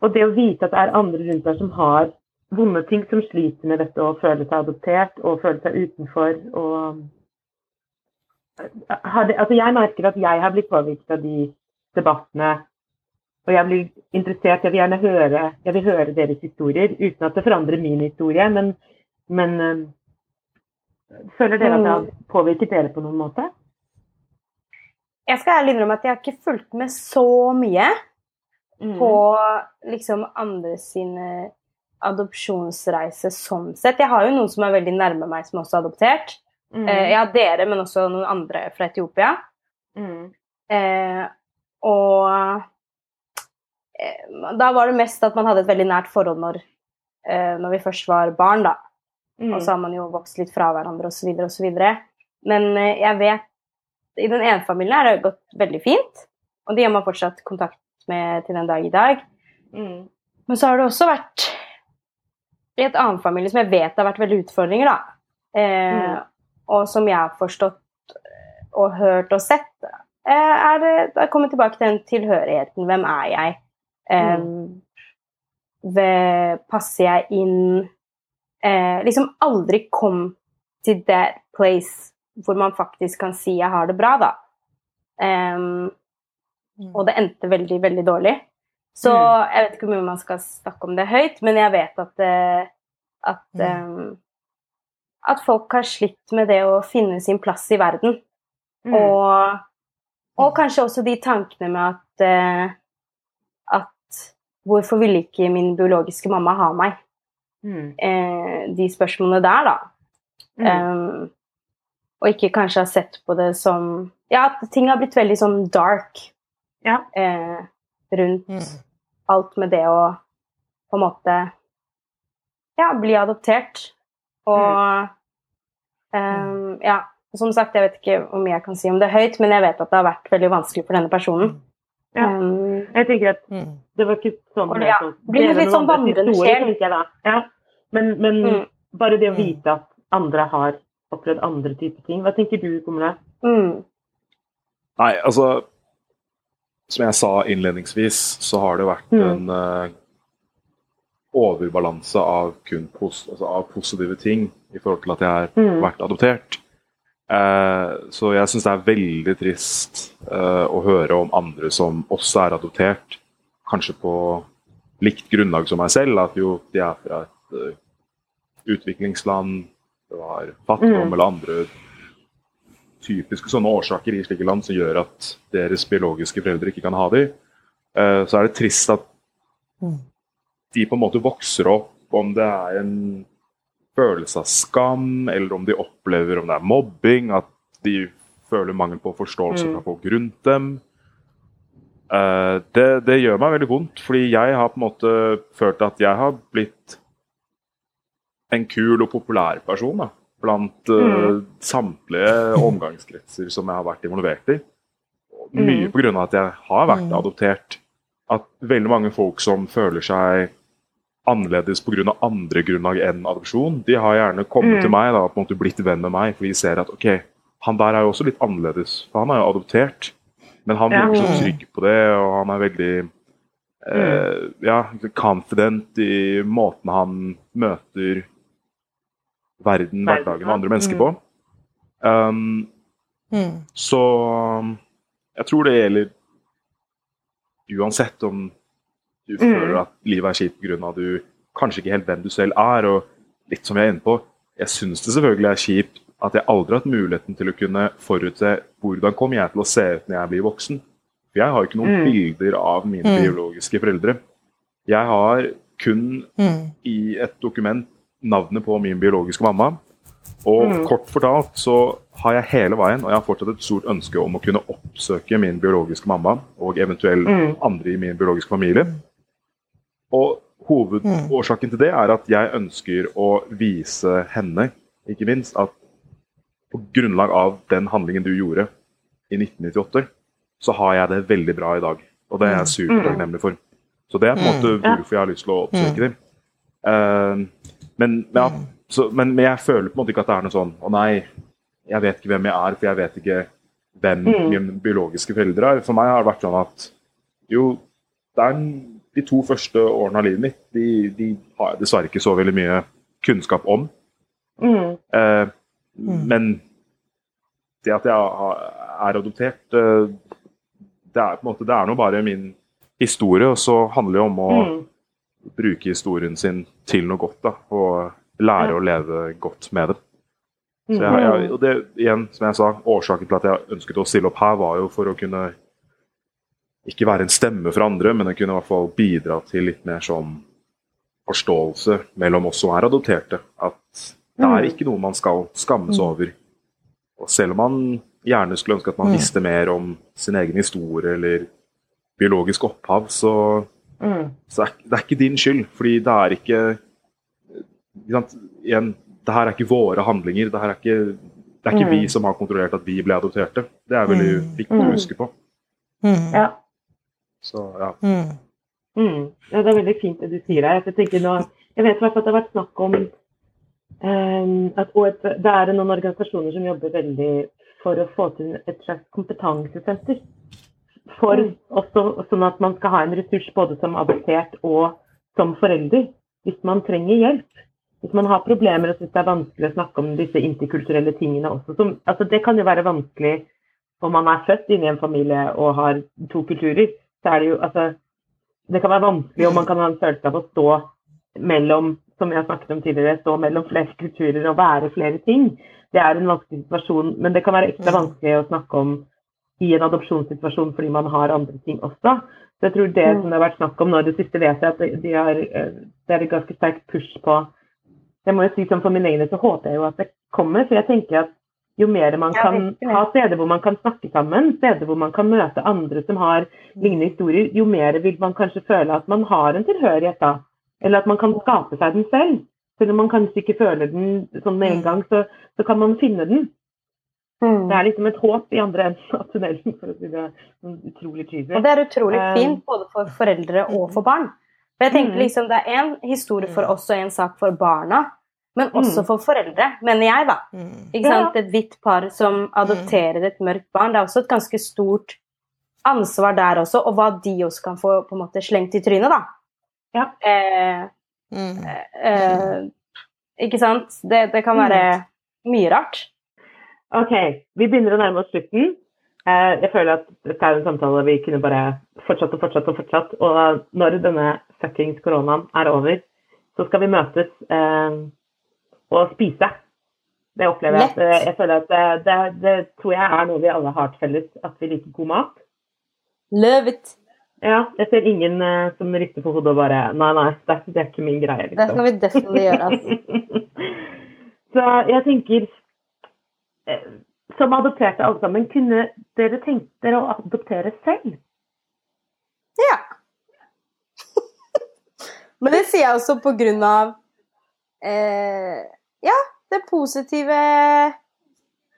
og det å vite at det er andre rundt der som har vonde ting, som sliter med dette å føle seg adoptert og føle seg utenfor. og det, altså Jeg merker at jeg har blitt påvirket av de debattene. Og jeg blir interessert, jeg vil gjerne høre, jeg vil høre deres historier, uten at det forandrer min historie. Men, men øh, føler dere at det har påvirket dere på noen måte? Jeg skal ærlig innrømme at jeg har ikke fulgt med så mye Mm. på liksom andre sine adopsjonsreiser sånn sett. Jeg har jo noen som er veldig nærme meg, som også er adoptert. Mm. Eh, jeg har dere, men også noen andre fra Etiopia. Mm. Eh, og eh, da var det mest at man hadde et veldig nært forhold når, eh, når vi først var barn, da. Mm. Og så har man jo vokst litt fra hverandre osv. osv. Men eh, jeg vet I den ene familien har det gått veldig fint, og de har man fortsatt kontakt med til den dag i dag. Mm. Men så har det også vært i et annet familie som jeg vet har vært veldig utfordringer, da. Eh, Mm. Og som jeg har forstått og hørt og sett, eh, er det det er kommet tilbake til den tilhørigheten. Hvem er jeg? Eh, ved, passer jeg inn? Eh, liksom aldri kom til that place hvor man faktisk kan si jeg har det bra, da. Em, og det endte veldig, veldig dårlig. Så Mm. jeg vet ikke hvor mye man skal snakke om det høyt, men jeg vet at, eh, at, Mm. em, at folk har slitt med det å finne sin plass i verden. Mm. Og, og kanskje også de tankene med at, eh, at Hvorfor ville ikke min biologiske mamma ha meg? Mm. Eh, de spørsmålene der, da. Em, og ikke kanskje ha sett på det som Ja, at ting har blitt veldig sånn dark Ja. eh, rundt Mm. alt med det å på en måte ja, bli adoptert. Og um, ja, som sagt, jeg vet ikke hvor mye jeg kan si om det høyt, men jeg vet at det har vært veldig vanskelig for denne personen. Ja. Um, Jeg tenker at Mm. det var ikke sånn det- ja, å blir litt sånn vandrende sjel. Ja. Men, men Mm. bare det å Mm. vite at andre har opplevd andre typer ting. Hva tenker du, Kumle? mm, Nei, altså Som jeg sa innledningsvis, så har det vært Mm. en uh, overbalanse av kun pos altså av positive ting i forhold til at jeg har Mm. vært adoptert. Uh, så jeg syns det er veldig trist uh, å høre om andre som også er adoptert, kanskje på likt grunnlag som meg selv, at jo, de er fra et utviklingsland, det var fattigdom Mm. eller andre typiske sånne årsaker i slike land som gjør at deres biologiske foreldre ikke kan ha dem, eh, så er det trist at Mm. de på en måte vokser opp, om det er en følelse av skam, eller om de opplever om det er mobbing, at de føler mangel på forståelse Mm. fra folk rundt dem. Eh, det, det gjør meg veldig vondt, fordi jeg har på en måte følt at jeg har blitt en kul og populær person da, blant eh, samtlige omgangskretser som jeg har vært involvert i. Mye Mm. på grunn av at jeg har vært Mm. adoptert. At veldig mange folk som føler seg annerledes pga. andre grunnlag enn adopsjon, de har gjerne kommet Mm. til meg da, på en måte blitt venn med meg, for de ser at ok, han der er jo også litt annerledes, for han er jo adoptert. Men han Ja. virker så Mm. trygg på det, og han er veldig eh, ja, confident i måten han møter verden, hverdagen og andre mennesker Mm. på. Um, Mm. så um, jeg tror det gjelder uansett om du Mm. føler at livet er kjipt pga. du kanskje ikke helt hvem du selv er. Og litt som jeg er inne på, jeg syns det selvfølgelig er kjipt at jeg aldri har hatt muligheten til å kunne forutse hvordan kommer jeg til å se ut når jeg blir voksen. For jeg har ikke noen Mm. bilder av mine Mm. biologiske foreldre. Jeg har kun Mm. i et dokument navnet på min biologiske mamma. Og Mm. kort fortalt så har jeg hele veien, og jeg har fortsatt et stort ønske om å kunne oppsøke min biologiske mamma og eventuelt Mm. andre i min biologiske familie. Og hovedårsaken til det er at jeg ønsker å vise henne, ikke minst, at på grunnlag av den handlingen du gjorde i 1998, så har jeg det veldig bra i dag. Og det er jeg supertakknemlig for. Så det er på en måte Mm. Hvorfor jeg har lyst til å oppsøke dem. Eh, men, ja, så, men, men jeg føler på en måte ikke at det er noe sånn Å nei, jeg vet ikke hvem jeg er, for jeg vet ikke hvem Mm. mine biologiske foreldre er. For meg har det vært sånn at jo, det er de to første årene av livet mitt de, de har jeg dessverre ikke så veldig mye kunnskap om. Mm. Eh, Mm. Men det at jeg er adoptert, eh, det er på en måte, det er nå bare min historie. Og så handler det om å mm. Bruke historien sin til noe godt. da, Og lære å leve godt med det. Så jeg, jeg, og det igjen, som jeg sa, Årsaken til at jeg ønsket å stille opp her, var jo for å kunne ikke være en stemme for andre, men jeg kunne i hvert fall bidra til litt mer sånn forståelse mellom oss som er adopterte. At det er mm. ikke noe man skal skammes mm. over. Og selv om man gjerne skulle ønske at man mm. visste mer om sin egen historie eller biologisk opphav, så, så er det er ikke din skyld. Fordi det er ikke, Igjen, det her er ikke våre handlinger. Det, er ikke, det er ikke vi som har kontrollert at vi ble adopterte. Det er veldig viktig å huske på. Ja. Så, ja. Mm. Ja, det er veldig fint det du sier her. Jeg, tenker nå, jeg vet i hvert fall at det har vært snakk om um, at et, det er noen organisasjoner som jobber veldig for å få til et slags kompetansesenter. For også, sånn at man skal ha en ressurs både som adoptert og som forelder hvis man trenger hjelp. Hvis man har problemer og syns det er vanskelig å snakke om disse interkulturelle tingene også. Som, altså det kan jo være vanskelig om man er født inn i en familie og har to kulturer. Så er det jo altså det kan være vanskelig, om man kan ha en følelse av å stå mellom som jeg har snakket om tidligere, stå mellom flere kulturer og være flere ting. Det er en vanskelig situasjon, men det kan være ekstra vanskelig å snakke om i en adopsjonssituasjon fordi man har andre ting også. Så jeg tror det som det har vært snakk om nå i det siste, vet jeg at de har, eh, det er et ganske sterkt push på Jeg må jo si som For min egen så håper jeg jo at det kommer, for jeg tenker at jo mer man kan ha steder hvor man kan snakke sammen, steder hvor man kan møte andre som har lignende historier, jo mer vil man kanskje føle at man har en tilhørighet da. Eller at man kan skape seg den selv. Selv om man kanskje ikke føler den sånn med en mm. gang, så, så kan man finne den. Mm. Det er liksom et håp i andre enden av tunnelen, for å si det sånn utrolig tydelig. Og det er utrolig um, fint både for foreldre og for barn. For jeg tenker mm. liksom Det er en historie for oss og en sak for barna. Men også mm. for foreldre, mener jeg, da. Mm. Ikke sant? Et hvitt par som adopterer et mørkt barn. Det er også et ganske stort ansvar der også, og hva de også kan få på en måte slengt i trynet, da. Ja. Eh, mm. eh, ikke sant? Det, det, kan være mye rart. OK, vi begynner å nærme oss slutten. Eh, jeg føler at dette er en samtale vi kunne bare fortsatt og fortsatt og fortsatt. Og når denne fuckings koronaen er over, så skal vi møtes eh, og spise. Det opplever jeg. At, jeg føler at det, det, det, tror jeg er noe vi alle har til felles, at vi liker god mat. Love it. Ja, jeg ser ingen uh, som rister på hodet og bare Nei, nei, det, er ikke min greie. Liksom. Det skal vi definitivt gjøre. Altså. Så jeg tenker eh, Som adopterte alle sammen, kunne dere tenkt dere å adoptere selv? Ja. Men det sier jeg også på grunn av eh, ja, det positive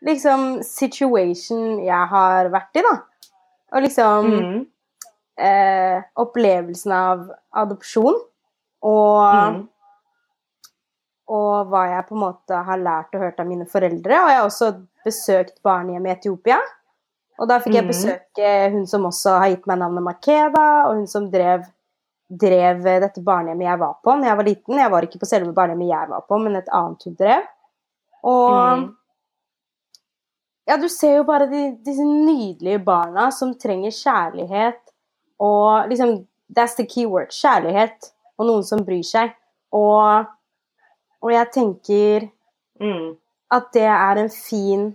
liksom situation jeg har vært i, da. Og liksom mm. eh, opplevelsen av adopsjon og mm. Og hva jeg på en måte har lært og hørt av mine foreldre. Og jeg har også besøkt barnehjem i Etiopia. Og da fikk jeg mm. besøke hun som også har gitt meg navnet Makeda, og hun som drev drev dette barnehjemmet jeg var på når jeg var liten. Jeg var ikke på selve barnehjemmet jeg var på, men et annet hun drev. Og mm. Ja, du ser jo bare de, disse nydelige barna som trenger kjærlighet og liksom That's the key word. Kjærlighet og noen som bryr seg. Og, og jeg tenker mm. at det er en fin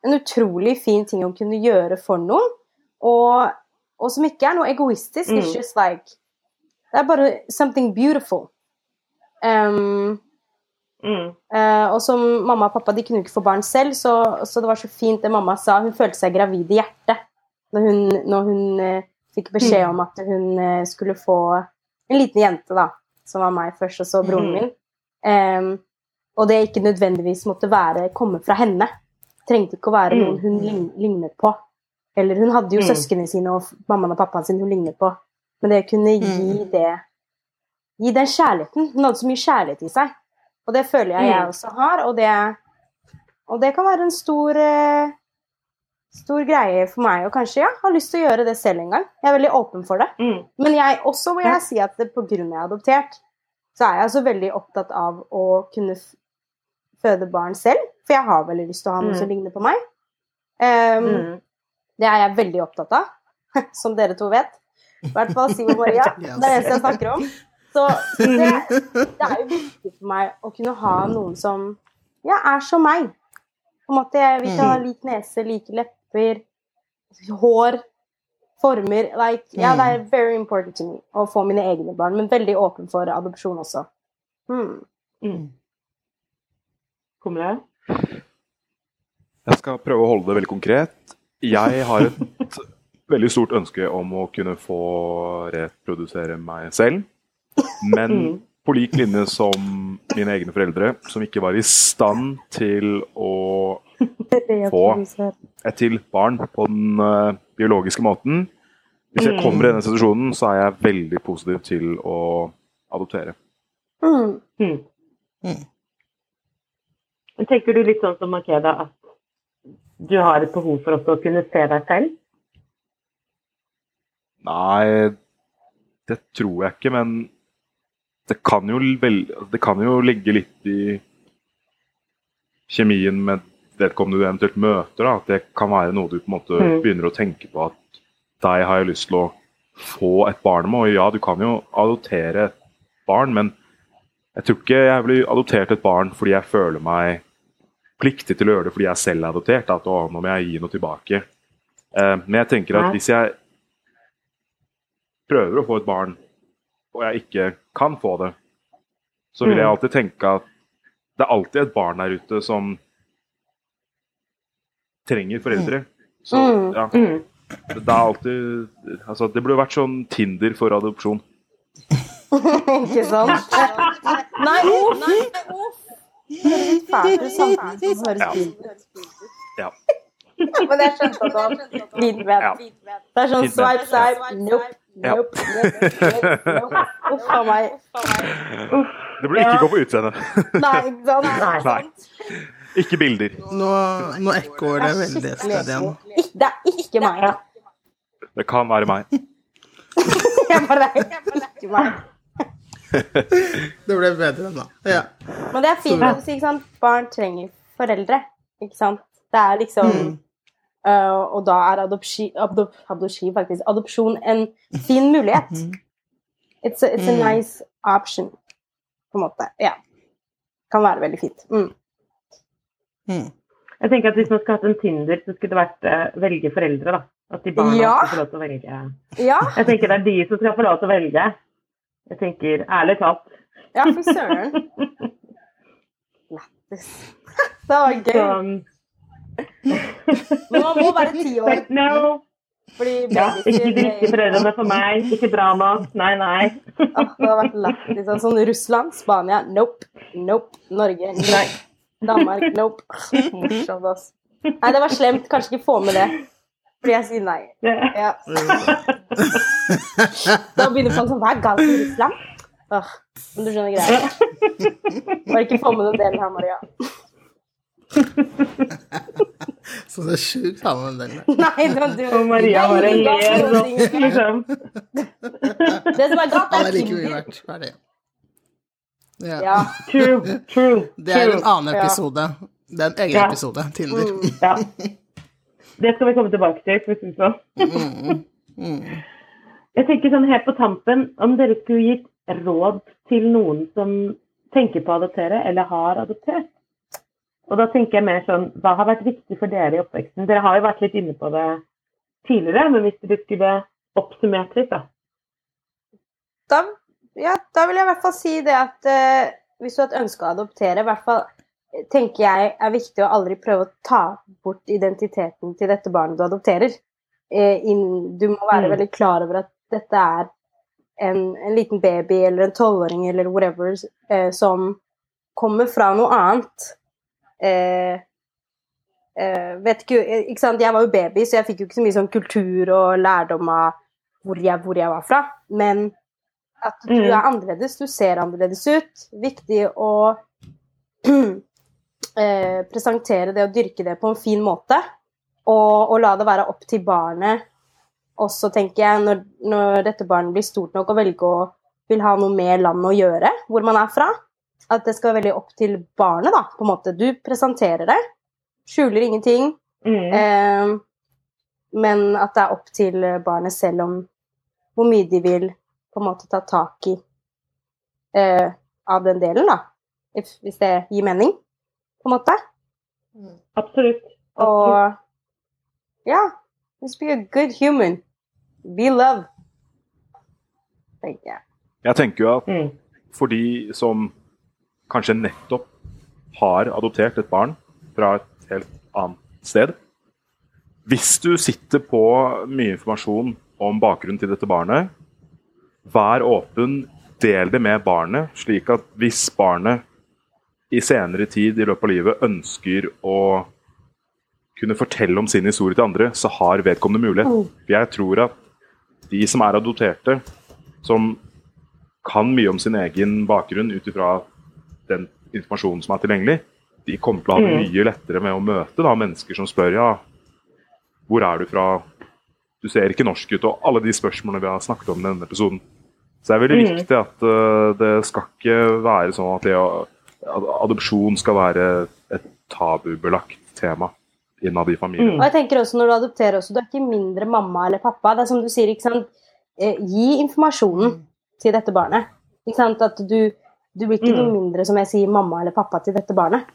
En utrolig fin ting å kunne gjøre for noen. Og, og som ikke er noe egoistisk. Mm. It's just like det er bare something beautiful. Um, mm. uh, og som mamma og pappa de kunne ikke få barn selv, så, så, det var så fint det mamma sa. Hun følte seg gravid i hjertet når hun, når hun uh, fikk beskjed mm. om at hun uh, skulle få en liten jente, da, som var meg først, og så broren mm. min. Um, og det ikke nødvendigvis måtte være, komme fra henne. Trengte ikke å være mm. noen hun lignet på. Eller hun hadde jo mm. søsknene sine og mammaen og pappaen sin hun lignet på. Men det kunne gi mm. det Gi den kjærligheten. Hun hadde så mye kjærlighet i seg. Og det føler jeg jeg mm. også har, og det, og det kan være en stor eh, stor greie for meg og kanskje ja, har lyst til å gjøre det selv en gang. Jeg er veldig åpen for det. Mm. Men jeg også må jeg si at pga. på grunn av jeg er adoptert, så er jeg altså veldig opptatt av å kunne føde barn selv. For jeg har veldig lyst til å ha noe mm. som ligner på meg. Um, Mm. Det er jeg veldig opptatt av, som dere to vet. I hvert fall Siv og Maria. Det er det eneste jeg snakker om. Så det, det er jo viktig for meg å kunne ha noen som ja, er som meg. På en måte, Vi kan ha lik nese, like lepper, hår, former like, Ja, det er very important to me å få mine egne barn, men veldig åpen for adopsjon også. Hmm. Mm. Kommer det? Jeg skal prøve å holde det veldig konkret. Jeg har et veldig stort ønske om å kunne få reprodusere meg selv. Men Mm. på lik linje som mine egne foreldre, som ikke var i stand til å få et til barn på den eh, biologiske måten. Hvis jeg kommer i denne situasjonen, så er jeg veldig positiv til å adoptere. Hmm. Mm. Mm. Tenker du litt sånn som Makeda, at du har et behov for også å kunne se deg selv? Nei, det tror jeg ikke, men det kan jo, vel, det kan jo ligge litt i kjemien med vedkommende du eventuelt møter. Da. At det kan være noe du på en måte Mm. begynner å tenke på at deg har jeg lyst til å få et barn med. Og ja, du kan jo adoptere et barn, men jeg tror ikke jeg blir adoptert et barn fordi jeg føler meg pliktig til å gjøre det fordi jeg selv er adoptert. At å, nå må jeg gi noe tilbake. Eh, men jeg tenker at hvis jeg prøver å få et barn, og jeg ikke kan få det, så vil jeg Mm. alltid tenke at det er alltid et barn der ute som trenger foreldre. Så Mm. ja, Mm. det er alltid Altså, det burde vært sånn Tinder for adopsjon. Ikke sant? Nei, uff! Fælt som det Ja. høres fint ut. Ja. Men jeg skjønte at det var fint ment. Det er sånn sveip, sveip, swipe, swipe, nope, nope. Uff a meg. Det burde ikke gå på utseende. Nei, ikke sant? Nei. Ikke bilder. Nå, nå ekkoer det veldig et sted igjen. Det er ikke meg. Det kan være meg. Jeg bare, det er ikke meg. Det ble bedre nå. Ja. Men det er fint å si, ikke sant? Barn trenger foreldre, ikke sant? Det er liksom Mm. uh, Og da er adopsjon, adop, faktisk, adopsjon en fin mulighet. It's a, it's a Mm. nice option, på en måte. Ja. Kan være veldig fint. Mm. Mm. Jeg tenker at Hvis man skulle hatt en Tinder, så skulle det vært uh, velge foreldre. da. At de barna Ja. skal få lov til å velge. Ja, Jeg tenker det er de som skal få lov til å velge. Jeg tenker ærlig talt. ja, for søren. Lættis. Det var Så, gøy. Men man må være ti år. But no. Fordi Ja, ikke de riktige foreldrene for meg. Ikke bra nok. Nei, nei. oh, det hadde vært lættis. Sånn, Russland, Spania, nope. Nope. Norge, nei. Danmark, nope. Morsomt, ass. Nei, det var slemt. Kanskje ikke få med det. Fordi jeg sier nei. Ja. Da begynner folk sånn Hva er galt med Russland? Åh, men du skjønner greia. Bare ikke få med den delen her, Maria. Så det er sjukt sammen med den der. Nei, du, du Og Maria bare Det er ler sånn, liksom. Det som er galt, Han er er like mye verdt. Ferdig. Ja. Ja. True, true. Det er en annen annen Ja. episode. Det er en egen Ja. episode. Tinder. Mm. Ja. Det skal vi komme tilbake til, for å si det sånn. Mm. Mm. Jeg tenker sånn helt på tampen, om dere skulle gitt råd til noen som tenker på å adoptere, eller har adoptert. Og da tenker jeg mer sånn, hva har vært viktig for dere i oppveksten? Dere har jo vært litt inne på det tidligere, men hvis dere skulle oppsummert litt, da. da, ja, da vil jeg i hvert fall si det at eh, hvis du har et ønske å adoptere, i hvert fall eh, tenker jeg er viktig å aldri prøve å ta bort identiteten til dette barnet du adopterer. Eh, in, du må være Mm. veldig klar over at dette er en, en liten baby eller en tolvåring eller whatever eh, som kommer fra noe annet. Eh, eh, vet ikke, ikke sant? Jeg var jo baby, så jeg fikk jo ikke så mye sånn kultur og lærdom av hvor jeg, hvor jeg var fra. Men at du Mm. er annerledes, du ser annerledes ut. Viktig å eh, presentere det og dyrke det på en fin måte. Og, og la det være opp til barnet også, tenker jeg, når, når dette barnet blir stort nok og velger å vil ha noe med landet å gjøre, hvor man er fra. At det skal være veldig opp til barnet, da, på en måte. Du presenterer det, skjuler ingenting, Mm. Eh, men at det er opp til barnet selv om hvor mye de vil på en måte ta tak i eh, av den delen, da. If, hvis det gir mening, på en måte. Absolutt. Absolutt. Og ja, just be a good human. Be love. Tenker jeg. Jeg tenker jo at Mm. for de som kanskje nettopp har adoptert et barn fra et helt annet sted Hvis du sitter på mye informasjon om bakgrunnen til dette barnet, vær åpen, del det med barnet, slik at hvis barnet i senere tid i løpet av livet ønsker å kunne fortelle om sin historie til andre, så har vedkommende mulighet. For jeg tror at de som er adopterte, som kan mye om sin egen bakgrunn ut ifra den informasjonen som er tilgjengelig, de kommer til å ha det mye lettere med å møte da, mennesker som spør ja, hvor er du fra, du ser ikke norsk ut, og alle de spørsmålene vi har snakket om i denne episoden. Så det er veldig Mm. viktig at uh, det skal ikke være sånn at det, at adopsjon skal være et tabubelagt tema innad i familien. Og jeg tenker også når du adopterer også, du er ikke mindre mamma eller pappa. Det er som du sier, ikke sant. Eh, gi informasjonen til dette barnet. Ikke sant. At du, du blir ikke noe mindre, som jeg sier, mamma eller pappa til dette barnet.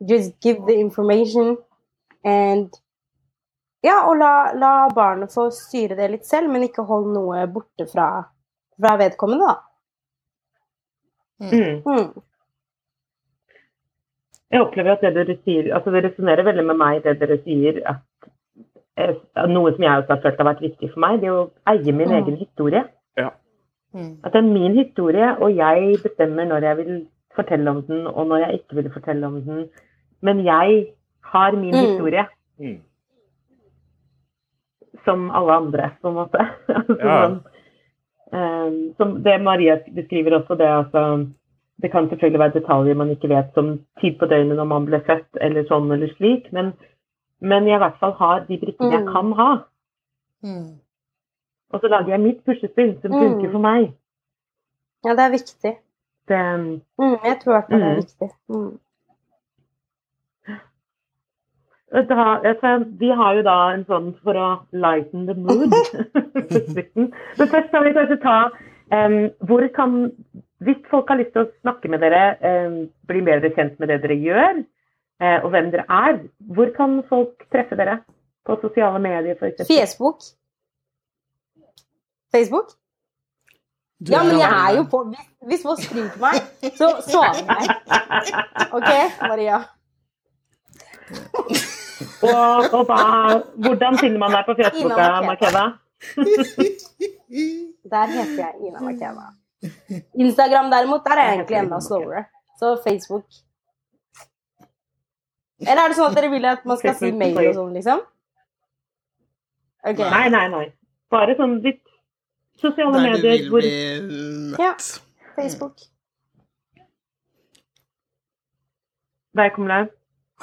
Just give the information and Ja, og la, la barnet få styre det litt selv, men ikke hold noe borte fra, fra vedkommende, da. Mm. Mm. Jeg opplever at det dere sier altså Det resonnerer veldig med meg, det dere sier, at eh, noe som jeg også har følt har vært viktig for meg, det er å eie min Mm. egen historie. Ja. At det er min historie, og jeg bestemmer når jeg vil fortelle om den, og når jeg ikke vil fortelle om den. Men jeg har min Mm. historie, Mm. Som alle andre, på en måte. altså, Ja. sånn, eh, som det Maria beskriver også, det altså Det kan selvfølgelig være detaljer man ikke vet, som tid på døgnet når man ble født, eller sånn eller slik, men, men jeg i hvert fall har de brikkene jeg Mm. kan ha. Og så lager jeg mitt puslespill som Mm. funker for meg. Ja, det er viktig. Det, Mm, jeg tror i hvert fall det er Mm. viktig. Vet du hva, jeg tror vi har jo da en sånn for å lighten the mood på slutten. Men først kan vi kanskje ta um, hvor kan Hvis folk har lyst til å snakke med dere, um, bli bedre kjent med det dere gjør, uh, og hvem dere er, hvor kan folk treffe dere? På sosiale medier, f.eks.? Facebook. Facebook? Du Ja, men jeg er jo på hvis folk skriver til meg, så svarer jeg. OK, Maria? Og, og da, hvordan finner man deg på Facebooka, Ina Makeda? Der heter jeg Ina Makena. Instagram derimot, der er jeg egentlig enda slowere. Så Facebook Eller er det sånn at dere vil at man skal si mail og sånn, liksom? Okay. Nei, nei, nei. Bare sånn litt sosiale Der du medier vil hvor bli Ja. Facebook. Der kommer det.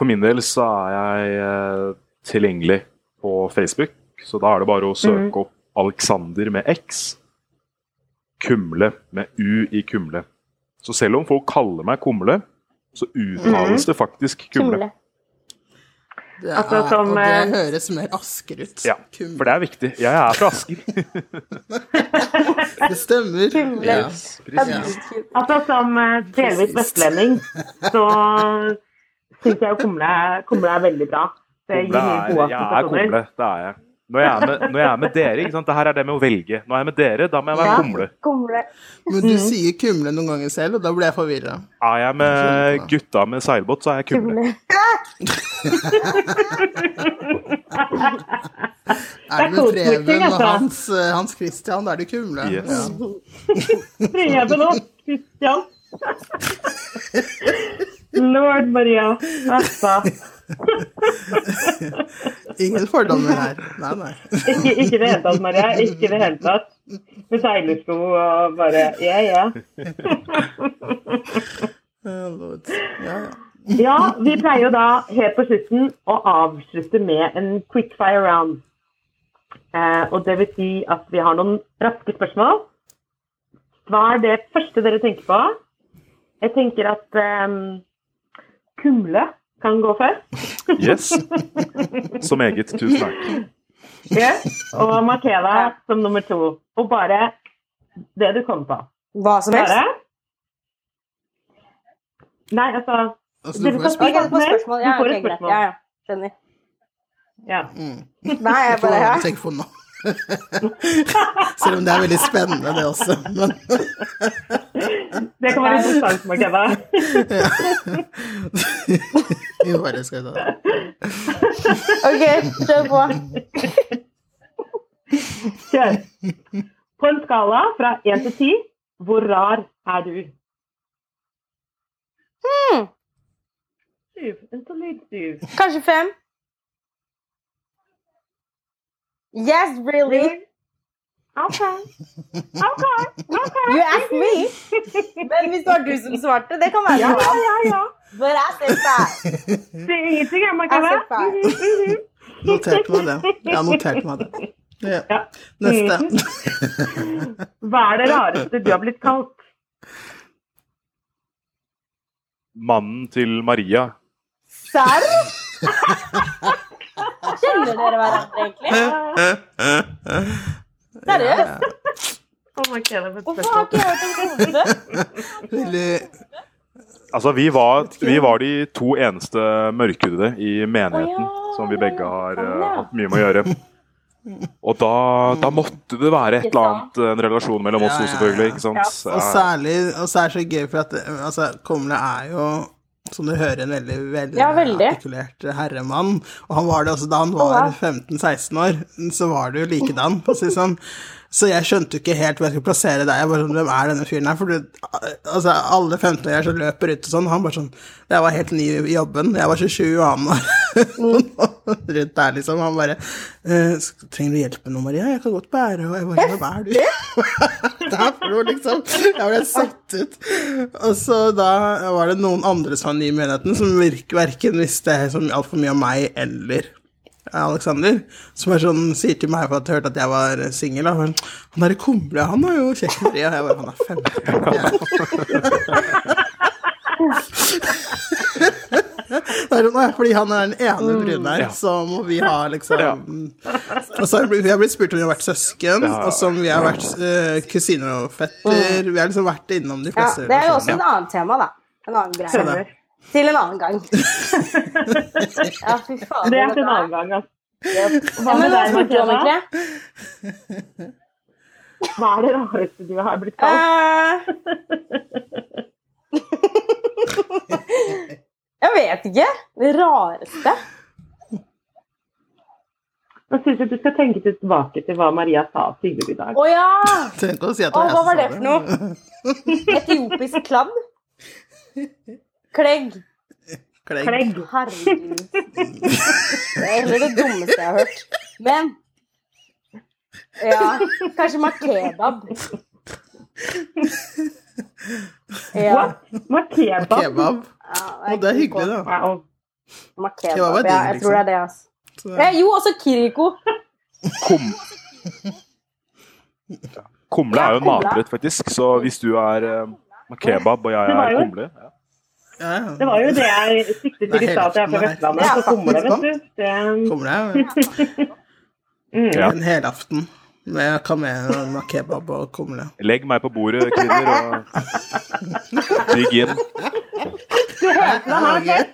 For min del så er jeg eh, tilgjengelig på Facebook, så da er det bare å søke Mhm. opp Alexander med X. Kumle med U i Kumle. Så selv om folk kaller meg Kumle, så uttales det faktisk Kumle. Det er, Altså, som, og det eh, høres mer Asker ut. Ja, Kumle. for det er viktig. Jeg er fra Asker. Det stemmer. Kumle. Ja. Precis. Altså som eh, delvis vestlending, så syns jeg kumle, kumle er veldig bra. Det gir mye er, gode jeg er kumle, det er jeg. Når jeg er med, når jeg er med dere, ikke sant? det her er det med å velge. Når jeg er med dere, da må jeg være Ja. kumle. Kumle. Men du sier kumle noen ganger selv, og da blir jeg forvirra. Er jeg med gutta med seilbåt, så er jeg kumle. Kumle. Er du med Preben og altså. Hans, eh, Hans Christian, da er du kumle. Yes. Ja. Preben og Christian. Lord Maria. Ingen fordommer her. Nei, nei. Ikke, ikke det hele tatt, Maria. Ikke det hele tatt. Med seilersko og bare Ja, ja. Ja, Ja, ja. Ja, vi pleier jo da helt på slutten å avslutte med en quickfire round. Eh, og det vil si at vi har noen raske spørsmål. Hva er det første dere tenker på? Jeg tenker at eh, kumle kan gå først. Yes. Så meget. Tusen takk. Yes. Og Makeda som nummer to. Og bare det du kommer på. Hva som helst. Bare... Nei, altså Altså, du får spørsmål. Ja, Du får et greit. spørsmål. Ja, ja. Skjønner. Ja. Mm. Nei, jeg bare ja. Selv om det er veldig spennende, det også. Men Det kan være interessant, Makeda. Jo, bare skal ta det. OK, kjør på. Kjør. På en skala fra én til ti, hvor rar er du? Hmm. Syv. En solid syv. Kanskje fem? Yes, really? really? Okay. Okay. okay. You asked me. Men hvis det var du som svarte, det kan være Ja, ja, ja. ja. But I said five. Det er ingenting, jeg, feil. Mhm, mhm. Notert meg det. Jeg noterte notert meg det. Ja. Ja. Neste. Hva er det rareste du har blitt kalt? Mannen til Maria. Serr? Kjenner dere hverandre egentlig? Seriøst? Hvorfor har ikke jeg hørt om det? Altså, vi var, vi var de to eneste mørkhudede i menigheten oh, ja, som vi begge har sånn, eh, ja. hatt mye med å gjøre. Og da, da måtte det være et eller annet, en relasjon mellom oss to, ja, ja. selvfølgelig. ikke sant? Og særlig Og så er det så gøy, for at altså, Komle er jo som du hører, en veldig veldig, Ja, veldig. artikulert herremann. Og han var det også da han var 15-16 år. Så var det jo likedan, for å si sånn. Så jeg skjønte jo ikke helt hvor jeg skulle plassere deg. Jeg bare sånn, Hvem er denne fyren her? For du, altså, alle 15-åringer som løper ut og sånn, han bare sånn Jeg var helt ny i jobben. Jeg var 27, og han var rundt der, liksom. Han bare eh, 'Trenger du hjelp med noe, Maria?' 'Jeg kan godt bære.' Og jeg bare 'Hvem er du?' er noe, liksom. Jeg ble satt ut. Og så da var det noen andre som var nye i menigheten, som virk, verken visste altfor mye om meg eller Alexander, som er sånn, sier til meg for at jeg hørte at jeg var singel. og Han han derre Kumle, han er jo kjekk med Maria. Jeg bare, han er 15. Det er sånn, «Nei, fordi han er den ene brune her, Ja. så må vi ha liksom Ja. Og så har vi, blitt spurt om vi har vært søsken, Ja. og som vi har vært uh, kusiner og fetter. Vi har liksom vært innom de Ja, fleste det er jo også et en annen tema, da. En annen greie. Til en annen gang. Ja, fy faen. Det er til en annen gang, altså. Hva men med hva deg, spurte du om, egentlig? Hva er det rareste du har blitt kalt? Eh, Jeg vet ikke. Det rareste? Nå syns jeg du skal tenke tilbake til hva Maria sa tidligere i dag. Å ja! Å si at hva var det for noe? Etiopisk kladd? Klegg. Klegg. Klegg. Herregud. Det er heller det dummeste jeg har hørt. Men Ja, kanskje makebab. Ja. Hva kebab? Ja Og det er hyggelig, da. Wow. Makebab. Er Ja, digg, jeg tror det er det, altså. Så, Eh, jo, også Kiriko. Kom... Kumle er jo en Ja, kumle. matrett, faktisk. Så hvis du er eh, kebab og jeg Det var er jo- kumle ja. Ja, ja. Det var jo det jeg siktet til i stad, at jeg er fra Vestlandet. Så kommer det, vet du. Det, Kommer det mm. Ja. en helaften med kamel og kebab og kumle. Legg meg på bordet, kvinner, og bygg inn. Du hørte det her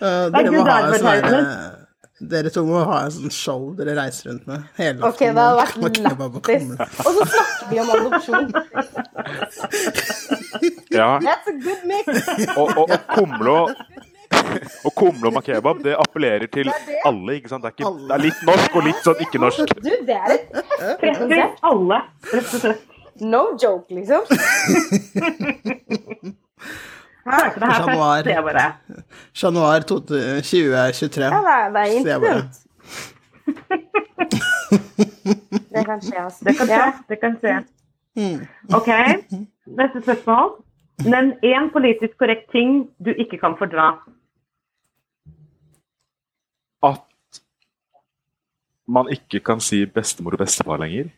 Det er dere må ha en sånn Dere to må ha en sånn show dere reiser rundt med. Helaften Ok, det hadde vært lættis. Og så snakker vi om adopsjon. Ja. That's a good mix. Og, og, og kumle og og kumle og makebab, det appellerer til alle, ikke sant? Det er, ikke, det er litt norsk og litt sånn ikke-norsk. Du, det er et heftig alle, rett og slett. No joke, liksom. Det her Januar. det er bare. Januar 2023. Ja, det er, det er jeg intimt. Det kan skje, altså. Det kan skje. Ja. Det kan skje. Mm. OK, neste spørsmål. Nevn én politisk korrekt ting du ikke kan fordra. At man ikke kan si bestemor og bestefar lenger.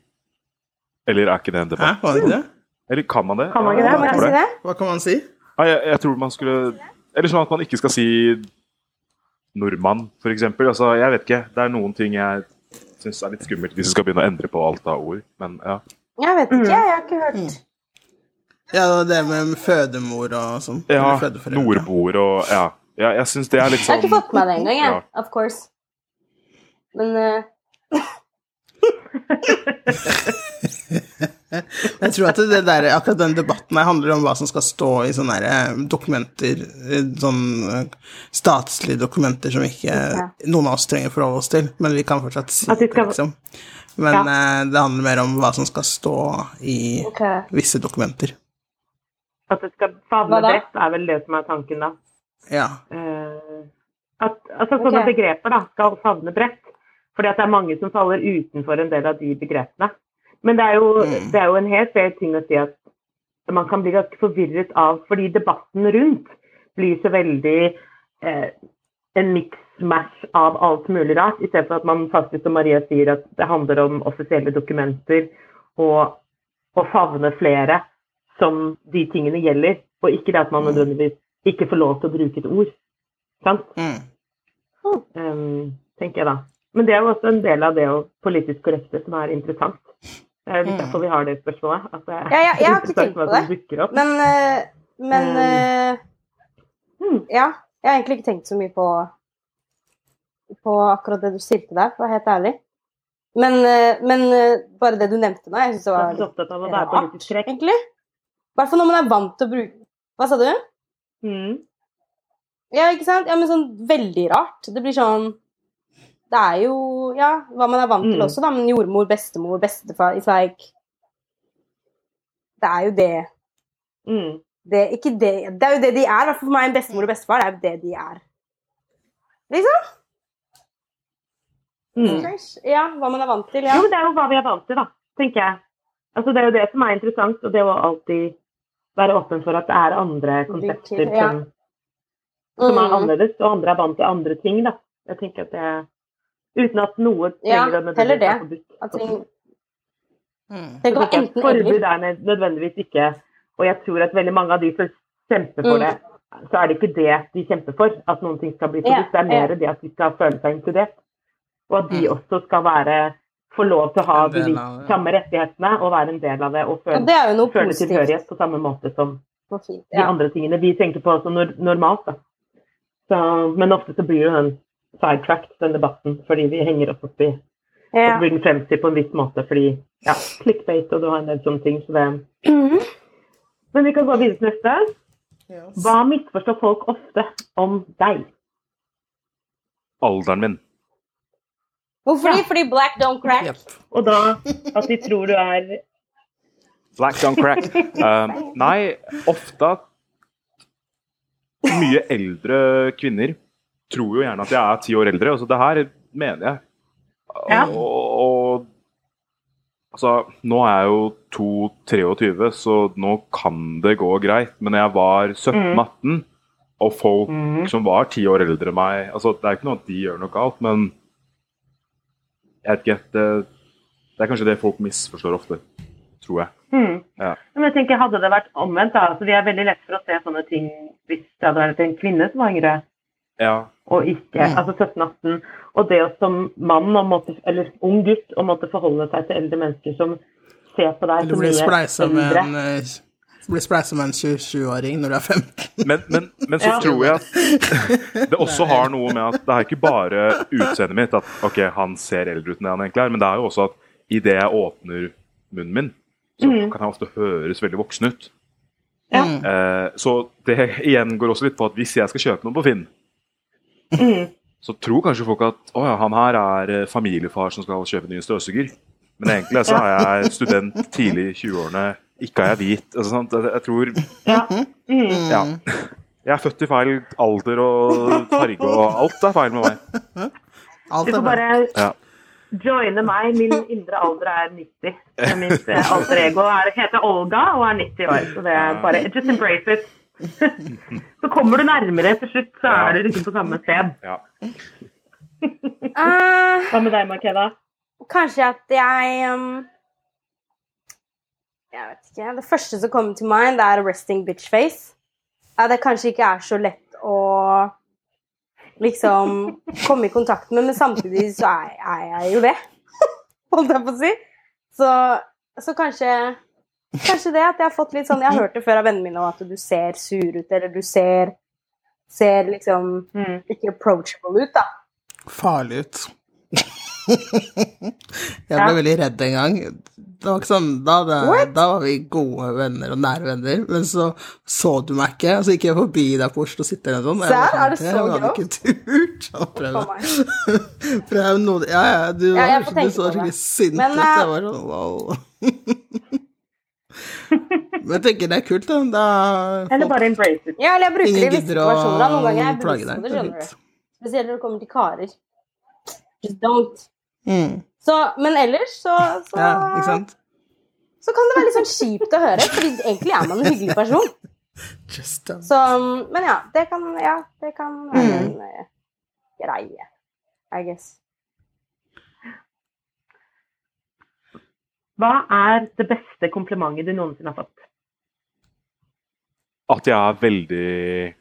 Eller er ikke det en Hæ, debatt? var det ikke det? Eller kan man det? Kan man ikke det? Ja, Kan jeg jeg si det? Hva kan man si? Nei, jeg, jeg tror man skulle Eller sånn at man ikke skal si nordmann, for eksempel. Altså, jeg vet ikke. Det er noen ting jeg syns er litt skummelt hvis vi skal begynne å endre på alt av ord. Men ja. Jeg vet ikke, jeg har ikke hørt Ja, det med fødemor og sånn. ja. Nordboer og Ja. ja jeg syns det er litt Jeg har sånn ikke fått med meg det engang, jeg. Ja. Of course. Men eh, Jeg tror at det der, akkurat den debatten her handler om hva som skal stå i sånne der, eh, dokumenter, sånne sånn eh, statslige dokumenter som ikke Ja. noen av oss trenger å forholde oss til, men vi kan fortsatt si det, skal- liksom. Men ja. det handler mer om hva som skal stå i okay. visse dokumenter. At det skal favne bredt, er vel det som er tanken, da. Ja. Eh, at, altså sånne okay. begreper da, skal favne bredt. Fordi at det er mange som faller utenfor en del av de begrepene. Men det er jo, Mm. det er jo en helt fair ting å si at man kan bli ganske forvirret av, fordi debatten rundt blir så veldig eh, en mix-mash av alt mulig rart, i stedet for at man faktisk, som Maria sier, at det handler om offisielle dokumenter og å favne flere som de tingene gjelder, og ikke det at man nødvendigvis ikke får lov til å bruke et ord. Sant? Mm. Um, tenker jeg da. Men det er jo også en del av det å politisk korrekte som er interessant. Det er litt Mm. derfor vi har det spørsmålet. At det ja, Ja, jeg- jeg har ikke tenkt på det. Men, eh, men Mm. eh, Mm. Ja. Jeg har egentlig ikke tenkt så mye på på akkurat det du stilte der, for å være helt ærlig. Men, eh, men bare det du nevnte nå, jeg syns det Jeg var er så opptatt av å være politisk korrekt. egentlig. I hvert fall når man er vant til å bruke Hva sa du? Mm. Ja, ikke sant? Ja, men sånn veldig rart. Det blir sånn Det er jo ja, hva man er vant til Mm. også, da. Men jordmor, bestemor, bestefar It's like Det er jo det Mm. det, ikke det, det er jo det de er. For meg en bestemor og bestefar det er jo det de er. Liksom? Mm. Ja, hva man er vant til. Ja. Jo, det er jo hva vi er vant til, da, tenker jeg. Altså, det er jo det som er interessant, og det å alltid være åpen for at det er andre konsepter ja. som, som er Mm. annerledes, og andre er vant til andre ting, da. Jeg tenker at det Uten at noe Ja, trenger å heller nødvendigvis det. være forbudt. At ting, Mm. det være enten Forbud er nødvendigvis ikke Og jeg tror at veldig mange av de som kjemper for Mm. det, så er det ikke det de kjemper for, at noen ting skal bli forbudt. Ja, Det er mer ja. det at de skal føle seg inkludert. Og at de Mm. også skal være få lov til å ha de samme rettighetene og være en del av det og føle, føle, det føle tilhørighet på samme måte som de andre tingene vi tenker på som normalt. Da. Så, men ofte så blir jo den sidetracked, den debatten, fordi vi henger oss opp i og Ja. blir den fremstilt på en viss måte fordi ja, clickbait og du har en del sånne ting. Så det. Mhm. Men vi kan gå videre til neste. Yes. Hva misforstår folk ofte om deg? alderen min. Hvorfor det? Fordi black don't crack? Yep. Og da at de tror du er Black don't crack. Um, nei, ofte mye eldre kvinner tror jo gjerne at jeg er ti år eldre. Altså, det her mener jeg. Ja. Og, og altså, nå er jeg jo 2-23, så nå kan det gå greit. Men jeg var 17-18, og folk mm. som var ti år eldre enn meg altså, Det er ikke noe at de gjør noe galt, men jeg vet ikke. Det, det er kanskje det folk misforstår ofte, tror jeg. Mm. Ja. Men jeg tenker, Hadde det vært omvendt, da altså Vi er veldig lett for å se sånne ting hvis det hadde vært en kvinne som var yngre, Ja. og ikke Mm. altså 17-18. Og det å som mann, måtte, eller ung gutt, å måtte forholde seg til eldre mennesker som ser på deg som blir mye eldre. en eh, blir spleisa med en 27-åring når du er 15. Men, men, men så Ja. tror jeg at det også har noe med at det er ikke bare utseendet mitt at ok, han ser eldre ut enn det han egentlig er, men det er jo også at idet jeg åpner munnen min, så Mm. kan jeg ofte høres veldig voksen ut. Ja. Mm. Eh, så det igjen går også litt på at hvis jeg skal kjøpe noe på Finn, Mm. så tror kanskje folk at å ja, han her er eh, familiefar som skal kjøpe nye støvsuger. Men egentlig så er jeg student tidlig i 20-årene, ikke er jeg hvit. Altså, sant? Jeg, jeg tror Ja. Mm. Ja. Jeg er født i feil alder og farge og alt er feil med meg. Alt er bare Ja. joine meg. Min indre alder er 90. Og Mitt eh, alter ego er, heter Olga og er 90 år. Så det er bare Just embrace it. Så kommer du nærmere til slutt, så er du liksom på samme sted. Ja. Eh, Hva med deg, Markeda? kanskje at jeg um, Jeg vet ikke. Det første som kommer til meg, det er resting bitch face. At det kanskje ikke er så lett å liksom komme i kontakt med, men samtidig så er, er jeg jo det, holdt jeg på å si. Så, så kanskje Kanskje det at jeg har fått litt sånn Jeg har hørt det før av vennene mine at du ser sur ut, eller du ser Ser liksom Mm. ikke approachable ut, da. Farlig ut. jeg ble Ja. veldig redd en gang. Det var ikke sånn, da, det, da var vi gode venner og nære venner, men så så du meg ikke, så gikk jeg forbi deg på Oslo City eller noe sånt. var Er det så jeg hadde ikke turt å prøve. meg. prøve noe Ja, ja, du, Ja, var, får du så skikkelig sint ut. eh, Jeg var sånn wow. Men jeg tenker det er kult, da. da Eller bare embrace it. Ja, eller jeg bruker det i Ingen visse gidder å situasjoner. da. Noen ganger er jeg plage bevisst på det, Det skjønner du. Spesielt når det kommer til karer. Just don't. Mm. Så, men ellers så, så, Ja, ikke sant? så kan det være litt sånn kjipt å høre, fordi egentlig er man en hyggelig person. Just don't. Så, men ja, det kan, ja, det kan være Mm. en eh, greie, I guess. Hva er det beste komplimentet du noensinne har fått? At jeg er veldig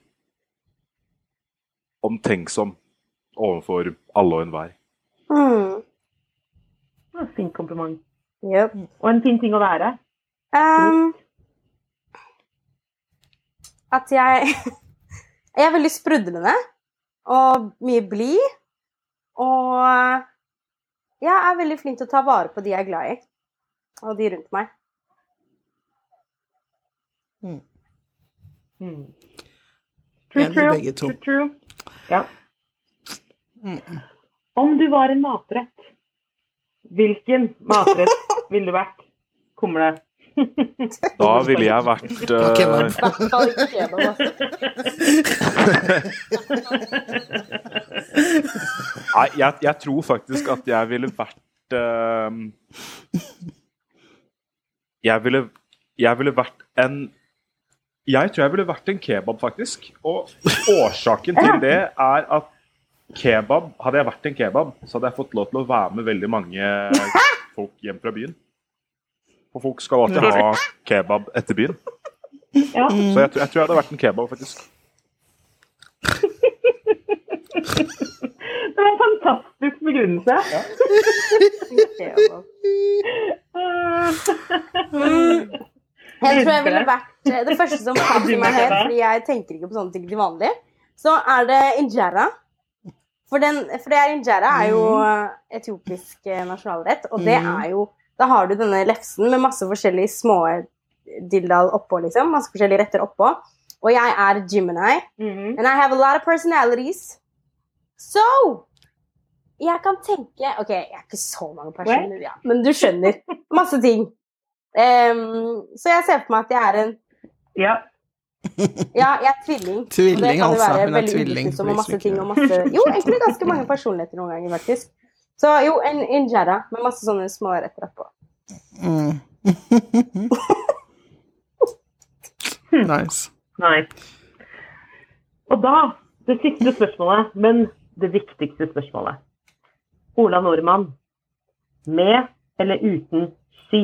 omtenksom overfor alle og enhver. Mm. Det fin kompliment. Yep. Og en fin ting å være. Um, at jeg Jeg er veldig sprudlende og mye blid. Og jeg er veldig flink til å ta vare på de jeg er glad i, og de rundt meg. Mm. Mm. True, true. true, true. Ja. Mm. Om du var en matrett, hvilken matrett ville du vært? det. Da ville jeg vært altså. Nei, jeg, jeg tror faktisk at jeg ville vært eh, jeg, ville, jeg ville vært en Jeg tror jeg ville vært en kebab, faktisk. Og årsaken til det er at kebab Hadde jeg vært en kebab, så hadde jeg fått lov til å være med veldig mange folk hjem fra byen. For folk skal alltid ha kebab etter byen. Ja. Så jeg, tror- jeg tror jeg hadde vært en kebab, faktisk. Det var en fantastisk begrunnelse. Ja. Jeg tror jeg ville vært Det første som kom til meg her, fordi jeg tenker ikke på sånne ting til vanlig, så er det injera. For, den, for det er injera er jo eh, etiopisk eh, nasjonalrett, og det er jo Da har du denne lefsen med masse forskjellige små dildal oppå, liksom. Masse forskjellige retter oppå. Og jeg er Gemini, Mhm. and I have a lot of personalities. So jeg kan tenke Ok, jeg er ikke så mange personer, ja, men du skjønner. Masse ting. Um, så jeg ser for meg at jeg er en Ja. Ja, jeg er tvilling. Tvilling, altså. Hun er tvilling. og masse ting og masse Jo, egentlig ganske mange personligheter noen ganger, faktisk. Så jo, en injera med masse sånne små retter oppå. Mm. nice. Nei. Og da, det siste spørsmålet, men det viktigste spørsmålet. Ola Nordmann, med eller uten sky?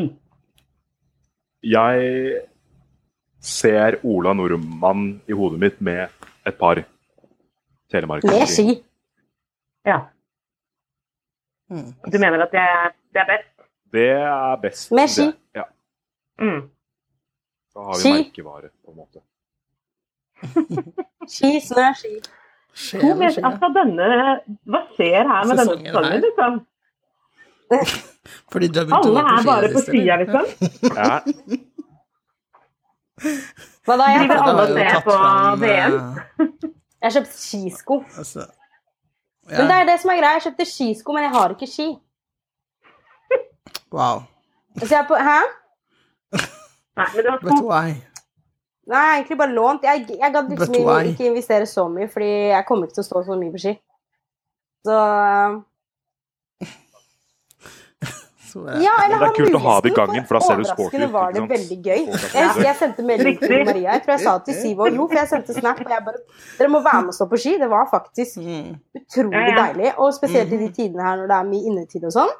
Jeg ser Ola Nordmann i hodet mitt med et par telemark. Med ski. Ja. Mm. Du mener at det er, det er best? Det er best. Med ski. Ja, Mm. da har vi merkevare, på en måte. Ski, snø, ski. Skjer det, skjer altså denne, hva skjer her med denne Sesongen sesongen, liksom? Fordi du har begynt å Alle gå er bare på eller? liksom. Ja, Hva da? Jeg, Driver har- alle ser på VM? eh, jeg har kjøpt skisko. Altså, Men det er det som er greia. Jeg kjøpte skisko, men jeg har ikke ski. Wow. Så jeg er på Hæ? Nei, men det var But to. why? Nei, egentlig bare lånt. Jeg, jeg gadd liksom ikke investere så mye, fordi jeg kommer ikke til å stå så mye på ski. Så Så Ja, eller det er kult å ha det i gangen, for da ser du sporty Overraskende ut, var det veldig gøy. Jeg husker jeg sendte melding til Maria. Jeg tror jeg sa til Sivo jo, for jeg sendte snap, og jeg bare Dere må være med og stå på ski. Det var faktisk Mm. utrolig deilig. Og spesielt i de tidene her når det er mye innetid og sånn.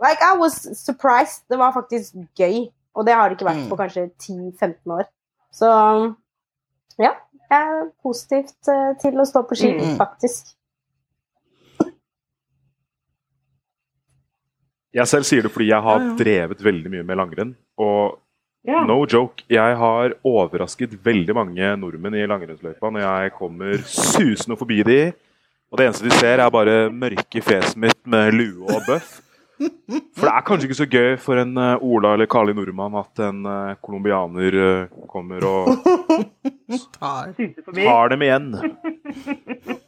Like, I was surprised. Det var faktisk gøy. Og det har det ikke vært Mm. på kanskje 10-15 år. Så Ja, jeg er positivt eh, til å stå på ski, Mm. faktisk. Jeg selv sier det fordi jeg har Ja, ja. drevet veldig mye med langrenn. Og Ja. no joke, jeg har overrasket veldig mange nordmenn i langrennsløypa når jeg kommer susende forbi de, og det eneste de ser, er bare mørke fjeset mitt med lue og bøff. For det er kanskje ikke så gøy for en uh, Ola eller Kali nordmann at en uh, colombianer eh, kommer og Tar. Tar dem igjen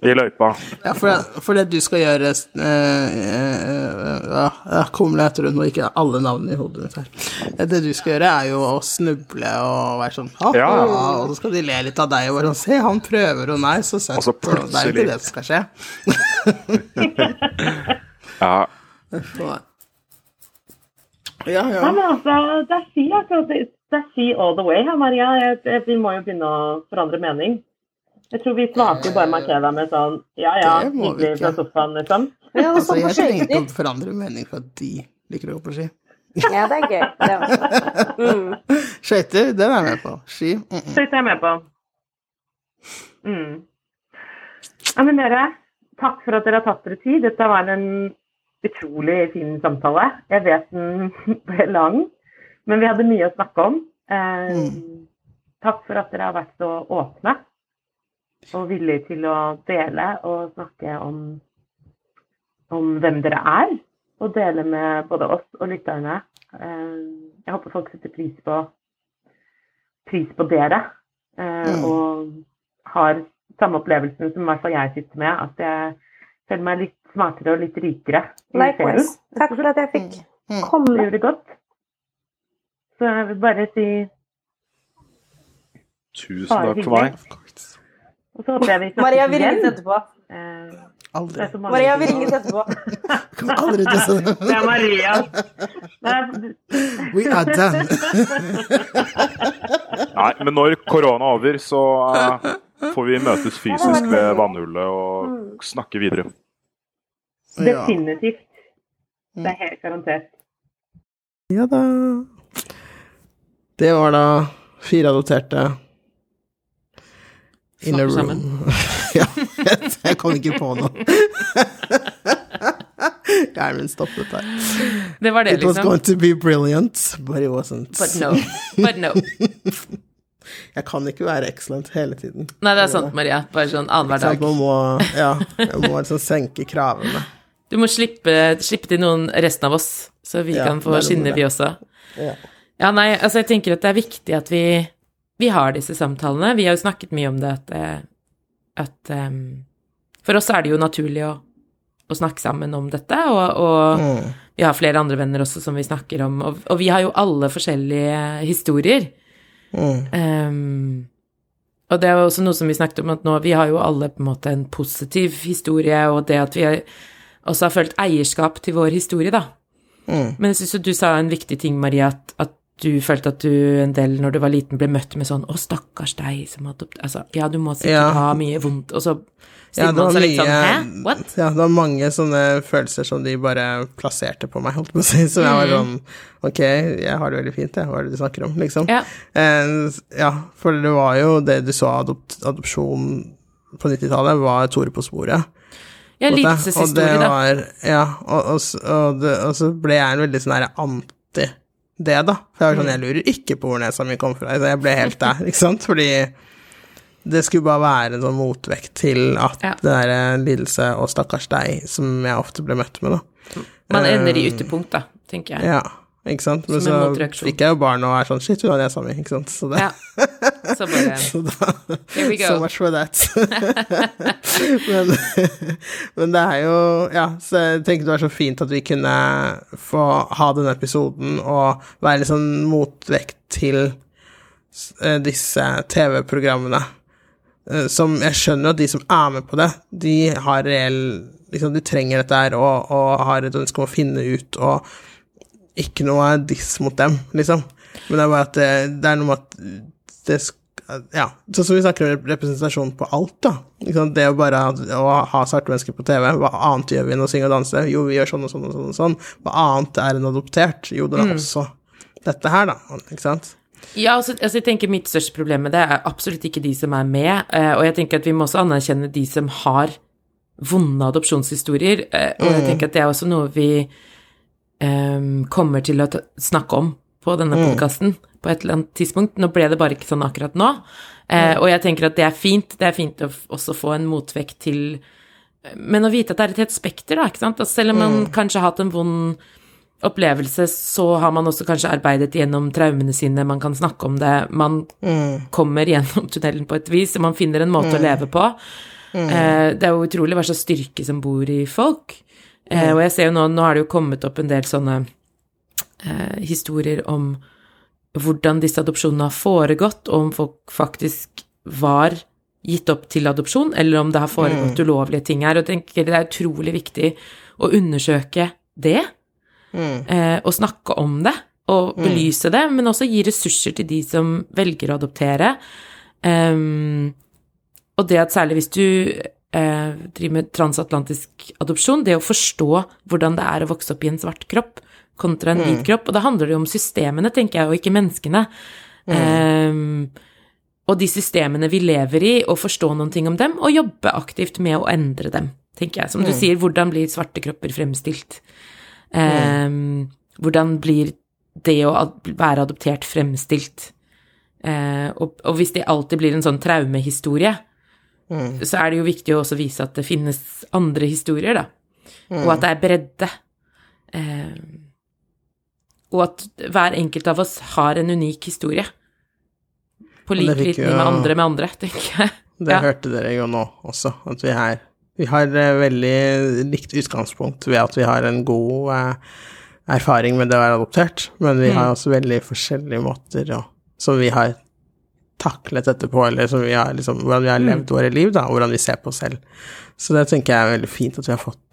i løypa. Ja, for det, for det du skal gjøre uh, uh, ja, Jeg kommer etter nå ikke alle navnene i hodet mitt her. Det du skal gjøre, er jo å snuble og være sånn ha, Ja. Og så skal de le litt av deg og være sånn Se, han prøver, og nei, så søtt. Og så plutselig det er jo ikke det som skal skje. Ja, Så- Ja, Nei, men altså, det er ski, akkurat. Det det er si all the way her, Maria. Jeg, jeg, vi må jo begynne å forandre mening. Jeg tror vi svarte jo bare Makeda med sånn ja ja, hyggelig fra sofaen, liksom. Ja, Altså, jeg trenger ikke å forandre mening for at de liker å gå på ski. Ja, det er gøy, det også. Mm. Skøyter, det er jeg med på. Ski mm -mm. Så er jeg med på. Mm. Ja, men dere, takk for at dere har tatt dere tid. Dette var en utrolig fin samtale. Jeg vet den ble lang, men vi hadde mye å snakke om. Eh, Mm. Takk for at dere har vært så åpne og villige til å dele og snakke om, om hvem dere er. Og dele med både oss og lytterne. Eh, jeg håper folk setter pris på, pris på dere. eh, Mm. Og har samme opplevelsen som i hvert fall jeg sitter med. At jeg føler meg litt smartere og litt rikere. Likewise. Takk for at jeg fikk Mm. Det komme. det godt. Så jeg vil bare si tusen takk for meg. Og så håper jeg vi Maria, vi igjen. ringes etterpå. Eh, Aldri. Maria, vi ringes etterpå. Kommer aldri til å si det. Det er Maria. We are done. Nei, men når korona er over, så uh, får vi møtes fysisk ved vannhullet og snakke videre. Ja. definitivt. Det er helt garantert. Ja da. Det var da fire adopterte in a room. sammen. ja, jeg, jeg kom ikke på noe. Hjernen min stoppet der. Det var det, liksom. It was liksom. going to be brilliant, but it wasn't. But no. But no. Jeg kan ikke være excellent hele tiden. Nei, det er sant, Maria. Bare sånn annenhver Så dag. man må, ja, jeg må liksom senke kravene. Du må slippe, slippe til noen, resten av oss, så vi Ja, kan få skinne, vi også. Ja. Ja, nei, altså jeg tenker at det er viktig at vi, vi har disse samtalene. Vi har jo snakket mye om det at, eh, at um, For oss er det jo naturlig å, å snakke sammen om dette, og, og Mm. vi har flere andre venner også som vi snakker om, og, og vi har jo alle forskjellige historier. Mm. Um, og det er også noe som vi snakket om, at nå vi har jo alle på en måte en positiv historie, og det at vi også har følt eierskap til vår historie, da. Mm. Men jeg syns jo du sa en viktig ting, Maria, at, at du følte at du en del når du var liten ble møtt med sånn 'Å, stakkars deg som har adopt...' Altså, ja, du må sikkert Ja. ha mye vondt, og så Ja, stiller det var man seg litt sånn 'Hæ? What?' Ja, det var mange sånne følelser som de bare plasserte på meg, holdt på å si. Så jeg var sånn Ok, jeg har det veldig fint, jeg. Hva er det du snakker om, liksom? Ja. uh, ja, for det var jo det du så adopt, adopsjon på 90-tallet, var Tore på sporet. Ja, lidelseshistorie, da. var Ja, og, og, og, det, og så ble jeg en veldig sånn her anti det, da. For jeg var sånn, Mm. jeg lurer ikke på hvor nesa mi kom fra. Så jeg ble helt der, ikke sant. Fordi det skulle bare være en sånn motvekt til at Ja. det derre lidelse og stakkars deg, som jeg ofte ble møtt med, da. Man ender i Eh, ytterpunkt, da, tenker jeg. Ja, ikke sant. Men så fikk jeg jo barn og er sånn Shit, hun har nesa mi, ikke sant. Så det Ja. Så bare så da, Here we go. So much for that. men, men det er jo Ja, så jeg tenker det var så fint at vi kunne få ha denne episoden og være litt sånn motvekt til eh, disse TV-programmene. Eh, Som jeg skjønner at de som er med på det, de har reell liksom, De trenger dette her og, og har et ønske om å finne ut og ikke noe diss mot dem, liksom. Men det er bare at det, det er noe med at det Ja, sånn som vi snakker om representasjon på alt, da. Det å bare å ha svarte mennesker på TV, hva annet gjør vi enn å synge og danse? Jo, vi gjør sånn og sånn og sånn og sånn. Hva annet er en adoptert? Jo, det er også dette her, da. Ikke sant? Ja, altså, altså, jeg tenker mitt største problem med det er absolutt ikke de som er med, eh, og jeg tenker at vi må også anerkjenne de som har vonde adopsjonshistorier, eh, og jeg tenker at det er også noe vi eh, kommer til å snakke om på denne podkasten på et eller annet tidspunkt. Nå ble det bare ikke sånn akkurat nå, eh, og jeg tenker at det er fint. Det er fint å også få en motvekt til Men å vite at det er et helt spekter, da, ikke sant. Og selv om man kanskje har hatt en vond opplevelse, så har man også kanskje arbeidet gjennom traumene sine, man kan snakke om det, man kommer gjennom tunnelen på et vis, og man finner en måte å leve på. Eh, det er jo utrolig hva slags styrke som bor i folk. Eh, og jeg ser jo nå, nå har det jo kommet opp en del sånne eh, historier om hvordan disse adopsjonene har foregått, og om folk faktisk var gitt opp til adopsjon, eller om det har foregått ulovlige ting her. Og jeg tenker det er utrolig viktig å undersøke det, eh, og snakke om det, og belyse det, men også gi ressurser til de som velger å adoptere. Um, og det at særlig hvis du eh, driver med transatlantisk adopsjon, det å forstå hvordan det er å vokse opp i en svart kropp kontra en hvit kropp, og da handler det jo om systemene, tenker jeg, og ikke menneskene. Ehm, og de systemene vi lever i, og forstå noen ting om dem, og jobbe aktivt med å endre dem, tenker jeg. Som du sier, hvordan blir svarte kropper fremstilt? Ehm, hvordan blir det å være adoptert fremstilt? Eh, og, og hvis det alltid blir en sånn traumehistorie, så er det jo viktig å også vise at det finnes andre historier, da. Og at det er bredde. Eh, og at hver enkelt av oss har en unik historie. På lik linje med andre med andre, tenker jeg. Det Ja. hørte dere jo nå også, at vi er Vi har eh, veldig likt utgangspunkt ved at vi har en god eh, erfaring med det å være adoptert, men vi har også veldig forskjellige måter å, som vi har taklet dette på, eller som vi har, liksom, hvordan vi har levd våre liv, da, og hvordan vi ser på oss selv. Så det tenker jeg er veldig fint at vi har fått,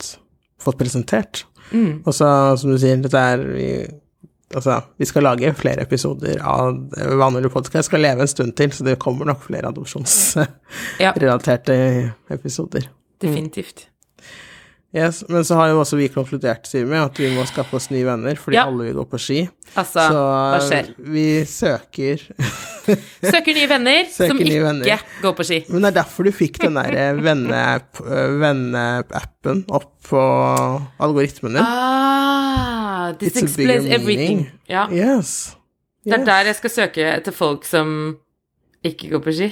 fått presentert. Mm. Og så, som du sier, dette er vi, Altså, vi skal lage flere episoder av Vanlig podkast. Skal leve en stund til, så det kommer nok flere Ja. adopsjonsrelaterte episoder. Definitivt. Yes, men så har jo også vi konkludert, sier at vi må skaffe oss nye venner, fordi Ja. alle vil gå på ski. Altså, så hva skjer? vi søker Søker nye venner Søker som nye ikke venner. går på ski. Men det er derfor du fikk den der eh, eh, venneappen opp på algoritmen din. Ah, this It's explains everything. Ja. Yes. Det er der jeg skal søke etter folk som ikke går på ski.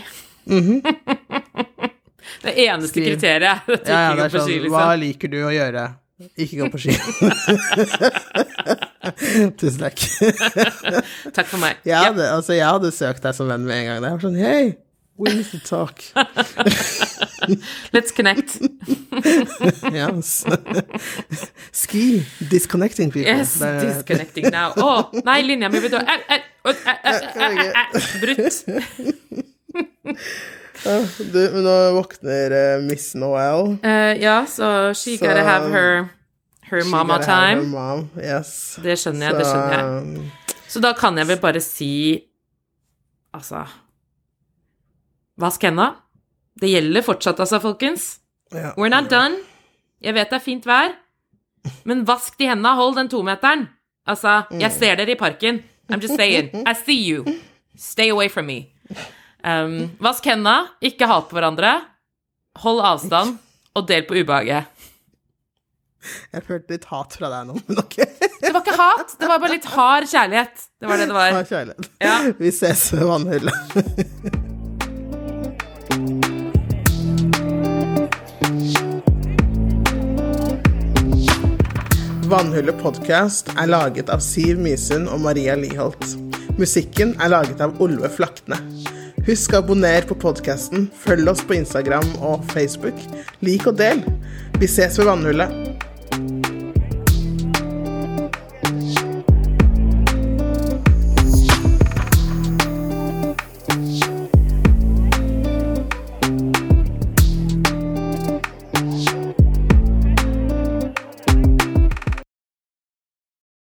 Mhm. Det eneste Skriv. kriteriet er at du Ja, ja, ikke går er på ski, liksom. Hva liksom. liker du å gjøre? Ikke gå på ski. Tusen takk. Takk for meg. Jeg Ja. hadde, altså, jeg hadde søkt deg som venn med en gang. Jeg var sånn Hei, we need to talk. Let's connect. Yes. Ski. Disconnecting people. Yes, Det er- disconnecting now. Å, nei, linja mi blir dårlig. Brutt. Du, men nå våkner uh, Miss Noel. Uh, ja, så she Så- gotta have her, her mama time. her. Mom. Yes. Det skjønner jeg, det skjønner jeg. jeg. Så da kan jeg vel bare si Altså Vask henda. Det gjelder fortsatt, altså, folkens. Ja. We're not done. Jeg vet det er fint vær, men vask de hendene. Hold den tometeren. Altså, jeg ser dere i parken. I'm just saying. I see you. Stay away from me. Um, vask hendene. Ikke hat på hverandre. Hold avstand, og del på ubehaget. Jeg følte litt hat fra deg nå, men ok. Det var ikke hat, det var bare litt hard kjærlighet. Det var det det var. var. kjærlighet. Ja. Vi ses ved vannhullet. Vannhullet podkast er laget av Siv Mysund og Maria Liholt. Musikken er laget av Olve Flakne. Husk å abonnere på podkasten, følg oss på Instagram og Facebook. Lik og del. Vi ses ved vannhullet.